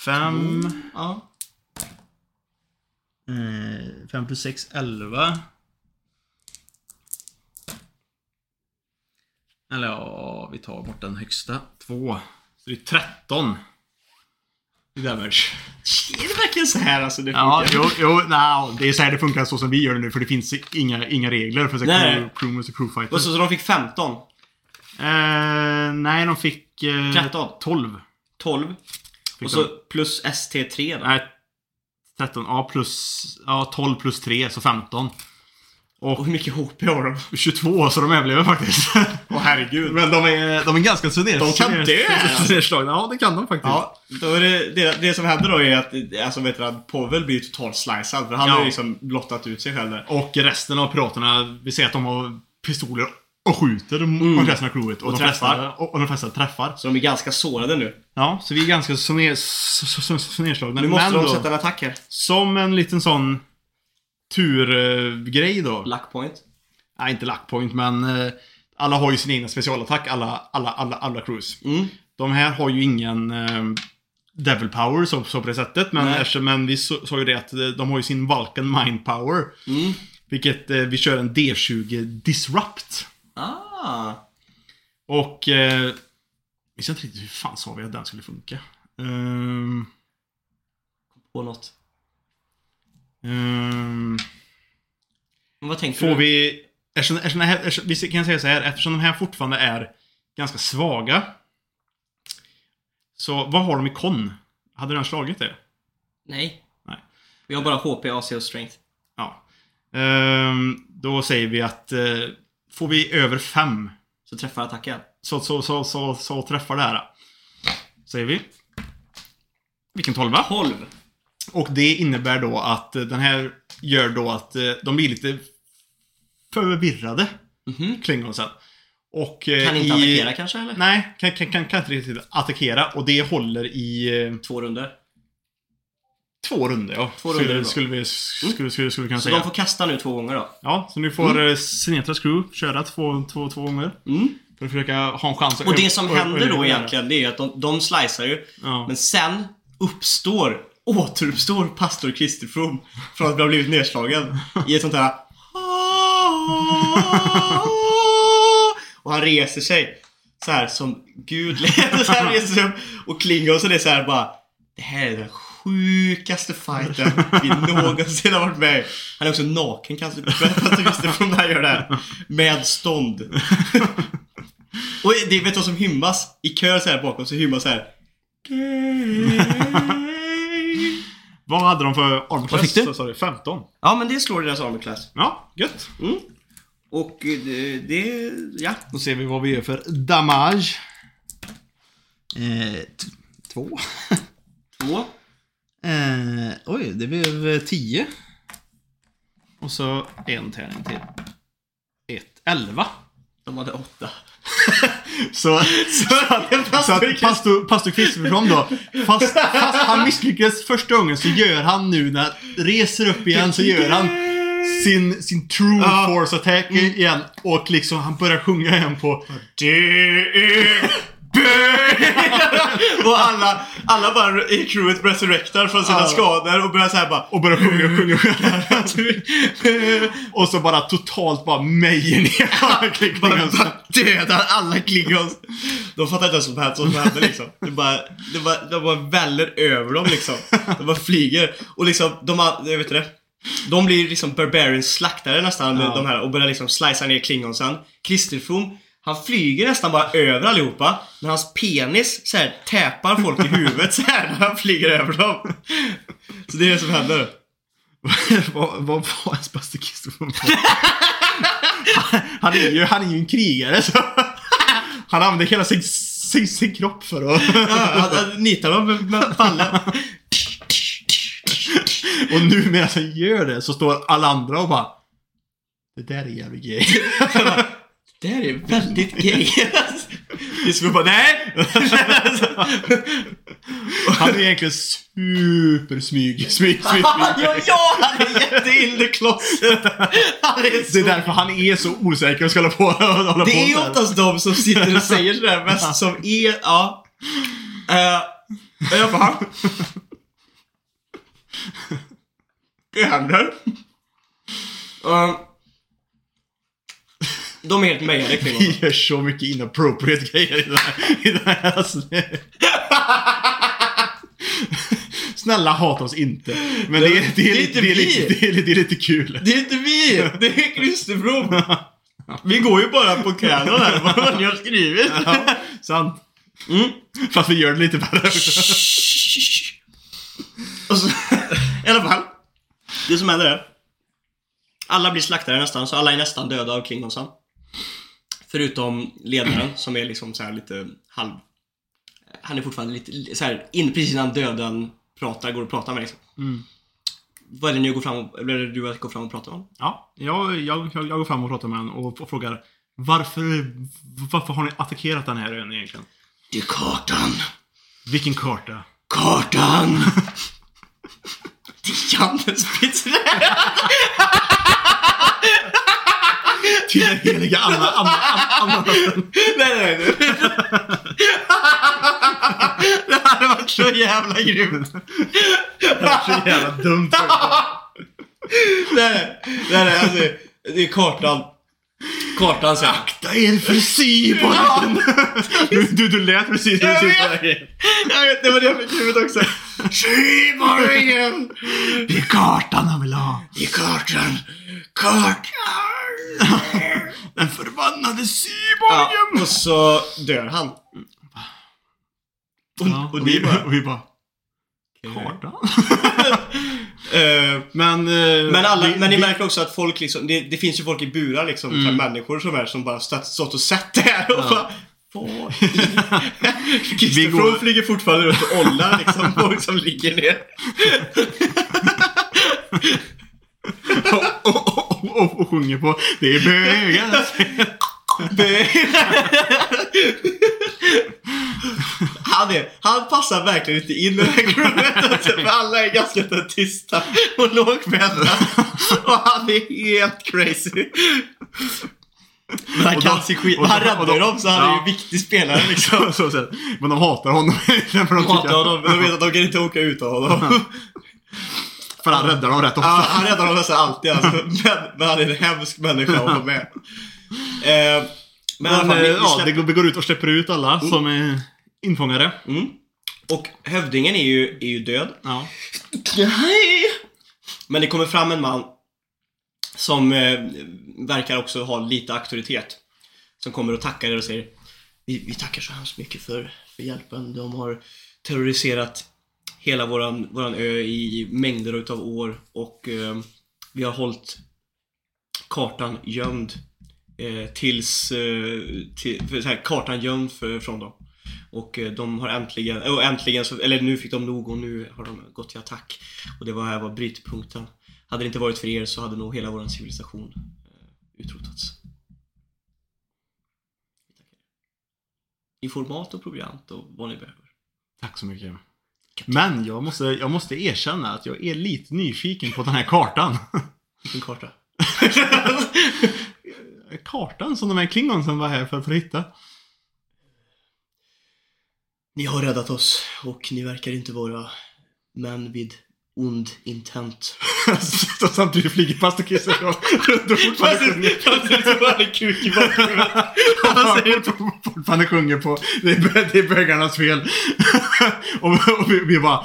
fem... Ja. Eh, 5 plus 6, 11. Eller ja, vi tar bort den högsta. 2. Så det är 13. I damage. Är det verkligen så här alltså det Ja, funkar? jo, jo nej, det är så här det funkar så som vi gör det nu. För det finns inga, inga regler för crew, crew och crew fighter. Och så, så de fick 15? Eh, nej, de fick... Eh, 13. 12. 12? Fick Och så de. plus ST3 då? Nej, 13. Ja, plus... Ja, 12 plus 3, så 15. Och hur mycket HP har de? 22, så de överlever faktiskt. Åh herregud. Men de är, de är ganska så ner, De kan dö, nedslagna. Ja, det kan de faktiskt. Ja, då är det, det, det som händer då är att alltså, vet du, att Povel blir totalt slicead. För han Ja. har ju liksom blottat ut sig själv där. Och resten av piraterna, vi ser att de har pistoler och skjuter mm. resten av crewet. Och, Och de flesta, träffar. och, och de flesta träffar. Så de är ganska sårade nu. Ja, så vi är ganska så, ner, så, så, så, så nedslagna. Nu måste Men de då, sätta en attack här. som en liten sån turgrej då. Luck point. Nej, inte luckpoint, men eh, alla har ju sin egna specialattack, alla, alla, alla, alla crews. Mm. De här har ju ingen eh, Devil Power så, så på det sättet, men, eftersom, men vi så- sa ju det att eh, de har ju sin Vulcan Mind Power. Mm. Vilket eh, vi kör en D20 Disrupt. Ah. Och... Eh, jag vet inte riktigt hur fan sa vi att den skulle funka. Ehm, På något. ehm, Men vad tänker får du? vi... Eftersom, eftersom, här, eftersom, vi kan säga så här, eftersom de här fortfarande är ganska svaga. Så vad har de i kon? Hade den slagit det? Nej. Nej. Vi har bara HP, AC och strength. Ja. Ehm, då säger vi att eh, får vi över fem Så träffar attacken. så, så, så, så, så träffar det här. Säger vi. Vilken tolva. 12. Och det innebär då att eh, den här gör då att eh, de blir lite förvirrade, Mhm. Klingonsen. Och eh, Kan inte i, attackera kanske eller? Nej, kan, kan, kan, kan inte riktigt attackera och det håller i Två runder. Två runder ja. Två runder skulle, skulle, vi, skulle, skulle, skulle vi kunna Så säga. de får kasta nu två gånger då. Ja, så nu får mm. Sinetras crew köra två, två, två gånger. Mm. För att försöka ha en chans att Och det som händer då egentligen, det är ju att de, de slicear ju. Ja. Men sen uppstår, återuppstår pastor Christer From från att ha blivit nedslagen i ett sånt här Och han reser sig så här som Gud leder. Så här reser sig upp och Klingon så det är så här bara Det här är den sjukaste fighten vi någonsin har varit med i." Han är också naken kanske, Christer From när han gör det här. Med stånd. Och det vet du vad som hymmas? I kör så här bakom så hymmas så här Vad hade de för armor Vad fick du? Sa du 15. Ja, men det slår deras armor class. Ja, gött. Mm. Och eh, det, det, ja. Då ser vi vad vi gör för damage. Eh, två. Två. Eh, oj, det blev 10. Och så en tärning till. Ett. 11. De hade åtta. Så, så, att, så att pastor, pastor Kristersson då, fast, fast han misslyckades första gången så gör han nu när han reser upp igen så gör han sin, sin true force attack igen och liksom han börjar sjunga igen på och alla, alla bara i crewet resurrectar från sina Ja. skador och börjar såhär bara och börjar sjunga, sjunga, sjunga. och så bara totalt bara mejer ner alla Klingons. bara dödar alla klingons. De fattar inte ens vad som hände, liksom. Det bara, det bara, de bara väller över dem liksom. De bara flyger. Och liksom, de har, jag vet inte det. De blir liksom barbarians slaktare nästan Ja. de här och börjar liksom slicea ner klingonsen. Kristerfrom, han flyger nästan bara över allihopa. Men hans penis så här, täpar folk i huvudet så här när han flyger över dem. Så det är det som händer. vad, var ens Kristersson på? han, är ju, han är ju en krigare så han använder hela sin, sin, sin kropp för att... Ja, han, nitar dem med, med ballen. Och nu medan han gör det så står alla andra och bara Det där är jävligt gay. Det här är väldigt gay. Skulle bara, nej! Han är egentligen supersmyg. Smyg, smyg, smyg. ja, ja, han är jätte in the closet. Han är Det är därför han är så osäker och ska hålla på, hålla på Det är så här. oftast de som sitter och säger sådär mest som är, ja. Uh, alla fall. Det händer. Uh, de är helt mejade kring. Vi gör så mycket inappropriate grejer i den här, i den här avsnittet. Snälla hata oss inte. Men det, är, det, är, Det är det, är lite, det, är, det är lite kul. Det är inte vi! Det är Kristerblom. Vi går ju bara på kanon här, vad ni har skrivit. Ja, sant. Mm. Fast vi gör det lite värre. Och så, I alla fall. Det som händer är. Alla blir slaktade nästan, så alla är nästan döda av Klingonsan. Förutom ledaren som är liksom så här lite halv... Han är fortfarande lite så här, in, precis innan döden pratar, går och pratar med liksom. Mm. Vad är det ni går fram och, eller du att gå fram och prata med honom? Ja, jag, jag, jag går fram och pratar med honom och, frågar varför, varför har ni attackerat den här ön egentligen? Det är kartan. Vilken karta? Kartan! Det är Jannes pizzerä! Till den heliga Anna, Anna, Anna, Anna. Nej, nej, nej. Det hade varit så jävla grymt. Det var så jävla dumt. Nej, nej, nej, alltså. Det är kartan. Kartan sen. Akta er för Syborgen! Du, du, du lät precis som du Jag vet. det var det jag fick i huvudet också. Syborgen! Det är kartan han vill ha. Det är kartan. Kartan! Den förbannade Ja, Syborgen! och så dör han. Och, Ja, och ni bara... och vi bara... Kartan? Eh, Men... eh, Men, alla, vi- men ni märker också att folk liksom, det, det finns ju folk i burar liksom, Mm. människor som är som bara stått, stått och sett det här och Ja. bara Vad Christer går- flyger fortfarande runt och ollar liksom folk som ligger ner. och, och, och, och, och sjunger på Det är bögar. Han, är, han passar verkligen inte in i det här crewet. För alla är ganska tysta och lågmälda. Och han är helt crazy. Men han kan sin skit. Han räddar de- dem så han är ja. ju viktig spelare liksom. så, så, men de hatar honom. de, De hatar honom, de vet att de kan inte åka ut av honom. för han räddar dem rätt ofta. Ja, han räddar dem nästan alltid alltså. men, men han är en hemsk människa att ha med. Eh, men Men, fall, eh, vi, vi ja, det går, vi går ut och släpper ut alla som är infångade. mm. Och hövdingen är ju, är ju död. Ja. Nej! Men det kommer fram en man som eh, verkar också ha lite auktoritet. Som kommer och tackar er och säger vi, vi tackar så hemskt mycket för, för hjälpen. De har terroriserat hela våran, våran ö i mängder utav år och eh, vi har hållit kartan gömd eh, tills, eh, till, så här, kartan gömd för, från dem. Och eh, de har äntligen, och äntligen så, eller nu fick de nog och nu har de gått till attack. Och det var här var brytpunkten. Hade det inte varit för er så hade nog hela vår civilisation eh, utrotats. Ni får mat och proviant och vad ni behöver. Tack så mycket. Men jag måste, jag måste erkänna att jag är lite nyfiken på den här kartan. Vilken karta? kartan som de här klingonsen var här för att hitta. Ni har räddat oss och ni verkar inte vara män vid ond intent. Så Samtidigt flyger pastor Kiss runt och fortfarande sjunger. Fast en kuk i bakgrunden. Han fortfarande sjunger på det är, det är bögarnas fel. och, och vi, vi bara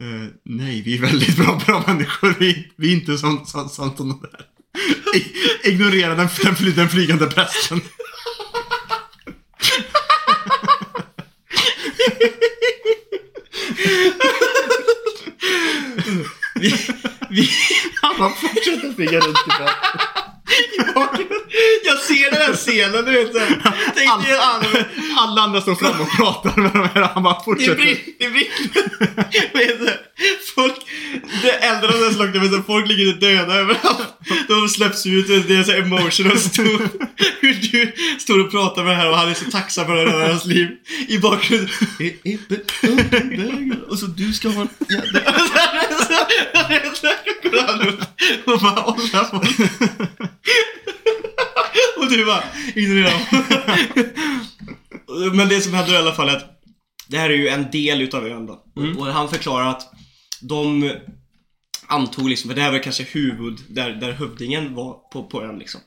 eh, Nej, vi är väldigt bra, bra människor. Vi, vi är inte som, som, som de där. Ignorera den, den, fly, den flygande prästen. Vi, vi, Han bara fortsätter flyga runt i bakgrunden. Jag ser den här scenen, du vet såhär. Dig Alla, alla andra står fram och pratar med de här han bara fortsätter. det brinner. Heter det? Slaget, men så folk ligger döda överallt. De släpps ut, det är så emotional stor. Hur du står och pratar med det här och han är så tacksam för i hans liv. I bakgrunden. Och så du ska ha en jävla... Går han och bara håller på. Och du bara ignorerar Men det som händer i alla fall är att det här är ju en del utav ön då. Och han förklarar att de antog liksom, för det här var kanske huvud, där, där hövdingen var på, på ön liksom.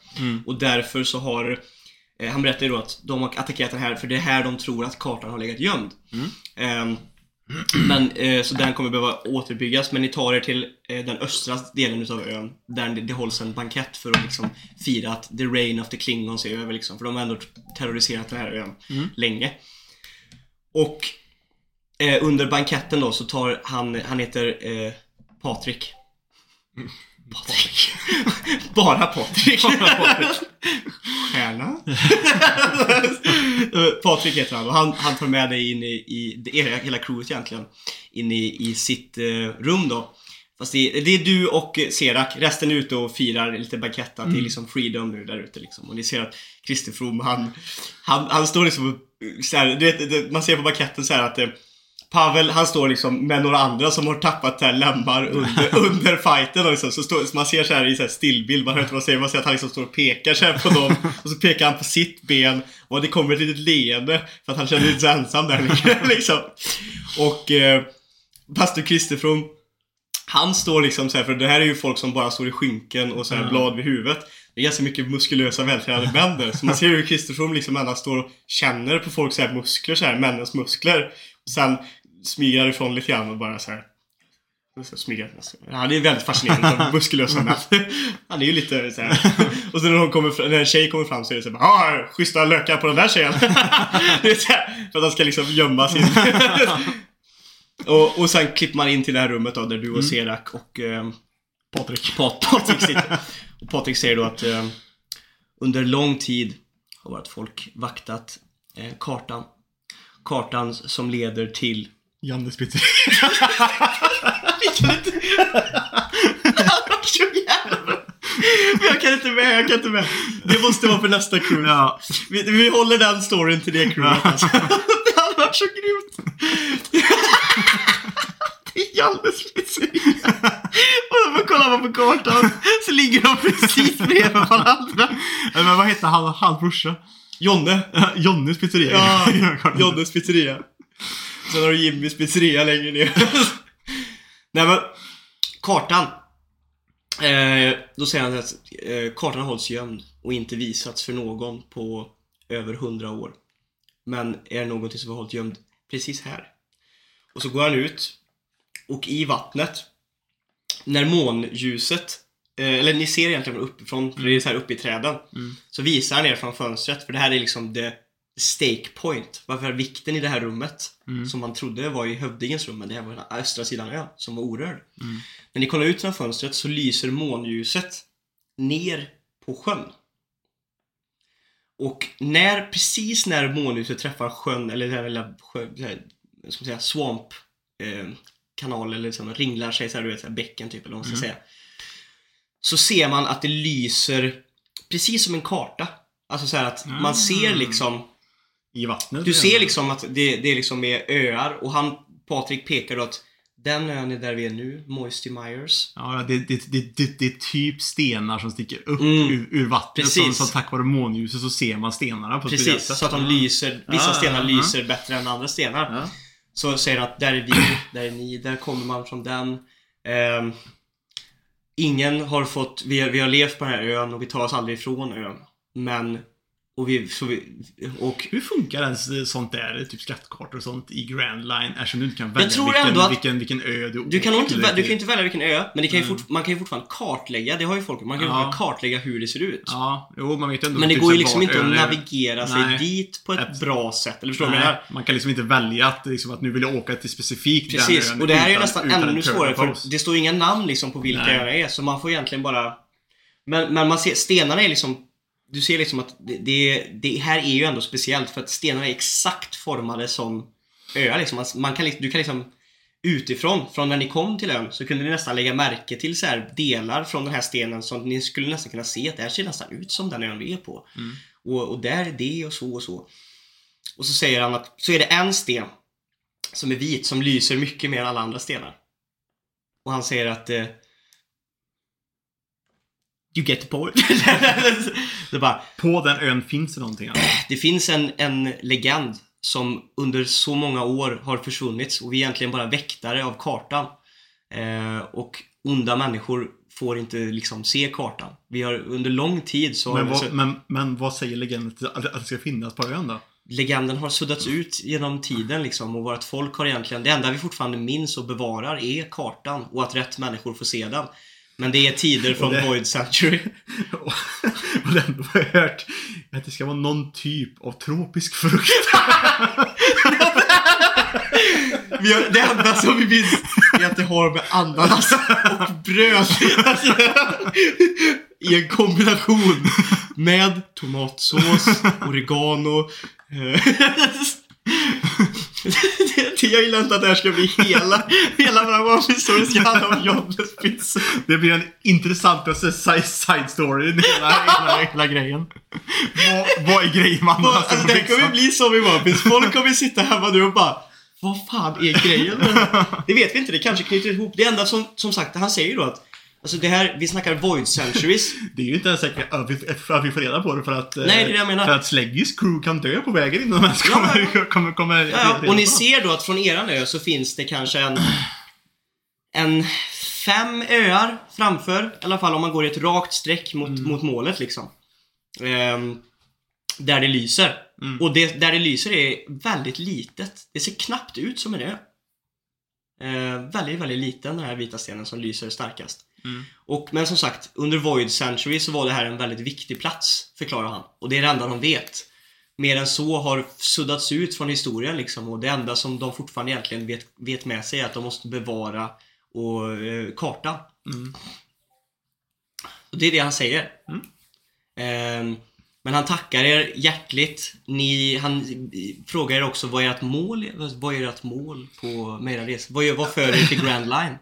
Och därför så har, eh, han berättar ju då att de har attackerat den här för det är här de tror att kartan har legat gömd. Ehm, men, eh, så den kommer behöva återbyggas, men ni tar er till eh, den östra delen utav ön. Där det, det hålls en bankett för att liksom fira att the reign of the Klingons är över liksom. För de har ändå terroriserat den här ön länge. Och eh, under banketten då så tar han, han heter eh, Patrik. Patrik. Bara Patrik. Stjärna. Patrik heter han och han, han tar med dig in i, i det hela crewet egentligen, in i, i sitt eh, rum då. Fast det, det är du och Serak, resten är ute och firar lite banketta till liksom freedom nu där ute liksom. Och ni ser att Christer From, han, han, han står liksom så här, du vet, man ser på banketten så här att eh, Pavel, han står liksom med några andra som har tappat här lemmar under, under fighten och liksom, så, står, så man ser så här i så här stillbild, man hör inte vad han säger, man ser att han liksom står och pekar så på dem och så pekar han på sitt ben och det kommer ett litet leende för att han känner sig ensam där liksom. Och eh, pastor Kristerfrom han står liksom så här, för det här är ju folk som bara står i skynken och så här blad vid huvudet. Det är ganska mycket muskulösa vältränade män där. Så man ser hur Kristersson liksom endast står och känner på folks så här muskler, så här, männens muskler. Och sen smyger ifrån lite grann och bara så här. Så. Han är väldigt fascinerad av muskulösa män. Han är ju lite så här. Och sen när, hon kommer, fram- när en tjej kommer fram så är det så här, ah, schyssta lökar på den där tjejen. här, för att han ska liksom gömma sin... och, och sen klipper man in till det här rummet då, där du och Serak och ehm, Patrik. Pat- Patrik sitter. Och Patrik säger då att eh, under lång tid har vårt folk vaktat eh, kartan. Kartan som leder till... Jannes Pizzeria. Jag kan inte med, jag kan inte med. Det måste vara för nästa cruise. Ja. Vi, vi håller den storyn till det cruiset alltså. Det hade varit så grymt. Jannes pizzeria. Och så kollar man på kartan så ligger de precis bredvid varandra. Men vad hette han, hans brorsa? Jonne. Jonnes Pizzeria. Ja, Jonnes pizzeria. Sen har du Jimmys pizzeria längre ner. Nej men, kartan. Eh, då säger han att eh, kartan har hållits gömd och inte visats för någon på över hundra år. Men är någonting som har hållit gömd precis här. Och så går han ut och i vattnet, när månljuset, eh, eller ni ser egentligen uppifrån, för det är så här uppe i träden, så visar han er från fönstret, för det här är liksom the stake point. Varför vikten i det här rummet, som man trodde var i hövdingens rum, men det här var den östra sidan ön, som var orörd. När ni kollar ut från fönstret så lyser månljuset ner på sjön. Och när, precis när månljuset träffar sjön, eller den här lilla sjö, här, ska säga, swamp eh, kanal eller liksom ringlar sig så här, du vet, så här bäcken typ, eller vad man ska säga. Så ser man att det lyser precis som en karta. Alltså så att man ser liksom I vattnet. du ser liksom att det, det liksom är öar och han, Patrik pekar då att den ön är där vi är nu, Moisty Myers. Ja, det, det, det, det, det är typ stenar som sticker upp Mm. ur, ur vattnet. Precis. Så, så tack vare månljuset så ser man stenarna på Precis, så att de lyser, vissa Ja, stenar ja. lyser bättre än andra stenar. Så säger att där är vi, där är ni, där kommer man från den. Ehm, ingen har fått, vi har, vi har levt på den här ön och vi tar oss aldrig ifrån ön. Men, och vi, så vi, och Hur funkar ens eh, sånt där, typ skattkartor och sånt i Grand Line? Eftersom du inte kan välja vilken, att- vilken, vilken ö du Du kan, nog inte, åker vä- du kan inte välja vilken ö, men kan Mm. fort, man kan ju fortfarande kartlägga, det har ju folk man kan ju Ja. kartlägga hur det ser ut. Ja, jo, man vet ändå Men det typ går ju liksom inte att navigera sig Nej. dit på ett Abs- bra sätt. Eller förstår du Nej, menar? man kan liksom inte välja att, liksom, att nu vill jag åka till specifikt den Precis, ön och det här är ju utan- nästan utan ännu svårare för det står ju inga namn liksom på vilka öar det är, så man får egentligen bara... Men, men man ser, stenarna är liksom du ser liksom att det, det, det här är ju ändå speciellt för att stenarna är exakt formade som öar liksom. Alltså, man kan, liksom- du kan liksom utifrån, från när ni kom till ön, så kunde ni nästan lägga märke till så här delar från den här stenen som ni skulle nästan kunna se att det här ser nästan ut som den ön vi är på. Mm. Och, och där är det och så och så. Och så säger han att så är det en sten som är vit som lyser mycket mer än alla andra stenar. Och han säger att eh, You get the point. det, bara, På den ön finns det någonting annat. det finns en, en legend som under så många år har försvunnit och vi är egentligen bara väktare av kartan. Eh, och onda människor får inte liksom se kartan. Vi har under lång tid så Men så, vad, men, men vad säger legenden att, att det ska finnas på ön då? legenden har suddats ut genom tiden liksom och vårt folk har egentligen, det enda vi fortfarande minns och bevarar är kartan och att rätt människor får se den. Men det är tider från det- Void Century. och och den har jag hört att det ska vara någon typ av tropisk frukt. Vi har, det enda som vi minns är att det har med ananas och bröd i en kombination med tomatsås, oregano. Det, jag gillar inte att det här ska bli hela, hela vår varmhistoria ska handla om Johannes pizza. Det blir den intressantaste side, story i hela, hela, hela grejen. Vad, vad är grejen med ananas Alltså, det kommer bli som i Piece. Folk kommer sitta hemma nu och bara Vad fan är grejen? Det vet vi inte, det kanske knyter ihop. Det enda som, som sagt, han säger ju då att Alltså det här, vi snackar void centuries. Det är ju inte ens säkert att vi, att vi får reda på det för att... eh, Nej, det är det jag menar. För att Sleggys crew kan dö på vägen innan de ens kommer... Ja, kommer, kommer Ja, ja, och ni ser då att från eran ö så finns det kanske en En fem öar framför, i alla fall om man går i ett rakt streck mot, Mm. mot målet liksom. Ehm, där det lyser. Mm. Och det, där det lyser är väldigt litet. Det ser knappt ut som en ö. Ehm, väldigt, väldigt liten den här vita stenen som lyser starkast. Mm. Och, men som sagt, under Void Century så var det här en väldigt viktig plats, förklarar han. Och det är det enda de vet. Mer än så har suddats ut från historien liksom och det enda som de fortfarande egentligen vet, vet med sig är att de måste bevara och, eh, kartan. Mm. Och det är det han säger. Mm. Ehm, men han tackar er hjärtligt. Ni, han eh, frågar er också vad är ert mål, vad är ert mål på med era resor? Vad, vad för er till Grand Line?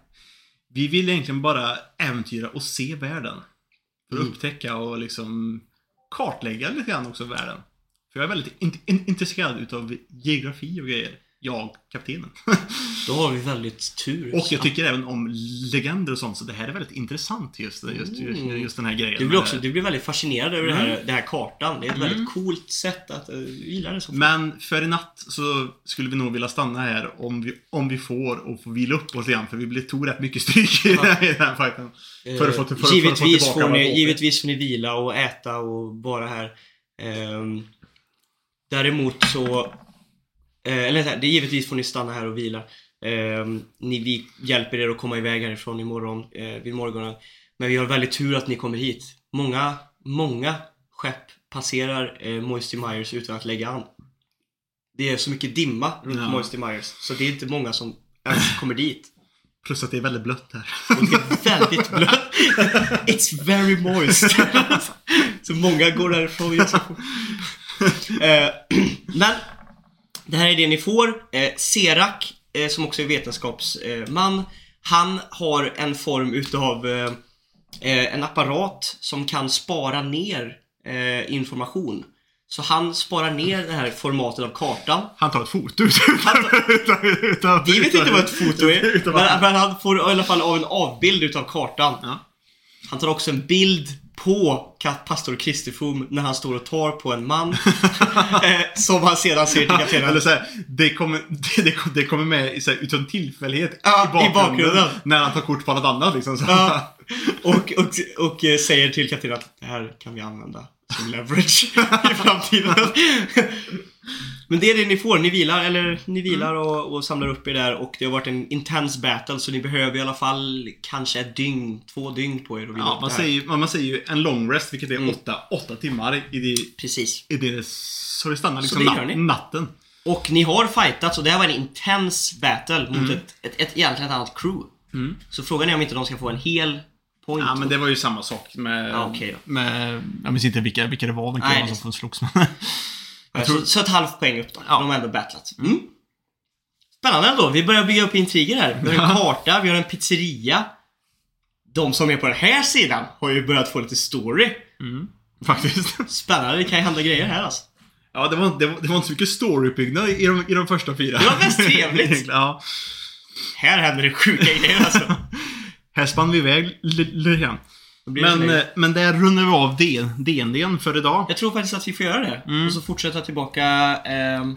Vi vill egentligen bara äventyra och se världen. För att Mm. upptäcka och liksom kartlägga lite grann också världen. För jag är väldigt in, in, intresserad utav geografi och grejer. Jag, kaptenen. Då har vi väldigt tur. och jag tycker även om legender och sånt, så det här är väldigt intressant just, just, just, Mm. just den här grejen. Du blir, också, du blir väldigt fascinerad över det, här, Mm. det här kartan. Det är ett Mm. väldigt coolt sätt att... Uh, gillar det så. Men för i natt så skulle vi nog vilja stanna här om vi, om vi får och få vila upp oss igen för vi tog rätt mycket stryk i, den här- i den här fighten. för att få- för att- för att få givetvis, får ni, givetvis får ni vila och äta och vara här. Ehm, däremot så... eh, eller så här, det är givetvis får ni stanna här och vila. Ehm, ni, vi hjälper er att komma iväg härifrån imorgon, eh, vid morgonen. Men vi har väldigt tur att ni kommer hit. Många, många skepp passerar eh, Moisty Myers utan att lägga an. Det är så mycket dimma runt Ja. Moisty Myers, så det är inte många som ens kommer dit. Plus att det är väldigt blött här. Och det är väldigt blött. It's very moist. så många går därifrån. Eh, Men det här är det ni får. Eh, Serak, eh, som också är vetenskapsman, han har en form utav eh, eh, en apparat som kan spara ner information. Så han sparar ner det här formatet av kartan Han tar ett foto utav vi vet inte vad ett foto är, men, men han får i alla fall av en avbild utav kartan. Ja. Han tar också en bild på pastor Kristerfom när han står och tar på en man. eh, som han sedan ser till kaptenen. Eller såhär, det kommer, det, det, kommer med så här, utan tillfällighet Ja, i, bakgrunden, i bakgrunden. När han tar kort på något annat liksom. Så. Ja. och, och, och eh, säger till kaptenen att det här kan vi använda som leverage i framtiden. Men det är det ni får. Ni vilar, eller ni vilar och, och samlar upp er där och det har varit en intense battle så ni behöver i alla fall kanske ett dygn, två dygn på er att vila Ja, man, det säger, man, man säger ju en long rest, vilket är Mm. åtta, åtta timmar i det, Precis. i det så det stannar liksom det nat- ni. natten. Och ni har fightats och det här var en intense battle mot ett, ett, ett egentligen ett annat crew. Mm. Så frågan är om inte de ska få en hel Point. Ja, men det var ju samma sak med... Okej då. med jag minns inte vilka, vilka det var, den Nej, killen det- som slogs med. Ja, så, så ett halvt poäng upp då. Ja. De har ändå battlat. Mm. Spännande ändå. Vi börjar bygga upp intriger här. Vi har en karta, vi har en pizzeria. De som är på den här sidan har ju börjat få lite story. Mm. Faktiskt. Spännande, det kan ju hända grejer här alltså. Ja, det var, det var, det var inte så mycket storyuppbyggnad i de, i de första fyra. Det var mest trevligt. Ja. Här händer det sjuka grejer alltså. Här spann vi iväg li- lite grann. Det Men, eh, men där rundar vi av DNDn för idag. Jag tror faktiskt att vi får göra det. Mm. Och så fortsätta tillbaka... ehm,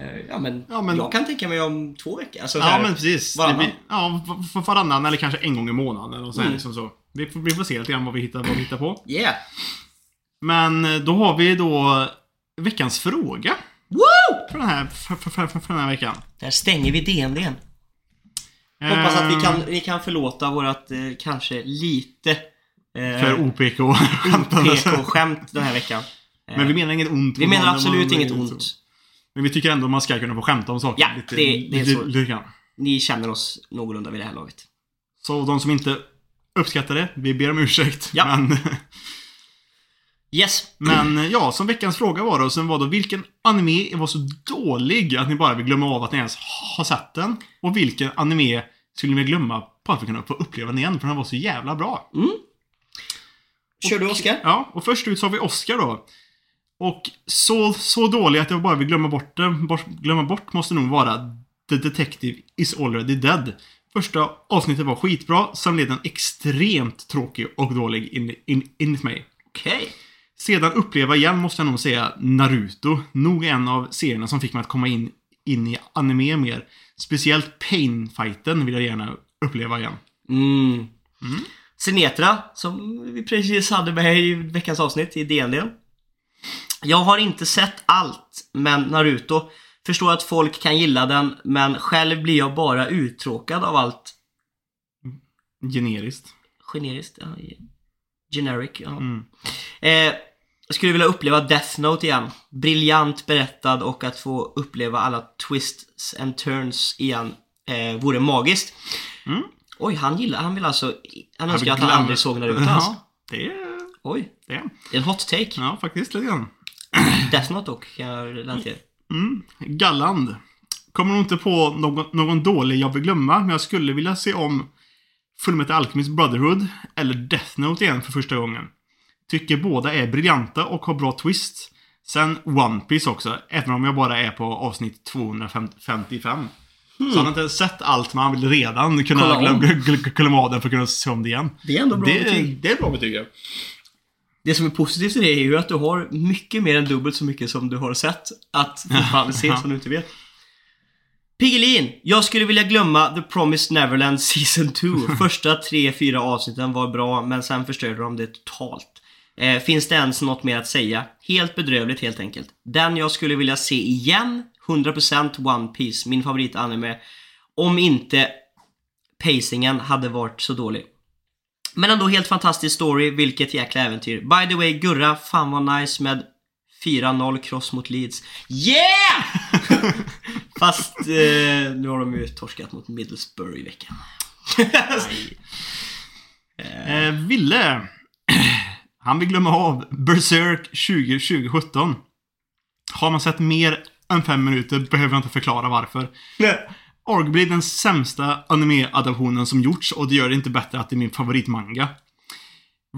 eh, ja, men Ja, men- jag kan tänka mig om två veckor. Alltså, så Ja, här, men precis. varannan. Blir, ja, varannan eller kanske en gång i månaden. Så, här, Mm. liksom så. Vi, får, vi får se lite grann vad vi hittar, vad vi hittar på. Yeah! Men eh, då har vi då veckans fråga. Woo! För den här, för, för, för, för den här veckan. Där stänger vi DNDn. Hoppas att vi Eh, kan, ni kan förlåta vårat eh, kanske lite eh, För OPK. PK-skämt den här veckan. Eh, Men vi menar inget ont. vi menar absolut man- inget så. ont. Men vi tycker ändå man ska kunna få skämta om saker. Ja, lite, det- det är så. lite. Ni känner oss någorlunda vid det här laget. Så de som inte uppskattar det, vi ber om ursäkt. Ja. Men, Yes! men ja, som veckans fråga var då, sen var då vilken anime var så dålig att ni bara vill glömma av att ni ens har sett den? Och vilken anime skulle vilja glömma vi kunna få uppleva den igen? För den var så jävla bra. Kör du Oskar? Ja, och först ut så har vi Oscar då. Och så, så dålig att jag bara vill glömma bort. Bort, glömma bort måste nog vara The Detective is already dead. Första avsnittet var skitbra, sen blev den extremt tråkig och dålig in, in, enligt mig. Okej. Sedan uppleva igen måste jag nog säga Naruto. Nog en av serierna som fick mig att komma in, in i anime mer. Speciellt Pain-fighten vill jag gärna uppleva igen. Mm. Sinetra, som vi precis hade med i veckans avsnitt i DND. Jag har inte sett allt, men Naruto. Förstår att folk kan gilla den, men själv blir jag bara uttråkad av allt Generiskt. generiskt. Ja, generic, ja. Mm. Eh, jag skulle vilja uppleva Death Note igen. Briljant berättad och att få uppleva alla twists and turns igen eh, vore magiskt. Mm. Oj, han gillar, han vill alltså, han önskar att han aldrig såg Naruto alltså. Ja, det är Oj, det. Är. det är en hot take. Ja, faktiskt lite grann. Death Note dock, kan jag relatera. Mm. Galland. Kommer nog inte på någon, någon dålig jag vill glömma, men jag skulle vilja se om Fullmetal Alchemist Brotherhood eller Death Note igen för första gången. Tycker båda är briljanta och har bra twist. Sen One Piece också, även om jag bara är på avsnitt 255. Så han har inte sett allt, men han vill redan kunna glömma, av den för att kunna se om det igen. Det är ändå bra Det, betyg. det är bra betyg, ja. Det som är positivt i det är ju att du har mycket mer än dubbelt så mycket som du har sett att fortfarande se som du inte vet. Piggelin! Jag skulle vilja glömma The Promised Neverland Season 2. Första tre, fyra avsnitten var bra, men sen förstörde de det totalt. Eh, finns det ens något mer att säga? Helt bedrövligt helt enkelt. Den jag skulle vilja se igen, 100% One Piece, min favoritanime. Om inte pacingen hade varit så dålig. Men ändå helt fantastisk story, vilket jäkla äventyr. By the way, Gurra, fan vad nice med 4-0 cross mot Leeds. Yeah! Fast eh, nu har de ju torskat mot Middlesbrough i veckan. Eh, Ville. Han vill glömma av Berserk 20, 2017. Har man sett mer än fem minuter behöver jag inte förklara varför. Arguably den sämsta anime-adaptionen som gjorts och det gör det inte bättre att det är min favoritmanga.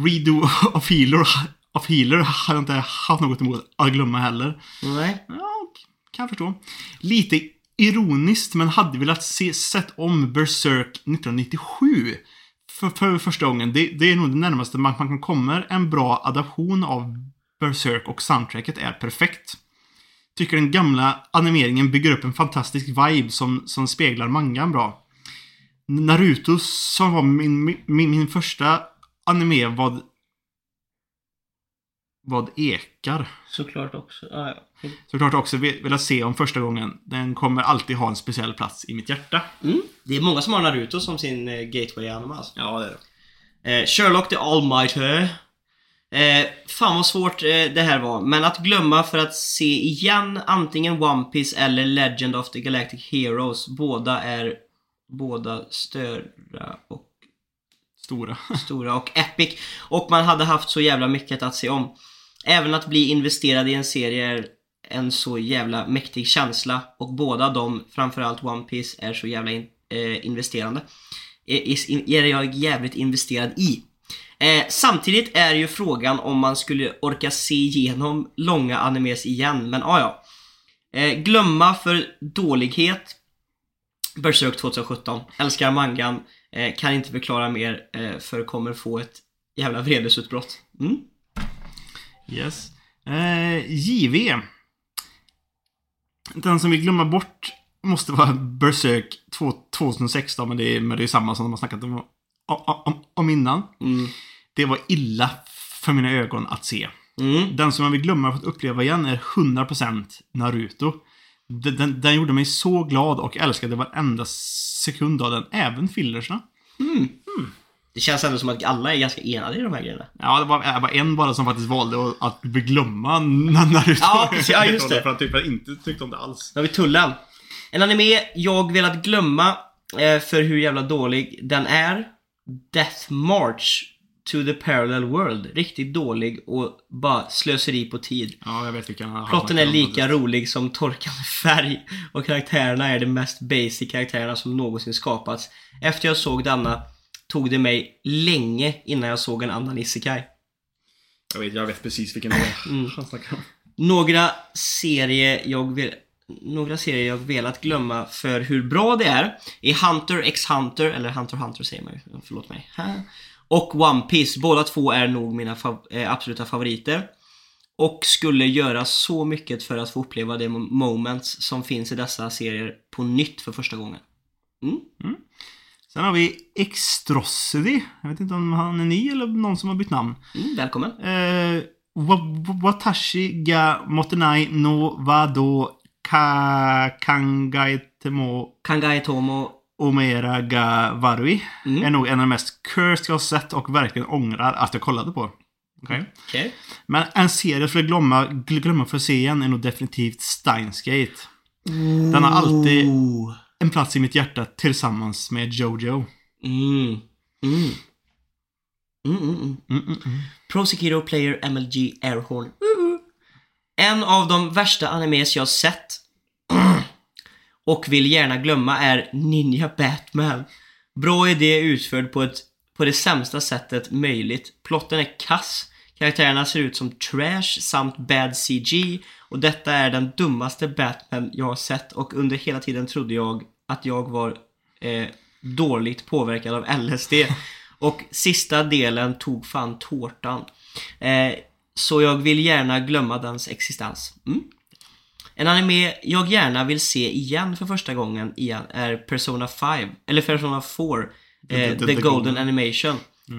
Redo of Healer, of Healer har jag inte haft något emot att glömma heller. Nej. Ja, kan jag förstå. Lite ironiskt, men hade velat se, sett om Berserk 1997 för, för första gången. Det, det är nog det närmaste man, man kan komma en bra adaption av Berserk och soundtracket är perfekt. Tycker den gamla animeringen bygger upp en fantastisk vibe som, som speglar mangan bra. Naruto, som var min, min, min första anime, vad... Vad ekar. Såklart också. Ah, ja. Såklart också ve- velat se om första gången. Den kommer alltid ha en speciell plats i mitt hjärta. mm. Det är många som har Naruto som sin eh, gateway anime alltså. Ja, det är det. Eh, Sherlock the Almighty. Eh, fan vad svårt eh, det här var. Men att glömma för att se igen antingen One Piece eller Legend of the Galactic Heroes. Båda är båda störa och Stora. stora och epic. Och man hade haft så jävla mycket att se om. Även att bli investerad i en serie är en så jävla mäktig känsla. Och båda de, framförallt One Piece är så jävla in, eh, investerande. Eh, är, är, jag jävligt investerad i. Eh, samtidigt är ju frågan om man skulle orka se igenom långa animes igen, men ah, ja. Eh, glömma för dålighet. Berserk 2017. Älskar mangan. Eh, kan inte förklara mer eh, för kommer få ett jävla vredesutbrott. Mm? Yes. Eh, JV. Den som vill glömma bort måste vara Berserk 2, 2016, men det, är, men det är samma som de har snackat om, om, om innan. Mm. Det var illa för mina ögon att se. Mm. Den som jag vill glömma för att uppleva igen är 100% Naruto. Den, den, den gjorde mig så glad och älskade varenda sekund av den, även fillersna. Det känns ändå som att alla är ganska enade i de här grejerna. Ja, det var, det var en bara som faktiskt valde att, glömma Naruto. Ja, precis. Ja, just det. För att typ inte tyckte om det alls. Då har vi Tullen. En anime jag velat glömma eh, för hur jävla dålig den är. Death March to the Parallel World. Riktigt dålig och bara slöseri på tid. Ja, jag vet vilken han Plotten är lika rolig som torkande färg och karaktärerna är de mest basic karaktärerna som någonsin skapats. Efter jag såg denna tog det mig länge innan jag såg en annan isekai. Jag vet, jag vet precis vilken det är. Mm. Han snackar om. Några serier jag vill några serier jag velat glömma för hur bra det är är Hunter x Hunter, eller Hunter Hunter säger man ju, förlåt mig. Och One Piece. Båda två är nog mina fav- eh, absoluta favoriter. Och skulle göra så mycket för att få uppleva de mo- moments som finns i dessa serier på nytt för första gången. Mm. Sen har vi Extrosity. Jag vet inte om han är ny eller någon som har bytt namn. Mm, välkommen. Eh, wa- wa- watashi ga motenai no wado ka kangaitemo Kangai Tomo. omera ga warui. Mm. Är nog en av de mest cursed jag har sett och verkligen ångrar att jag kollade på. Okej? Okej. Men en serie jag skulle glömma, gl- glömma för att se igen är nog definitivt Steins Gate. Den har alltid. En plats i mitt hjärta tillsammans med Jojo. Mm. Mm. Mm, mm, mm. Mm, mm, mm. Prosecutor Player MLG Airhorn. En av de värsta animes jag sett och vill gärna glömma är Ninja Batman. Bra idé utförd på, ett, på det sämsta sättet möjligt. Plotten är kass. Karaktärerna ser ut som trash samt bad CG och detta är den dummaste Batman jag har sett och under hela tiden trodde jag att jag var eh, dåligt påverkad av LSD. Och sista delen tog fan tårtan. Eh, så jag vill gärna glömma dens existens. Mm. En anime jag gärna vill se igen för första gången igen är Persona 5, eller Persona 4, eh, The- The, the- the Golden, Golden. Animation.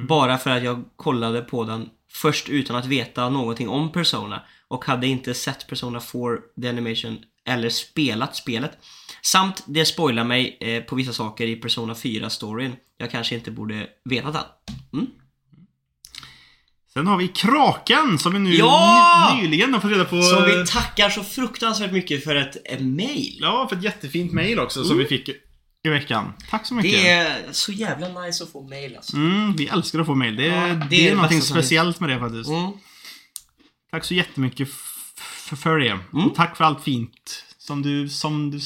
Bara för att jag kollade på den först utan att veta någonting om Persona och hade inte sett Persona 4 The Animation eller spelat spelet. Samt det spoilar mig eh, på vissa saker i Persona 4-storyn jag kanske inte borde veta den. Mm. Sen har vi Kraken som vi nu Ja! ny, nyligen har fått reda på. Som vi tackar så fruktansvärt mycket för ett eh, mail. Ja, för ett jättefint mail också som vi fick i veckan. Tack så mycket. Mm. Det är så jävla nice att få mail alltså. Mm, vi älskar att få mail. Det, Ja, det, det är är, det någonting speciellt med det faktiskt. Mm. Tack så jättemycket för det. Och tack för allt fint som du, som du,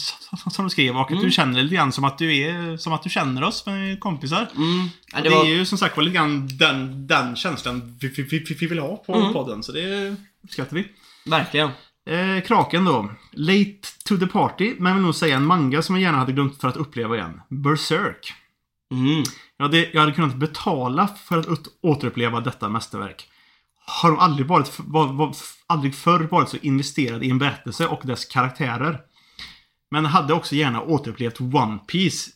som du skrev. Och att du känner det lite grann som att du är, som att du känner oss med kompisar. Mm. Ja, det det, var... är ju som sagt var lite grann den, den känslan vi, vi, vi, vi vill ha på Mm. podden. Så det uppskattar vi. Verkligen. Eh, Kraken då. Late to the party, men vill nog säga en manga som jag gärna hade glömt för att uppleva igen. Berserk. Mm. Jag hade, jag hade kunnat betala för att återuppleva detta mästerverk. Har de aldrig, varit, var, var, aldrig förr varit så investerad i en berättelse och dess karaktärer. Men hade också gärna återupplevt One Piece.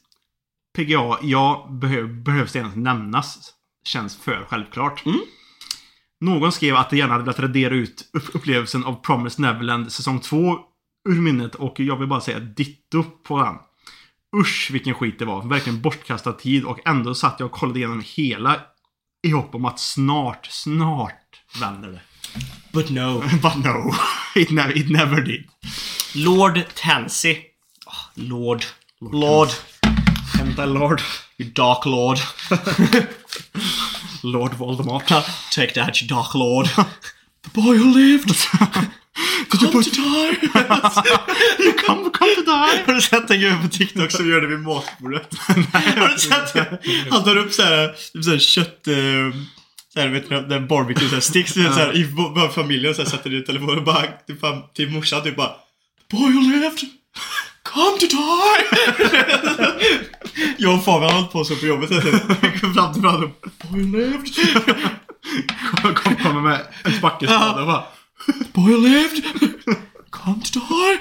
PGA, ja, behöv, behövs det ens nämnas. Känns för självklart. Mm. Någon skrev att de gärna hade velat radera ut upp- upplevelsen av Promised Neverland säsong 2 ur minnet och jag vill bara säga ditto på den. Usch vilken skit det var. Verkligen bortkastad tid och ändå satt jag och kollade igenom hela i hopp om att snart, snart vänder det. But no. But no, it never, it never did. Lord Tansy. Ah, Lord. Lord. Hämta Lord. You dark lord. Lord Voldemort. Take that you dark lord. The boy who lived. Did you Come to die! Come, come to die. Har du sett en gubbe på TikTok som gör det vid matbordet? Har du sett det? Han tar upp såhär, typ såhär kött... Eh, såhär, vet du, den barbecue såhär, sticks såhär, i familjen såhär, sätter i telefonen och bara till, fam, till morsan typ bara Boy who lived! Come to die! Jag och Fabian har hållit på så på jobbet hela tiden. Vi kom fram till varandra Boy lived! Kom, kom, kommer med en spackespade och bara... Boy lived! Come to die!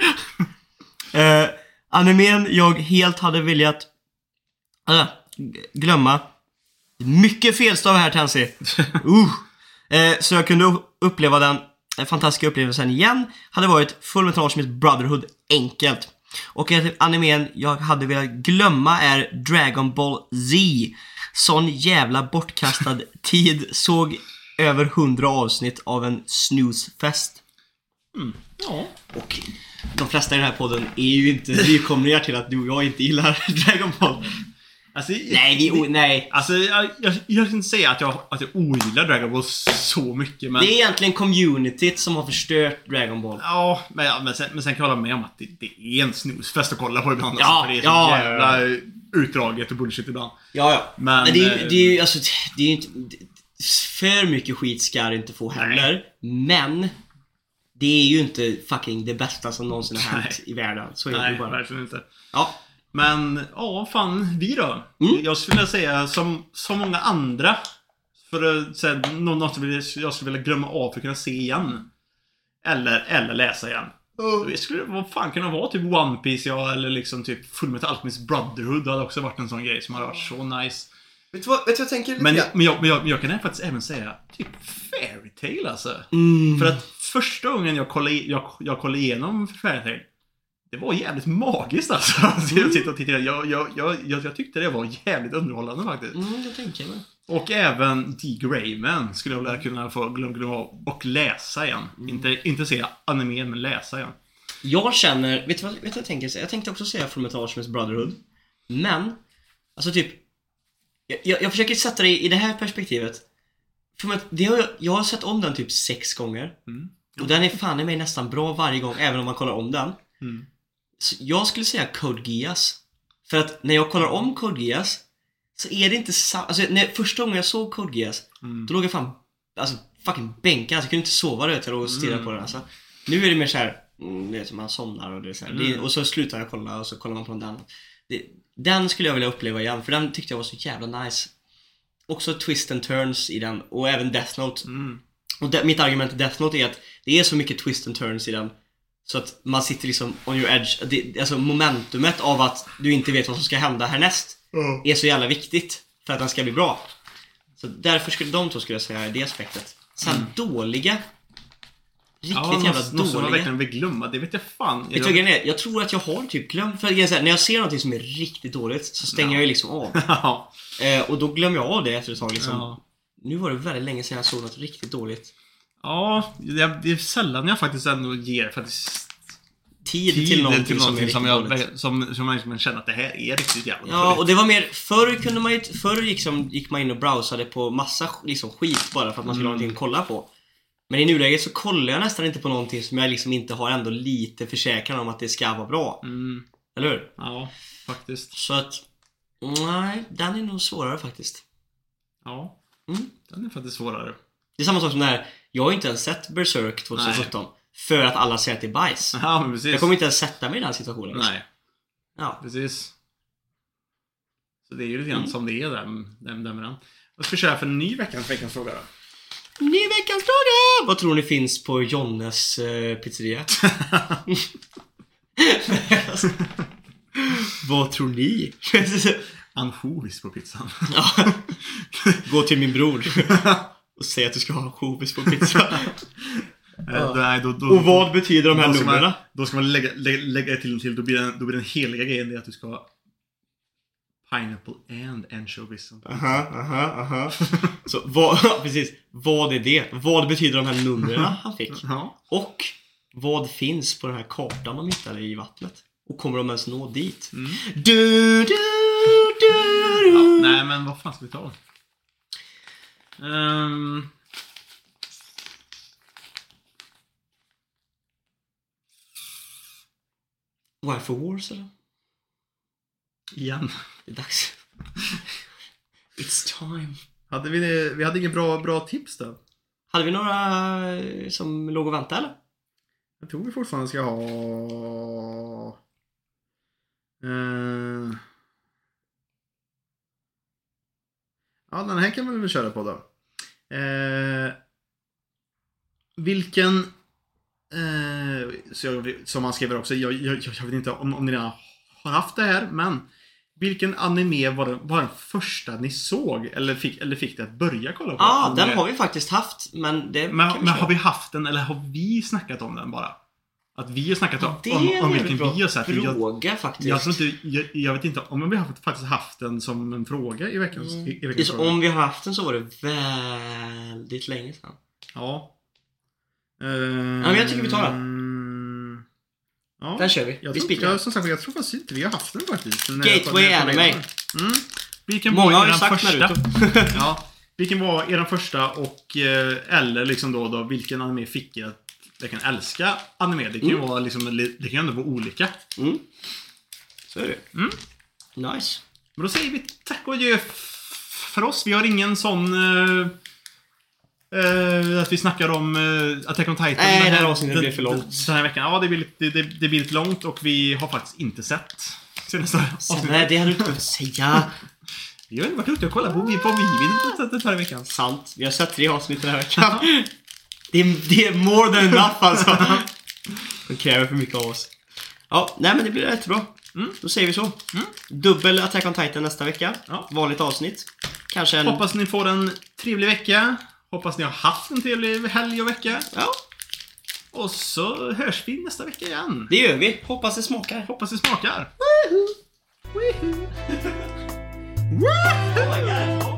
Eh, animen jag helt hade velat äh, glömma. Mycket felstav här Tansy. Uh. Eh, så jag kunde uppleva den eh, fantastiska upplevelsen igen. Hade varit Full Metal Alchemist Brotherhood enkelt. Och ett animen jag hade velat glömma är Dragon Ball Z. Sån jävla bortkastad tid. Såg över 100 avsnitt av en snoozefest. Ja. Och de flesta i den här podden är ju inte nykomlingar till att du och jag inte gillar Dragon Ball. Alltså, Nej, vi o- nej. Alltså, jag, jag, jag kan inte säga att jag, att jag ogillar Dragon Ball så mycket, men... Det är egentligen communityt som har förstört Dragon Ball. Ja, men, ja, men, sen, men sen kan jag hålla med om att det, det är en snusfest att kolla på ibland. Ja, alltså, för det är så ja, jävla utdraget och bullshit ibland. Ja, ja. Men, Men, det, är, eh, ju- det är ju alltså, det är ju inte... det- För mycket skit ska det inte få heller. Men det är ju inte fucking det bästa som någonsin har hänt i världen. Så är det Nej, ju bara. verkligen inte. Ja. Men, ja, fan, vi då? Mm. Jag skulle vilja säga, som, som många andra, för att säga nå- något jag skulle vilja glömma av för att kunna se igen. Eller, eller läsa igen. Det skulle vad fan kunna vara typ One Piece ja, eller liksom typ Fullmetal Alchemist Brotherhood hade också varit en sån grej som hade varit så nice. Vet du vad, vet du vad jag tänker lite Men, men, jag, men, jag, men jag kan faktiskt även säga typ Fairytale alltså. Mm. För att första gången jag kollade, jag, jag kollade igenom Fairytale det var jävligt magiskt alltså. alltså jag, och tittar, jag, jag, jag, jag, jag tyckte det var jävligt underhållande faktiskt. Mm, det tänker jag med. Och även D. Grayman skulle jag vilja kunna få glömma glöm av och läsa igen. Inte, inte se animen, men läsa igen. Jag känner, vet du vad, vet du vad jag tänker? Jag tänkte också säga Alchemist Brotherhood. Men, alltså typ jag, jag, jag försöker sätta det i det här perspektivet. För att det har jag, jag har sett om den typ sex gånger. Mm. Och den är fan i mig nästan bra varje gång, även om man kollar om den. Mm. Jag skulle säga Code Geass. För att när jag kollar om Code Geass så är det inte samma... Alltså när, första gången jag såg Code Geass, Mm. då låg jag fan alltså, fucking bänkad. Alltså, jag kunde inte sova vet, jag låg och stirrade Mm. på den. Alltså. Nu är det mer såhär, mm, det är som man somnar och det är så här, det, Mm. och så slutar jag kolla och så kollar man på den. Det, den skulle jag vilja uppleva igen, för den tyckte jag var så jävla nice. Också twist and turns i den, och även Death Note. Mm. Och de, mitt argument i Death Note är att det är så mycket twist and turns i den så att man sitter liksom on your edge. Det, alltså momentumet av att du inte vet vad som ska hända härnäst är så jävla viktigt för att den ska bli bra. Så därför skulle de två skulle jag säga är det aspektet. Sen dåliga. Riktigt Ja, jävla måste, måste man dåliga. verkligen vill glömma? Det vet jag fan. Vet grejen är? Jag tror att jag har typ glömt. För så här, när jag ser någonting som är riktigt dåligt så stänger jag ju liksom av. ja. Eh, och då glömmer jag av det efter ett tag liksom. Ja. Nu var det väldigt länge sedan jag såg något riktigt dåligt. Ja, det är sällan jag faktiskt ändå ger faktiskt Tid, tid till någonting, till som någonting som, jag, som, som man liksom känner att det här är riktigt jävla Ja, och det var mer, förr kunde man ju, förr liksom, gick man in och browsade på massa liksom, skit bara för att man skulle ha Mm. någonting att kolla på. Men i nuläget så kollar jag nästan inte på någonting som jag liksom inte har ändå lite försäkran om att det ska vara bra. Mm, Eller hur? ja, faktiskt. Så att, nej, den är nog svårare faktiskt. Ja. Mm. Den är faktiskt svårare. Det är samma sak som när, jag har inte ens sett Berserk 2017. För att alla säger att det är bajs. Ja, men precis. Jag kommer inte ens sätta mig i den situationen. Nej, Ja. precis. Så det är ju lite grann Mm. som det är där, där, där med den. Vad ska vi köra för en ny veckans, veckans fråga då? Ny veckans fråga! Vad tror ni finns på Jonnes eh, pizzeria? Vad tror ni? Ansjovis på pizzan. Gå till min bror och säg att du ska ha ansjovis på pizza. Eh, Nej, då, då, Och vad betyder de här man, numren? då ska man lägga, lägga, lägga till till, då blir, den, då blir den heliga grejen det att du ska ha Pineapple and anchovies. Aha, aha, aha. Så vad, precis, vad är det? Vad betyder de här numren han fick? Ja. Och vad finns på den här kartan de hittade i vattnet? Och kommer de ens nå dit? Mm. Du, du, du, ja. du. Nej, men vad fan ska vi ta? Ehm, Wife of Wars eller? igen. Det är dags. It's time. Hade vi, vi hade inget bra, bra tips då? Hade vi några eh, som låg och väntade eller? Jag tror vi fortfarande ska ha... Eh, Ja, den här kan vi väl köra på då. Eh, vilken... Eh, så jag, som han skriver också, jag, jag, jag vet inte om, om ni redan har haft det här, men vilken anime var den, var den första ni såg? Eller fick, eller fick det att börja kolla på? Ja, Om den har vi faktiskt haft, men det men, men har vi haft den eller har vi snackat om den bara? Att vi har snackat om, om, om vilken vi har sett. Jag, fråga faktiskt. jag, tror inte, jag, jag vet inte om vi har faktiskt haft den som en fråga i veckans, i, i veckans fråga. om vi har haft den så var det väldigt länge sedan. Ja. Uh, men jag tycker vi tar den. Ja. Den kör vi. Jag vi tror, spikar. jag, som sagt, jag tror faktiskt inte vi har haft den faktiskt. Jag- Gateway jag Anime. Mm. Vilken Många har ju sagt första? Naruto. ja. Vilken var er första och eh, eller liksom då, då vilken anime fick er att verkligen älska anime? Det kan ju Mm. vara liksom, det kan ändå vara olika. Mm. Så är det. Mm. Nice. Men då säger vi tack och adjö för oss. Vi har ingen sån... eh, eh, att vi snackar om uh, Attack on Titan. Nej, det här avsnittet blir för långt. Den här veckan. Ja, det blir, lite, det, det blir lite långt och vi har faktiskt inte sett senaste Nej, avsnittet. det hade du inte behövt säga. Vi har inte varit ute och kollat på vad vi vad vi vill den här veckan. Sant. Vi har sett tre avsnitt den här veckan. Det är, det är more than enough alltså. Det kräver för mycket av oss. Ja, nej men det blir rätt bra. Mm. Då säger vi så. Mm. Dubbel Attack on Titan nästa vecka. Ja. Vanligt avsnitt. Kanske en... Hoppas ni får en trevlig vecka. Hoppas ni har haft en trevlig helg och vecka. Ja, Och så hörs vi nästa vecka igen. det gör vi. Hoppas det smakar. Hoppas det smakar. Oh my God.